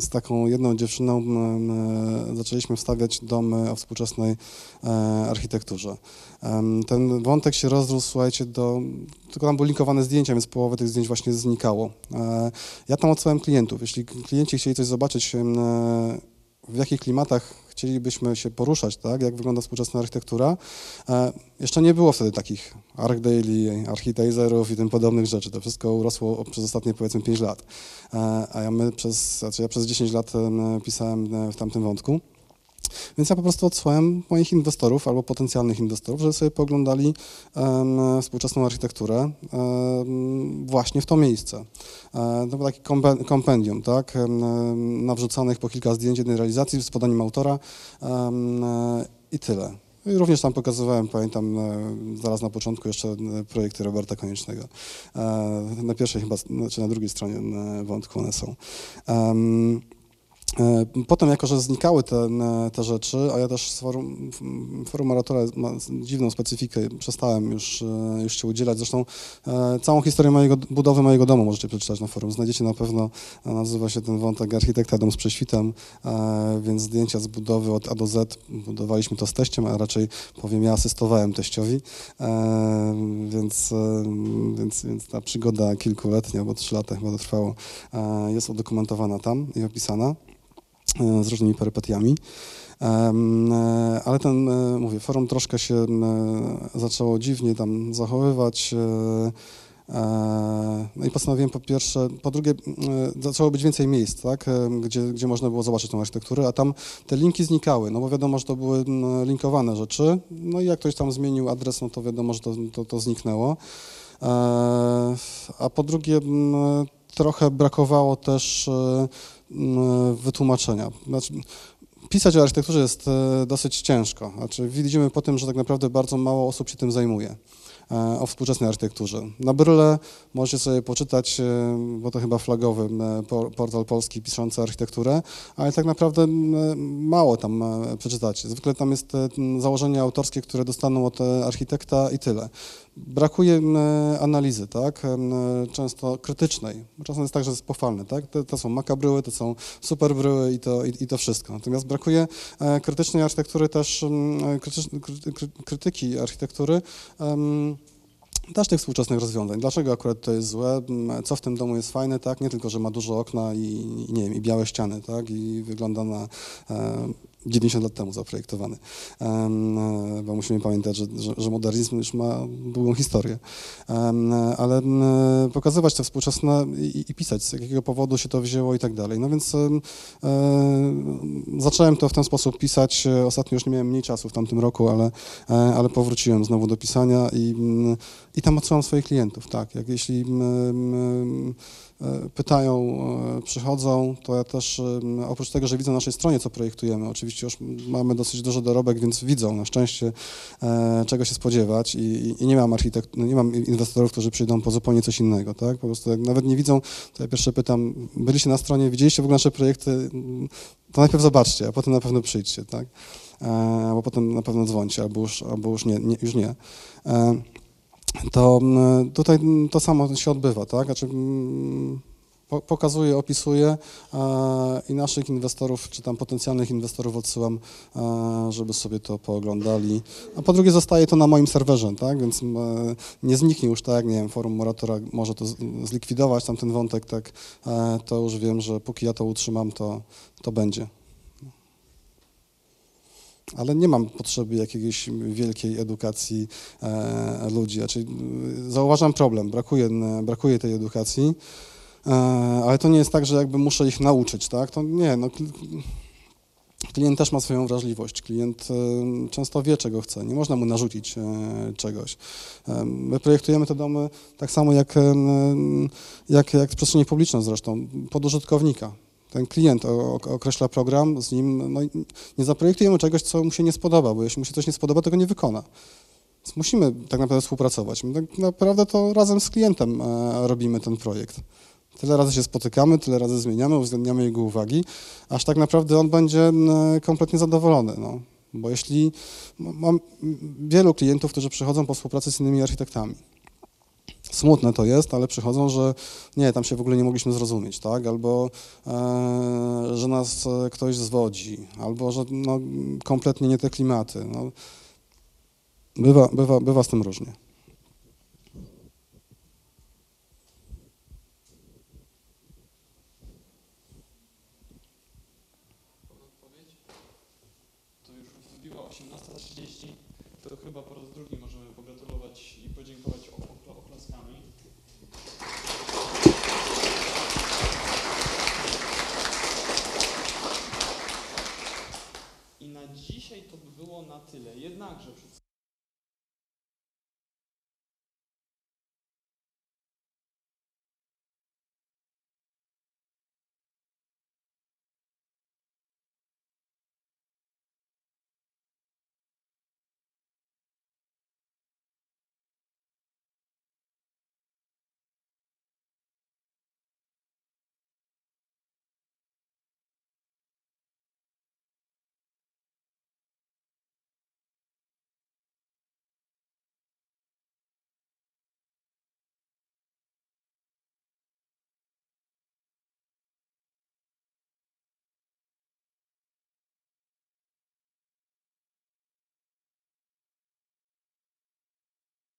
Speaker 1: z taką jedną dziewczyną zaczęliśmy wstawiać domy o współczesnej e, architekturze. Ten wątek się rozrósł, słuchajcie, do... Tylko tam były linkowane zdjęcia, więc połowę tych zdjęć właśnie znikało. E, Ja tam odsyłałem klientów. Jeśli klienci chcieli coś zobaczyć, w jakich klimatach chcielibyśmy się poruszać, tak, jak wygląda współczesna architektura, e, jeszcze nie było wtedy takich ArcDaily, Architazerów i tym podobnych rzeczy. To wszystko urosło przez ostatnie powiedzmy 5 lat. E, A ja, my przez, znaczy ja przez 10 lat em, pisałem e, w tamtym wątku. Więc ja po prostu odsłałem moich inwestorów albo potencjalnych inwestorów, żeby sobie poglądali em, współczesną architekturę em, właśnie w to miejsce. E, to był taki kompe- kompendium, tak, em, nawrzucanych po kilka zdjęć jednej realizacji z podaniem autora i tyle. I również tam pokazywałem, pamiętam, e, zaraz na początku jeszcze e, projekty Roberta Koniecznego. Na pierwszej chyba, znaczy na drugiej stronie wątku one są. E, Potem, jako że znikały te, te rzeczy, a ja też z forum, forum ma dziwną specyfikę, przestałem już, e, już się udzielać. Zresztą e, całą historię mojego, budowy mojego domu możecie przeczytać na forum. Znajdziecie na pewno, nazywa się ten wątek architekta dom z prześwitem, więc zdjęcia z budowy od A do Z. Budowaliśmy to z teściem, a raczej powiem, ja asystowałem teściowi, więc, więc, więc ta przygoda kilkuletnia, bo trzy lata chyba to trwało, jest udokumentowana tam i opisana z różnymi perypetiami. E, Ale ten, e, mówię, forum troszkę się e, zaczęło dziwnie tam zachowywać. e, e, No i postanowiłem po pierwsze, po drugie e, zaczęło być więcej miejsc, tak, e, gdzie, gdzie można było zobaczyć tą architekturę, a tam te linki znikały, no bo wiadomo, że to były linkowane rzeczy, no i jak ktoś tam zmienił adres, no to wiadomo, że to, to, to zniknęło. E, A po drugie trochę brakowało też e, wytłumaczenia. Znaczy, pisać o architekturze jest e, dosyć ciężko. Znaczy, widzimy po tym, że tak naprawdę bardzo mało osób się tym zajmuje e, o współczesnej architekturze. Na Bryle możecie sobie poczytać, e, bo to chyba flagowy e, por- portal polski piszący architekturę, ale tak naprawdę mało tam e, przeczytacie. Zwykle tam jest e, założenie autorskie, które dostaną od e, architekta i tyle. Brakuje analizy, tak? Często krytycznej. Czasem jest tak, że jest pochwalne, tak? To, to są makabryły, to są superbryły i to, i, i to wszystko. Natomiast brakuje e, krytycznej architektury też, krytyki architektury, też tych współczesnych rozwiązań. Dlaczego akurat to jest złe? Co w tym domu jest fajne, tak? Nie tylko, że ma dużo okna i nie wiem, i białe ściany, tak? I wygląda na e, 90 lat temu zaprojektowany. E, bo musimy pamiętać, że, że, że modernizm już ma długą historię. Em, ale m, pokazywać te współczesne i, i pisać, z jakiego powodu się to wzięło i tak dalej. No więc em, e, zacząłem to w ten sposób pisać. Ostatnio już nie miałem mniej czasu w tamtym roku, ale, e, ale powróciłem znowu do pisania i, m, i tam odsyłam swoich klientów, tak. Jak jeśli m, m, e, pytają, e, przychodzą, to ja też oprócz tego, że widzę na naszej stronie, co projektujemy, oczywiście już mamy dosyć duży dorobek, więc widzą na szczęście, e, czego się spodziewać i, i- nie mam architekt, nie mam inwestorów, którzy przyjdą po zupełnie coś innego, tak? Po prostu jak nawet nie widzą, to ja pierwsze pytam, byliście na stronie, widzieliście w ogóle nasze projekty, Mm, to najpierw zobaczcie, a potem na pewno przyjdźcie, tak? E, albo potem na pewno dzwońcie, albo już, albo już nie, nie, już nie. To mm, tutaj mm, to samo się odbywa, tak? Znaczy, mm, po- pokazuję, opisuję e, i naszych inwestorów, czy tam potencjalnych inwestorów odsyłam, e, żeby sobie to pooglądali. A po drugie zostaje to na moim serwerze, tak? Więc e, nie zniknie już tak, nie wiem, forum Moratora może to zlikwidować, tam ten wątek, tak? To już wiem, że póki ja to utrzymam, to, to będzie. Ale nie mam potrzeby jakiejś wielkiej edukacji e, ludzi. Znaczy, zauważam problem, brakuje, brakuje tej edukacji, e, ale to nie jest tak, że jakby muszę ich nauczyć, tak? To nie, no, kl- klient też ma swoją wrażliwość. Klient e, często wie, czego chce. Nie można mu narzucić e, czegoś. E, my projektujemy te domy tak samo jak, e, jak, jak przestrzenie publiczne zresztą, pod użytkownika. Ten klient określa program, z nim no, nie zaprojektujemy czegoś, co mu się nie spodoba, bo jeśli mu się coś nie spodoba, tego nie wykona. Więc musimy tak naprawdę współpracować. My tak naprawdę to razem z klientem e, robimy ten projekt. Tyle razy się spotykamy, tyle razy zmieniamy, uwzględniamy jego uwagi, aż tak naprawdę on będzie kompletnie zadowolony. No. Bo jeśli mam wielu klientów, którzy przychodzą po współpracy z innymi architektami. Smutne to jest, ale przychodzą, że nie, tam się w ogóle nie mogliśmy zrozumieć, tak? Albo e, że nas e, ktoś zwodzi, albo że no, kompletnie nie te klimaty. No, bywa, bywa, bywa z tym różnie.